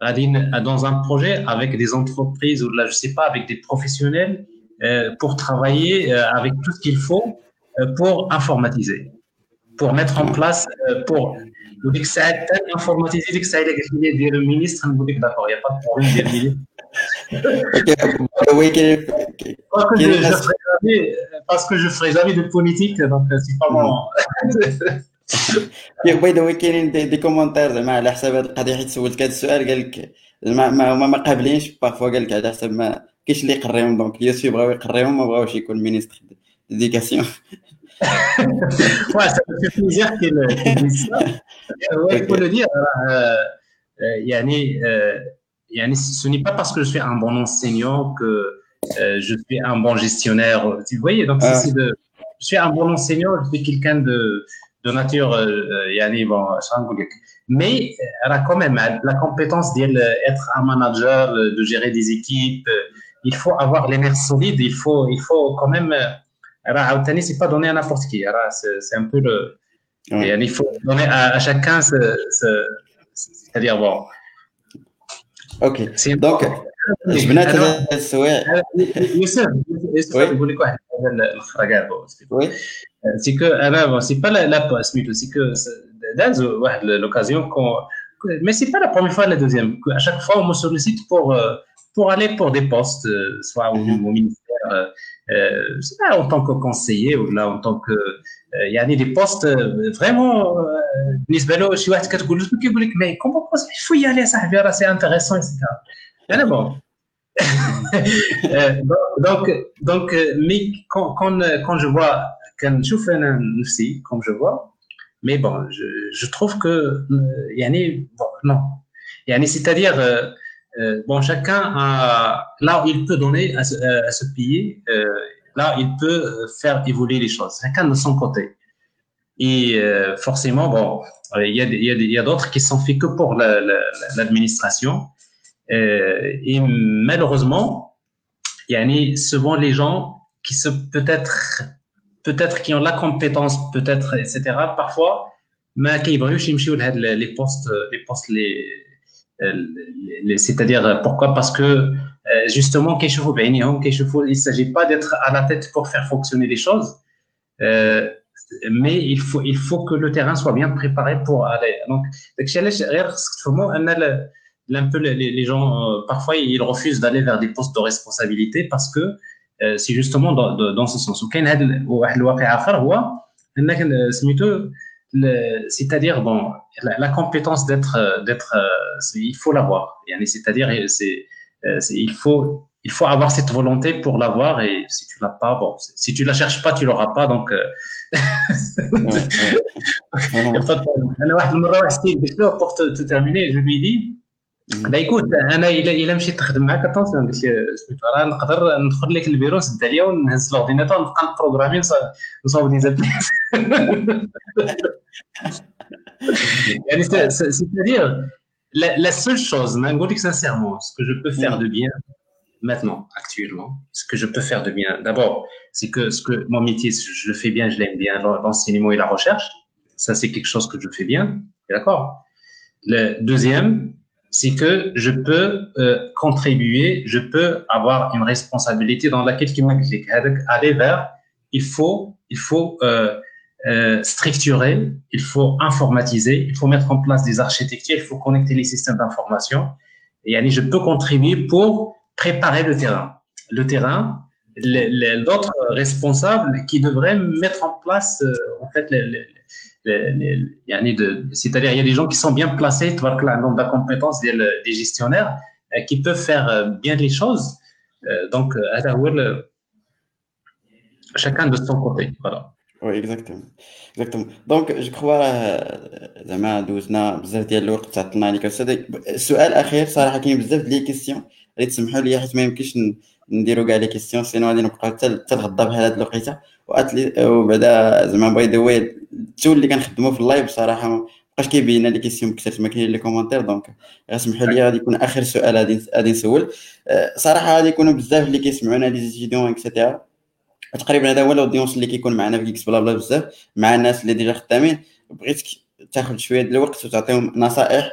dans un projet avec des entreprises ou là je sais pas avec des professionnels pour travailler avec tout ce qu'il faut pour informatiser, pour mettre en place, pour vous dites que ça a été informatisé, que ça a été le ministre, vous dites d'accord, il n'y a pas de problème. parce que je ne ferai jamais de politique, donc c'est pas mon. باي ذا كاينين دي, دي كومونتير زعما على حساب هذه القضيه حيت سولتك هذا السؤال قال لك زعما ما هما ما قابلينش بارفوا قال لك على حساب ما كاينش اللي يقريهم دونك اليوسف بغاو يقريهم ما بغاوش يكون مينيستر ديديكاسيون ouais, ça me fait plaisir qu'il dise ça. Ouais, il faut le dire. Euh, euh, yani, euh, yani, ce n'est pas parce que je suis un bon enseignant que euh, je suis un bon gestionnaire. Vous voyez, donc ah. c'est de, je suis un bon enseignant, je suis quelqu'un de, de nature, euh, yani, bon, mais elle a quand même la compétence d'être un manager, de gérer des équipes. Il faut avoir les nerfs solides, il faut, il faut quand même alors, c'est pas donné à n'importe qui. C'est un peu le. Ouais. il faut donner à, à chacun c'est-à-dire bon. Ok. Donc, جبنا ثلاث السوايع يوسف يوسف نقول لك واحد الخرجات وي سي كو انا سي با لا سميتو سي كو داز واحد لوكازيون mais c'est pas la première fois la deuxième à chaque fois on me sollicite pour pour aller pour des postes soit au, au ministère euh, en tant que conseiller ou là en tant que il y a des postes vraiment بالنسبه له شي واحد كتقول له كيقول لك mais comment il faut y aller صاحبي راه c'est intéressant etc انا bon donc donc mais quand quand quand je vois كنشوف انا نفسي comme je vois mais bon je je trouve que يعني bon non يعني c'est-à-dire euh, bon, chacun a, là où il peut donner à ce, à ce pays, euh, là il peut faire évoluer les choses, chacun de son côté. Et euh, forcément, bon, il y a, il y a, d'autres qui sont faits que pour l'administration. et malheureusement, il y a souvent les gens qui se peut-être peut-être qui ont la compétence, peut-être, etc. Parfois, mais qui les postes, les postes les c'est-à-dire pourquoi? Parce que justement, il ne s'agit pas d'être à la tête pour faire fonctionner les choses, mais il faut, il faut que le terrain soit bien préparé pour aller. Donc, un peu les, gens, parfois, ils refusent d'aller vers des postes de responsabilité parce que c'est justement dans, dans ce sens. C'est-à-dire, bon, la, la compétence d'être, d'être, il faut l'avoir. C'est-à-dire, c'est, il faut, il faut avoir cette volonté pour l'avoir et si tu l'as pas, bon, si tu la cherches pas, tu l'auras pas. Donc, pour te, te terminer, je lui dis, bah écoute انا الا الا مشيت تخدم معاك اتونسيون قلت لي سميتو راه نقدر ندخل لك البيرو نسد عليا ونهز الاورديناتور نبقى نبروغرامي نصاوب دي يعني c'est-à-dire la, la seule chose, mais sincèrement, ce que je peux faire de bien maintenant, actuellement, ce que je peux faire de bien, d'abord, c'est que ce que mon métier, je le fais bien, je l'aime bien, l'enseignement et la recherche, ça c'est quelque chose que je fais bien, d'accord. Le deuxième, c'est que je peux euh, contribuer, je peux avoir une responsabilité dans laquelle qui aller vers, il faut, il faut euh, euh, structurer, il faut informatiser, il faut mettre en place des architectures, il faut connecter les systèmes d'information. Et allez, je peux contribuer pour préparer le terrain. Le terrain, l'autre responsable qui devrait mettre en place euh, en fait les, les c'est-à-dire il y a des gens qui sont bien placés, tu vois, le nombre de compétences des, des gestionnaires euh, qui peuvent faire euh, bien les choses. Euh, donc, chacun de son côté. Voilà. Oui, exactement. exactement. Donc, je crois زعما دوزنا بزاف ديال الوقت تعطلنا عليك استاذ السؤال الاخير صراحه كاين بزاف ديال لي كيسيون اللي تسمحوا لي حيت ما يمكنش نديروا كاع لي كيسيون سينو غادي نبقاو حتى الغدا بحال هاد الوقيته. وبعدا زعما باي ذا واي التول اللي كنخدمو في اللايف صراحة ما بقاش كيبين لي كيسيون بكثرت ما كاين لي كومونتير دونك غاسمحوا لي غادي يكون آخر سؤال غادي غادي نسول. أه، صراحة غادي يكونوا بزاف اللي كيسمعونا لي ستوديون اكسيتيرا تقريبا هذا هو الاودينس اللي كيكون معنا في كيكس بلا بلا بزاف مع الناس اللي ديجا خدامين. بغيتك تاخذ شوية ديال الوقت وتعطيهم نصائح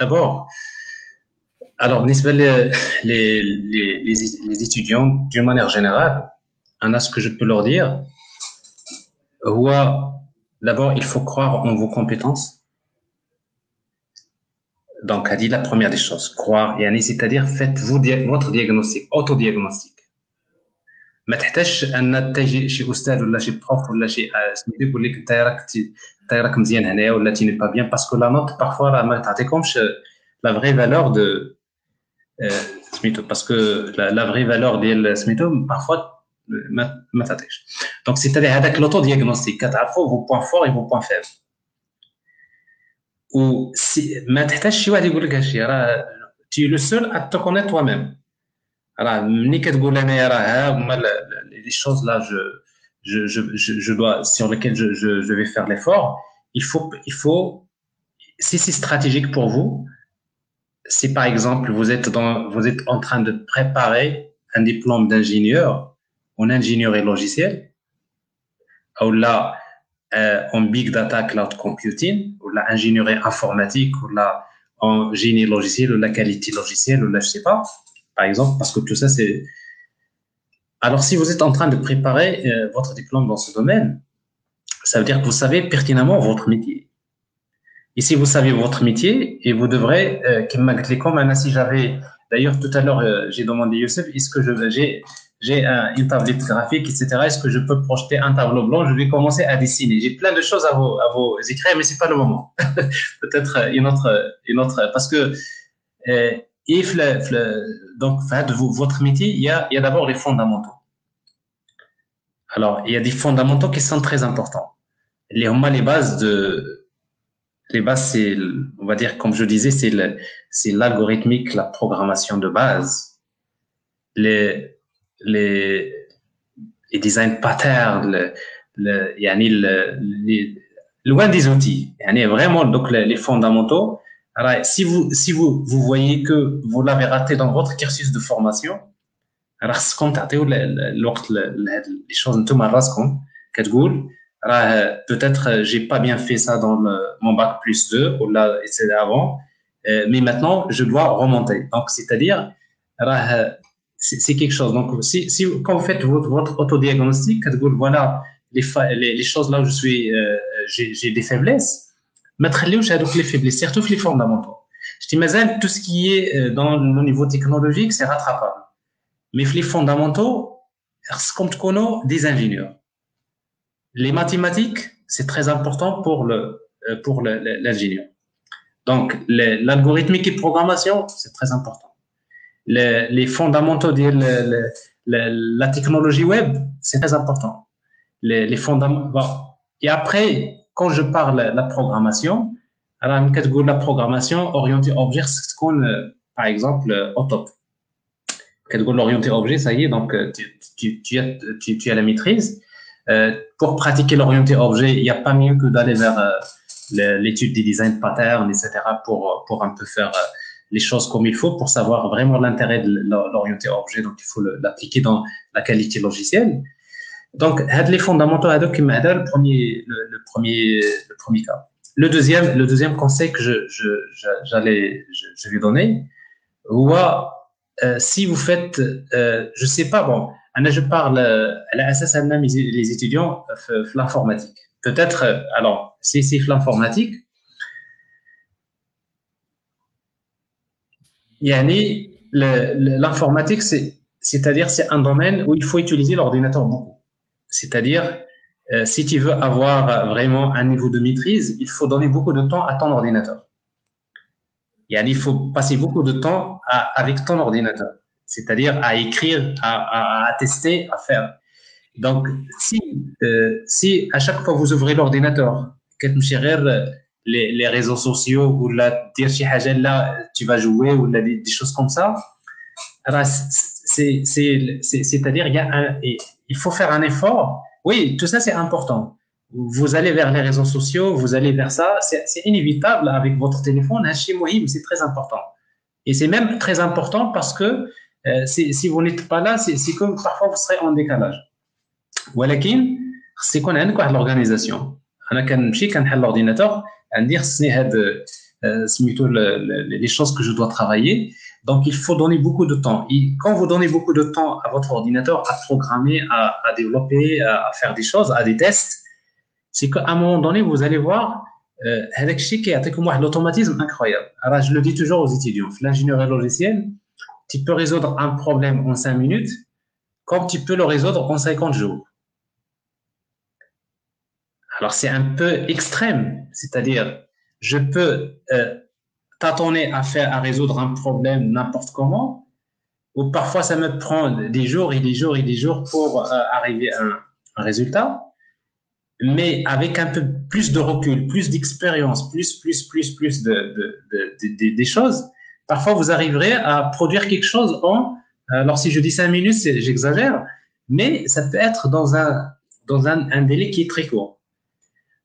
d'abord, alors, les, les, les, les étudiants, d'une manière générale, en a ce que je peux leur dire, d'abord, il faut croire en vos compétences. Donc, a dit la première des choses, croire, c'est-à-dire faites-vous votre diagnostic, autodiagnostic. ما تحتاجش ان تجي شي استاذ ولا شي بروف ولا شي سميتو يقول لك انت راك انت راك مزيان هنايا ولا تي ني با بيان باسكو لا نوت بارفوا راه ما تعطيكمش لا فري فالور دو سميتو باسكو لا فري فالور ديال سميتو بارفوا ما ما تعطيكش دونك سي تادي هذاك لوتو دياغنوستيك كتعرفوا فو بوان فور اي فو بوان فيبل و ما تحتاجش شي واحد يقول لك هادشي راه تي لو سول ا تو كونيت توا ميم راه ملي كتقول انايا راه ها هما لي شوز لا جو je, je, je, dois, sur lesquelles je, je, vais faire l'effort, il faut, il faut, si c'est stratégique pour vous, si par exemple vous êtes dans, vous êtes en train de préparer un diplôme d'ingénieur en ingénierie logicielle, ou là, euh, en big data cloud computing, ou la ingénierie informatique, ou là, en génie logiciel, ou la qualité logicielle, ou là, je sais pas, par exemple, parce que tout ça, c'est... Alors, si vous êtes en train de préparer euh, votre diplôme dans ce domaine, ça veut dire que vous savez pertinemment votre métier. Et si vous savez votre métier, et vous devrez, euh, comme si j'avais, d'ailleurs tout à l'heure, euh, j'ai demandé Youssef, est-ce que je, j'ai, j'ai un, une tablette graphique, etc. Est-ce que je peux projeter un tableau blanc? Je vais commencer à dessiner. J'ai plein de choses à vous, à vous écrire, mais c'est pas le moment. Peut-être une autre, une autre, parce que euh, et donc, votre métier, il y a, d'abord les fondamentaux. Alors, il y a des fondamentaux qui sont très importants. Les, bases de, les bases, c'est, on va dire, comme je disais, c'est l'algorithmique, la programmation de base, les, design patterns, le, le, le, les, loin des outils. Yani vraiment, donc, les, les fondamentaux, alors, si vous, si vous, vous voyez que vous l'avez raté dans votre cursus de formation, alors خصكم تعطيو الوقت les choses نتوما راسكم كتقول راه peut-être j'ai pas bien fait ça dans le, mon bac plus 2 ou là c'était avant euh, mais maintenant je dois remonter donc c'est-à-dire راه c'est quelque chose donc si, si quand vous faites votre, votre autodiagnostic كتقول voilà les, les, les choses là où je suis euh, j'ai des faiblesses ما تخليوش هذوك لي فيبليس سيرتو في لي فوندامونتو شتي مازال تو سكي دون لو نيفو تكنولوجيك سي راترابابل مي في لي فوندامونتو خصكم تكونوا دي انجينيور les mathématiques c'est très important pour le pour l'ingénieur donc l'algorithmique et programmation c'est très important les, les fondamentaux de la, la technologie web c'est très important les, les fondamentaux bon. et après quand je parle de la programmation, alors la programmation orientée objet, c'est qu'on, par exemple, au top. l'orienté objet, ça y est, donc tu, tu, as, la maîtrise. Euh, pour pratiquer l'orienté objet, il n'y a pas mieux que d'aller vers euh, l'étude des design patterns, etc., pour, un peu faire euh, les choses comme il faut, pour savoir vraiment l'intérêt de l'orienté objet. Donc, il faut l'appliquer dans la qualité logicielle. Donc, les fondamentaux le premier, le, premier, le premier cas. Le deuxième, le deuxième conseil que je, je, j'allais, je, vais donner, ou euh, si vous faites, euh, je sais pas, bon, je parle à l'assassin les étudiants euh, l'informatique. Peut-être, euh, alors, si c'est l'informatique, l'informatique, c'est, c'est-à-dire, c'est un domaine où il faut utiliser l'ordinateur beaucoup. C'est-à-dire, euh, si tu veux avoir vraiment un niveau de maîtrise, il faut donner beaucoup de temps à ton ordinateur. Et il faut passer beaucoup de temps avec ton ordinateur, c'est-à-dire à écrire, à, à, à, tester, à faire. Donc, si, euh, si à chaque fois vous ouvrez l'ordinateur, les, les réseaux sociaux ou la dire là tu vas jouer ou des, des choses comme ça c'est c'est à dire il y a un, il faut faire un effort oui tout ça c'est important vous allez vers les réseaux sociaux vous allez vers ça c'est inévitable avec votre téléphone c'est très important et c'est même très important parce que euh, si vous n'êtes pas là c'est que parfois vous serez en décalage ولكن c'est qu'on a une l'organisation انا كنمشي كنحل l'ordinateur dire c'est plutôt les choses que je dois travailler. Donc, il faut donner beaucoup de temps. Et quand vous donnez beaucoup de temps à votre ordinateur à programmer, à, développer, à, faire des choses, à des tests, c'est qu'à un moment donné, vous allez voir, euh, l'automatisme incroyable. Alors, je le dis toujours aux étudiants, l'ingénierie logicielle, tu peux résoudre un problème en 5 minutes, comme tu peux le résoudre en 50 jours. Alors, c'est un peu extrême, c'est-à-dire, je peux euh, tâtonner à faire, à résoudre un problème n'importe comment, ou parfois ça me prend des jours et des jours et des jours pour euh, arriver à un, résultat, mais avec un peu plus de recul, plus d'expérience, plus, plus, plus, plus de, de, de, des choses, parfois vous arriverez à produire quelque chose en, euh, alors si je dis cinq minutes, j'exagère, mais ça peut être dans un, dans un délai qui est très court.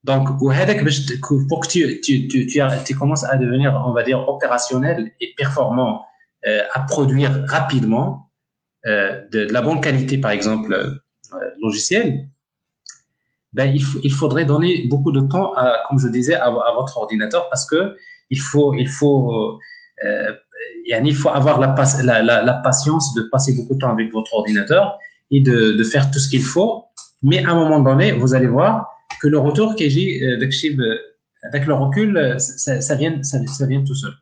Donc, pour que tu, commences à devenir, on va dire, opérationnel et performant, euh, à produire rapidement euh, de, la bonne qualité, par exemple, euh, logicielle, ben, il, faudrait donner beaucoup de temps, comme je disais, à, votre ordinateur parce que il faut, avoir la, patience de passer beaucoup de temps avec votre ordinateur et de faire tout ce qu'il faut. Mais à un moment donné, vous allez voir, que le retour que j'ai euh, euh, avec le recul, euh, ça, vient, ça, vient tout seul.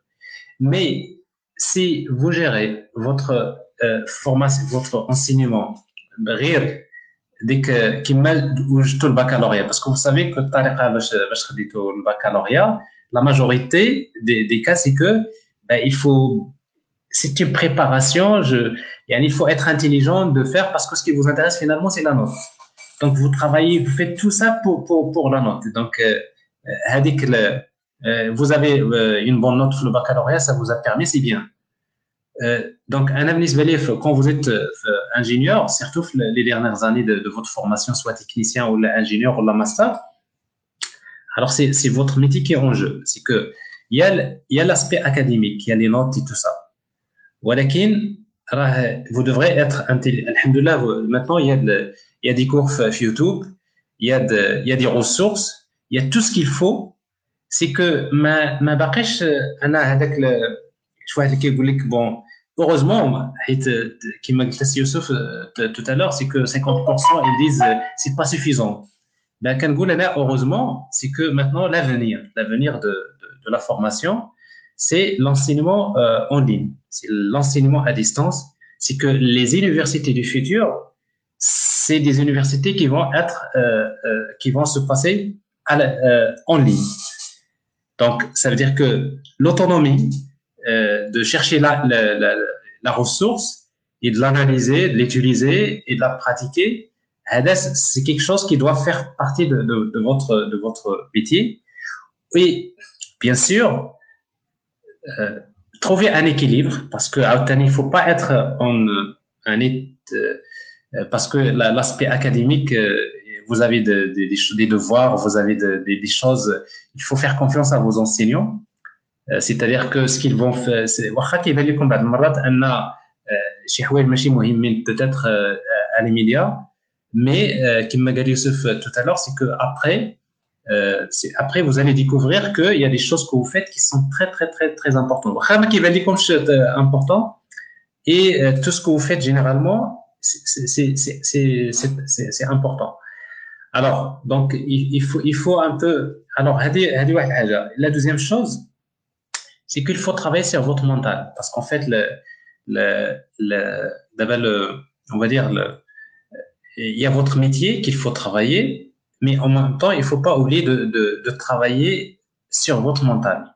Mais si vous gérez votre formation, votre enseignement, rire, dès que qui mêle le baccalauréat, parce que vous savez que le baccalauréat, la majorité des, cas, c'est que ben, il faut, c'est une préparation. Il faut être intelligent de faire parce que ce qui vous intéresse finalement, c'est la note. Donc, vous travaillez, vous faites tout ça pour, la note. Donc, euh, euh, euh, vous avez une bonne note pour le baccalauréat, ça vous a permis, c'est bien. donc, un avenir quand vous êtes ingénieur, surtout les dernières années de, votre formation, soit technicien ou ingénieur ou la master, alors c'est votre métier qui est en jeu. C'est que il y a l'aspect académique, il y a les notes et tout ça. vous devrez être intelligent. Alhamdulillah, maintenant, il y a le, il y a des cours sur YouTube, il y a, des ressources, il y a tout ce qu'il faut. C'est que ma, ma baqash, ana avec le, je vois que bon, heureusement, qui m'a dit Youssef tout à l'heure, c'est que 50% ils disent c'est pas suffisant. Ben, heureusement, c'est que maintenant l'avenir, l'avenir de, de, la formation, c'est l'enseignement euh, en ligne, c'est l'enseignement à distance, c'est que les universités du futur c'est des universités qui vont être, euh, euh, qui vont se passer à euh, en ligne. Donc, ça veut dire que l'autonomie de chercher la, la, ressource et de l'analyser, de l'utiliser et de la pratiquer, c'est quelque chose qui doit faire partie de, votre, de votre métier. Et bien sûr, trouver un équilibre parce que il faut pas être en un, parce que l'aspect académique, euh, vous avez des, des, devoirs, vous avez des, choses. Il faut faire confiance à vos enseignants. Euh, c'est-à-dire que ce qu'ils vont faire, c'est peut-être à l'immédiat, mais comme m'a Youssef tout à l'heure, c'est que après, euh, après vous allez découvrir qu'il y a des choses que vous faites qui sont très très très très importantes. important et tout ce que vous faites généralement c'est important. Alors, donc, il, faut, il faut un peu. Alors, la deuxième chose, c'est qu'il faut travailler sur votre mental. Parce qu'en fait, le, le, le, on va dire, le, il y a votre métier qu'il faut travailler, mais en même temps, il ne faut pas oublier de, de, travailler sur votre mental.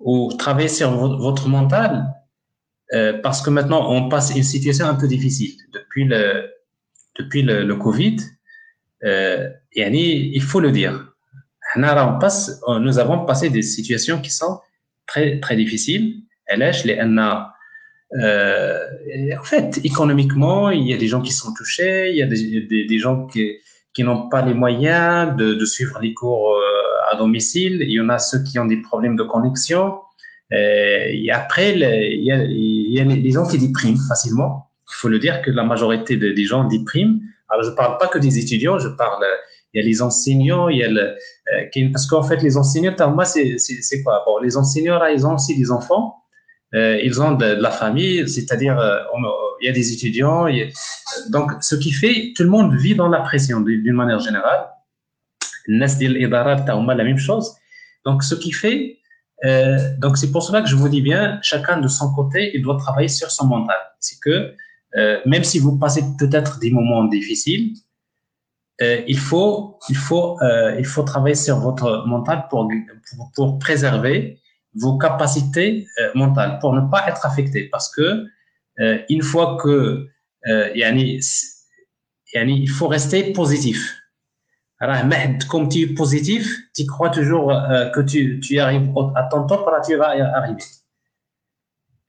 Ou travailler sur votre mental, euh, parce que maintenant, on passe une situation un peu difficile. Depuis le, depuis le, Covid, euh, il faut le dire. nous avons passé des situations qui sont très, très difficiles. Euh, en fait, économiquement, il y a des gens qui sont touchés, il y a des, gens qui, qui n'ont pas les moyens de, de, suivre les cours euh, à domicile. Il y en a ceux qui ont des problèmes de connexion. Euh, et après, il, y a, y a les gens qui dépriment facilement. Il faut le dire que la majorité des gens dépriment. Alors, je parle pas que des étudiants, je parle il y a les enseignants, il y a le, euh, parce qu'en fait, les enseignants, moi, c'est quoi? Bon, les enseignants, là, ils ont aussi des enfants, euh, ils ont de, la famille, c'est-à-dire, euh, il y a des étudiants. donc, ce qui fait, tout le monde vit dans la pression d'une manière générale. la même chose. Donc, ce qui fait, euh, donc c'est pour cela que je vous dis bien, chacun de son côté, il doit travailler sur son mental. C'est que euh, même si vous passez peut-être des moments difficiles, euh, il faut, il faut, il faut travailler sur votre mental pour, pour, préserver vos capacités mentales, pour ne pas être affecté. Parce que une fois que, yani, yani, il faut rester positif. Comme tu es positif, tu crois toujours euh, que tu, tu arrives à ton temps, tu vas arriver.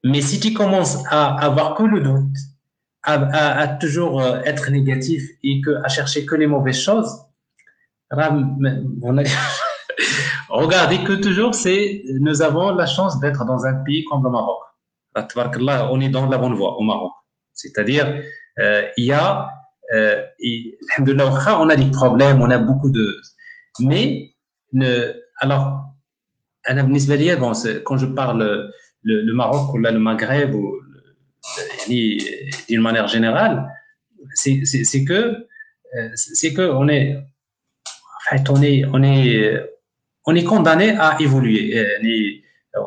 Mais si tu commences à avoir que le doute, à, toujours euh, être négatif et que, à chercher que les mauvaises choses, regardez que toujours, c'est, nous avons la chance d'être dans un pays comme le Maroc. On est dans la bonne voie au Maroc. C'est-à-dire, euh, il y a, euh, on a des problèmes, on a beaucoup de, mais, ne, alors, bon, quand je parle le, Maroc ou là, le Maghreb ou d'une manière générale, c'est que c'est que fait on est on est on est condamné à évoluer.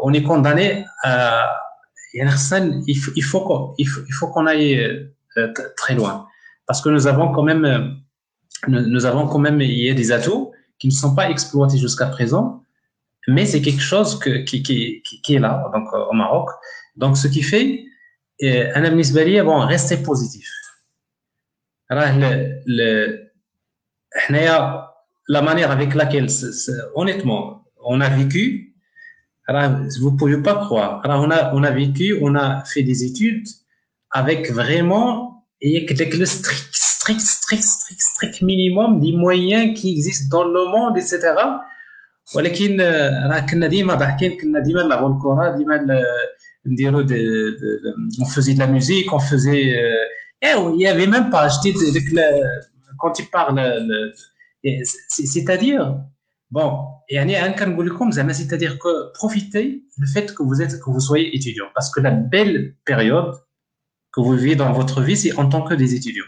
On est condamné à il faut qu'on aille euh, très loin parce que nous avons quand même, euh, nous, avons quand même il y a des atouts qui ne sont pas exploités jusqu'à présent, mais c'est quelque chose qui, est là, donc euh, au Maroc. Donc, ce qui fait, un euh, bon, rester positif. Le, le, la manière avec laquelle, honnêtement, on a vécu, vous ne pouvez pas croire. On a, on a vécu, on a fait des études avec vraiment et avec le strict strict strict strict strict minimum des moyens qui existent dans le monde etc ولكن راه كنا ديما ضاحكين كنا ديما نلعبوا الكره ديما on faisait de la musique, on faisait. Euh, eh, il n'y avait même pas. Quand tu parles, c'est-à-dire, bon, c'est-à-dire que profitez du fait que vous êtes, que vous soyez étudiant, parce que la belle période que vous vivez dans votre vie, c'est en tant que des étudiants.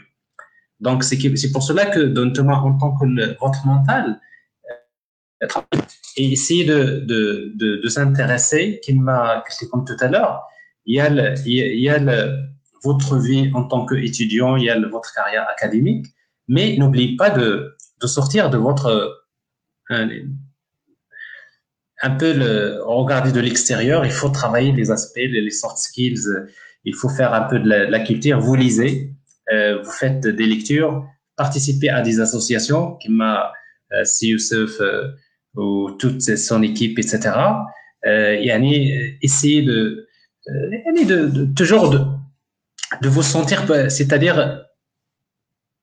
Donc, c'est pour cela que, notamment en tant que votre mental, et essayer de, de, de, de s'intéresser, comme tout à l'heure, il y a, le, il y a le, votre vie en tant qu'étudiant, il y a le, votre carrière académique, mais n'oubliez pas de, de sortir de votre un, un peu le regarder de l'extérieur. Il faut travailler les aspects, les, soft skills. Il faut faire un peu de la, culture. Vous lisez, euh, vous faites des lectures, participez à des associations qui m'a euh, si Youssef euh, ou toute son équipe, etc. Euh, yani, essayer de, de, toujours de, de vous sentir, c'est-à-dire,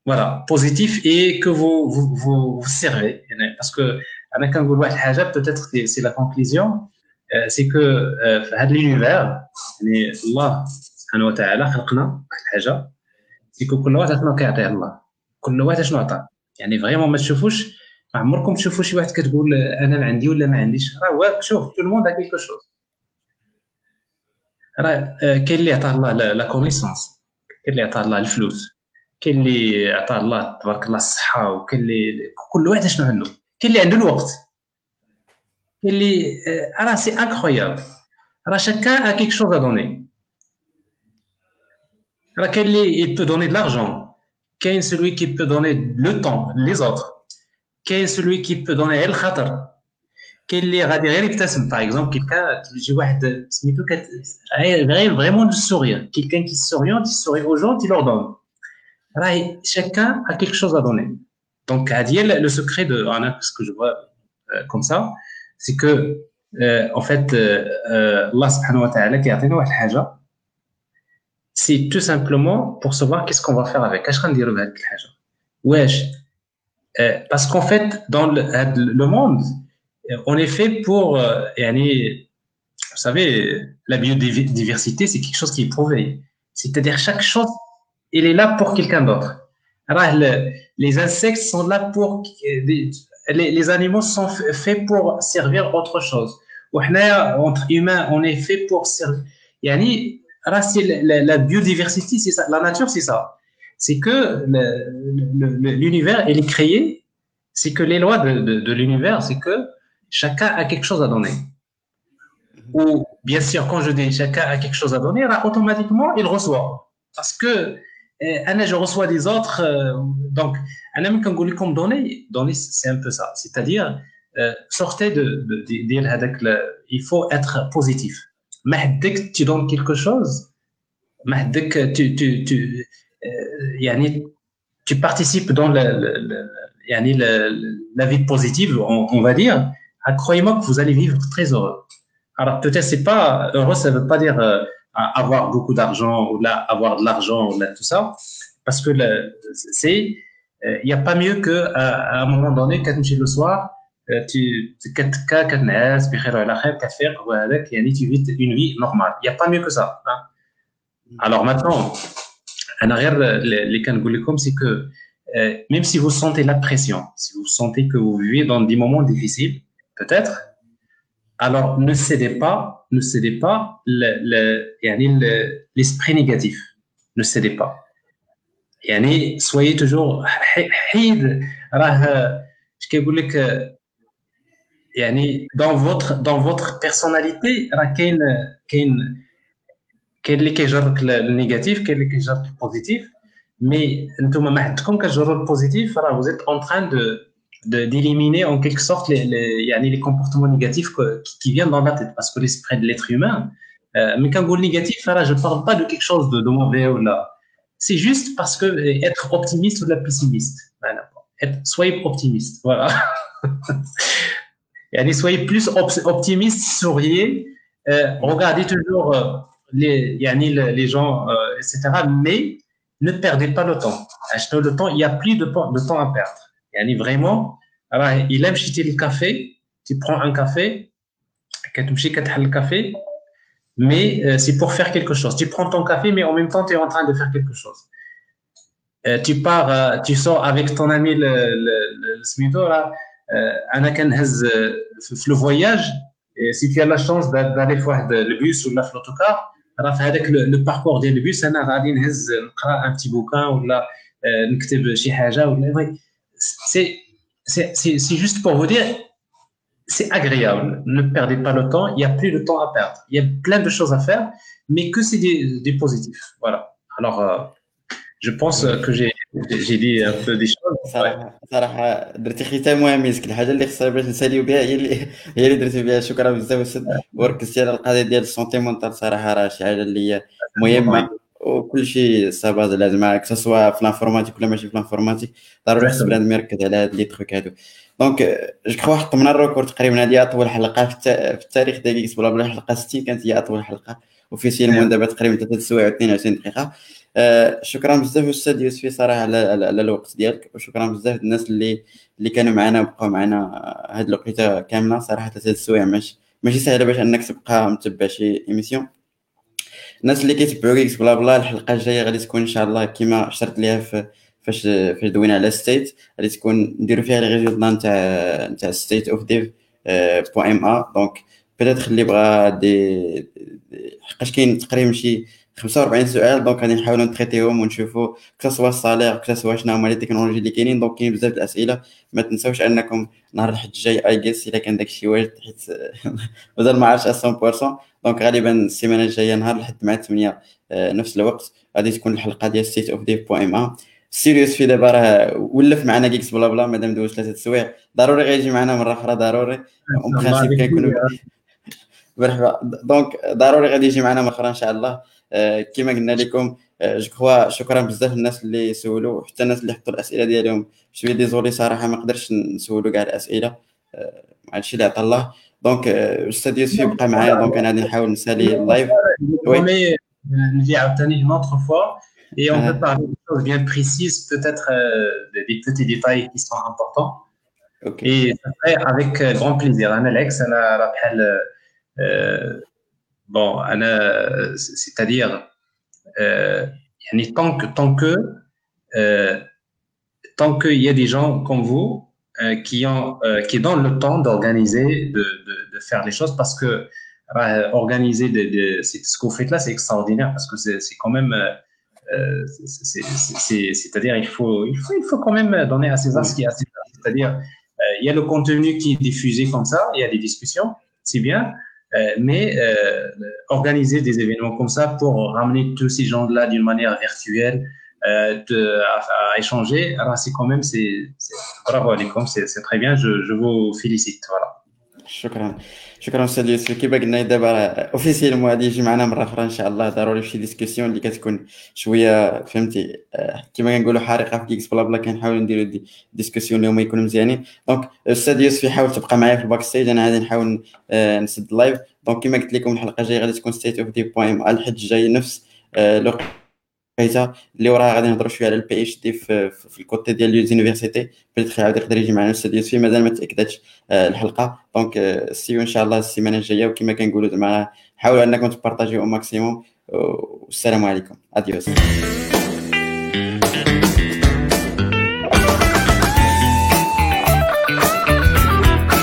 voilà, positif et que vous vous, vous, vous servez. Parce que, peut-être c'est la conclusion, c'est que l'univers, Allah سبحانه وتعالى خلقنا واحد الحاجة. سيكو كل واحد عطانا كيعطيه الله. كل واحد شنو عطاه يعني فريمون ما تشوفوش ما عمركم تشوفوا شي واحد كتقول أنا عندي ولا ما عنديش. راه شوف تو الموند كيلكو شوز راه كاين اللي عطاه الله لا كونيسونس كاين اللي عطاه الله الفلوس. كاين اللي عطاه الله تبارك الله الصحة. وكاين اللي كل واحد شنو عنده؟ كاين اللي عنده الوقت. كاين اللي راه سي انكرويابل راه شاكان ا كيك شوز ا دوني il peut donner de l'argent? Quel est celui qui peut donner le temps, les autres. Quel est celui qui peut donner le khatar? Quel les radires par exemple, quelqu'un, vraiment du sourire. Quelqu'un qui s'oriente, il sourit aux gens, il leur donne. Chacun a quelque chose à donner. Donc, Adiel, le secret de ah, Rana, ce que je vois euh, comme ça, c'est que, euh, en fait, euh, Allah subhanahu wa ta'ala, qui a donné une chose, c'est tout simplement pour savoir qu'est-ce qu'on va faire avec. Wesh. Parce qu'en fait, dans le, monde, on est fait pour, vous savez, la biodiversité, c'est quelque chose qui est prouvé. C'est-à-dire chaque chose, il est là pour quelqu'un d'autre. Les insectes sont là pour les, animaux sont faits pour servir autre chose. Entre humains, on est fait pour servir. La, la biodiversité, c'est ça. La nature, c'est ça. C'est que l'univers, il est créé. C'est que les lois de, l'univers, c'est que chacun a quelque chose à donner. Ou, bien sûr, quand je dis chacun a quelque chose à donner, automatiquement, il reçoit. Parce que, euh, je reçois des autres. Euh, donc, ami comme comme donner, donner c'est un peu ça. C'est-à-dire, euh, sortez de, de, de, il faut être positif. Que tu donnes quelque chose, que tu, tu, tu, euh, tu participes dans le, le, le, la vie positive, on, va dire, ah, croyez-moi que vous allez vivre très heureux. Alors peut-être c'est pas heureux, ça veut pas dire euh, avoir beaucoup d'argent ou là avoir de l'argent ou là tout ça, parce que c'est il n'y a pas mieux que à, un moment donné quand tu le soir كتكا كتنعس بخير وعلى خير كتفيق وهذاك يعني tu vis une vie normale il n'y a pas mieux que ça hein. alors maintenant en arrière les كنقول c'est que même si vous sentez la pression si vous sentez que vous vivez dans des moments difficiles peut-être alors ne cédez pas ne cédez pas l'esprit négatif ne cédez pas يعني soyez toujours حيد راه اش كيقول لك يعني dans votre dans votre personnalité راه كاين كاين كاين اللي كيجرك النيجاتيف كاين اللي كيجرك البوزيتيف مي انتم ما حدكم كتجروا البوزيتيف راه vous êtes en train de d'éliminer en quelque sorte les, les, يعني les comportements négatifs que, qui, qui viennent dans la tête parce que l'esprit de l'être humain euh, mais quand vous négatif là je parle pas de quelque chose de, de mauvais ou là c'est juste parce que être optimiste ou de la pessimiste voilà. être, soyez optimiste voilà Et soyez plus optimiste, souriez, euh, regardez toujours euh, les, gens, euh, etc. Mais ne perdez pas le temps. Le temps, il n'y a plus de, de temps à perdre. Yani vraiment, alors, il aime acheter le café, tu prends un café, le café, mais c'est pour faire quelque chose. Tu prends ton café, mais en même temps, tu es en train de faire quelque chose. tu pars, tu sors avec ton ami le, le, le, là, انا كنهز في لو فواياج سي في لا شونس دالي في واحد البيس ولا في لوتوكار راه في هذاك لو باركور ديال البيس انا غادي نهز نقرا ان بتي بوكان ولا نكتب شي حاجه ولا سي سي سي سي جوست بور فو دير c'est agréable. Ne perdez pas le temps. Il n'y a plus de temps à perdre. Il y a plein de choses à faire, mais que c'est des, des positifs. Voilà. Alors, euh, Je pense que j'ai جي دي ان بو دي شوز صراحة صراحة درتي ختام مهم مسك الحاجة اللي خصها باش نساليو بها هي اللي هي اللي درتي بها. شكرا بزاف وركزتي على القضية ديال السونتي مونتال. صراحة راه شي حاجة اللي هي مهمة. وكل شيء ساباز لازم كسوا في لانفورماتيك ولا ماشي في لانفورماتيك ضروري خص بنادم يركز على هاد لي تروك هادو. دونك جو كخوا حطمنا الريكورد تقريبا هذه أطول حلقة في التاريخ ديال إكس بلا بلا حلقة 60 كانت هي أطول حلقة. وفي سيلمون دابا تقريبا 3 سوايع و 22 دقيقة. شكرا بزاف أستاذ يوسفي صراحة على, على, الوقت ديالك وشكرا بزاف الناس اللي اللي كانوا معنا وبقاو معنا هاد الوقيتة كاملة. صراحة ثلاث السوايع ماشي ماشي سهله باش إنك تبقى متبع شي ايميسيون الناس اللي كيتبعوا كيكس بلا بلا الحلقة الجاية غادي تكون إن شاء الله كما شرت ليها في فاش فاش دوينا على ستيت غادي تكون نديرو فيها لي ريزولطا نتاع نتاع ستيت اوف ديف بو ام ا دونك بيتيتر اللي بغا دي حقاش كاين تقريبا شي 45 سؤال دونك غادي نحاولوا نتريتيهم ونشوفوا كسوا الصالير كسوا شنو هما لي تكنولوجي اللي كاينين دونك كاين بزاف الأسئلة. ما تنساوش أنكم نهار الحد الجاي اي جيس إلا كان داكشي واجد حيت مازال ما عرفتش 100% دونك غالبا السيمانة الجاية نهار الحد مع 8 آه، نفس الوقت. غادي تكون الحلقة ديال ستيت اوف ديف بو ام سيريوس في دابا راه ولف معنا جيكس بلا بلا مادام دوز ثلاثة سوايع ضروري غيجي معنا مرة أخرى ضروري. اون برانسيب كنكونوا مرحبا. دونك ضروري غادي يجي معنا مرة أخرى إن شاء الله. كما قلنا لكم جو كخوا شكرا بزاف الناس اللي سولوا حتى الناس اللي حطوا الأسئلة ديالهم. شوية ديزولي صراحة ما قدرتش نسولوا كاع الأسئلة. آه، هادشي اللي عطا الله. دونك الأستاذ يوسف بقى معايا. دونك أنا غادي نحاول نسالي اللايف وي نجي عاوتاني une autre fois. Et on peut parler de choses bien précises peut-être des petits détails qui sont importants. أوكي et ça serait avec grand plaisir أنا Alex. أنا راه بحال bon انا c'est-à-dire يعني tant que tant que tant qu'il y a des gens comme vous euh, qui ont euh, qui donnent le temps d'organiser de, de, de, faire les choses parce que euh, organiser de, de ce que vous faites là c'est extraordinaire parce que c'est quand même c'est-à-dire il faut, il faut il faut quand même donner à César ce qui est à César c'est-à-dire il y a le contenu qui est diffusé comme ça il y a des discussions c'est bien mais organiser des événements comme ça pour ramener tous ces gens là d'une manière virtuelle de, à, à, échanger, alors c'est quand même, c'est bravo c'est très bien, je, je vous félicite. Voilà. شكرا. شكرا أستاذ يوسف. كيما قلنا دابا اوفيسيلمون غادي يجي معنا مرة أخرى إن شاء الله. ضروري شي ديسكسيون اللي كتكون شوية فهمتي؟ كيما كنقولوا حريقة في كيكس بلا بلا كنحاولوا نديروا دي ديسكسيون اللي هما يكونوا مزيانين. دونك أستاذ يوسف يحاول تبقى معايا في الباك ستيج أنا غادي نحاول نسد اللايف دونك كيما قلت لكم الحلقة الجاية غادي تكون ستيت اوف دي بوين الحد الجاي نفس الوقيته اللي وراها غادي نهضروا شوية على البي اتش دي في, الكوتي ديال ليزونيفرسيتي بيتيت عاود يقدر يجي معنا الاستاذ يوسفي مازال ما تاكدتش الحلقة. دونك سيو إن شاء الله السيمانة الجاية وكما كنقولوا زعما حاولوا أنكم تبارطاجيو أو ماكسيموم والسلام عليكم. اديوس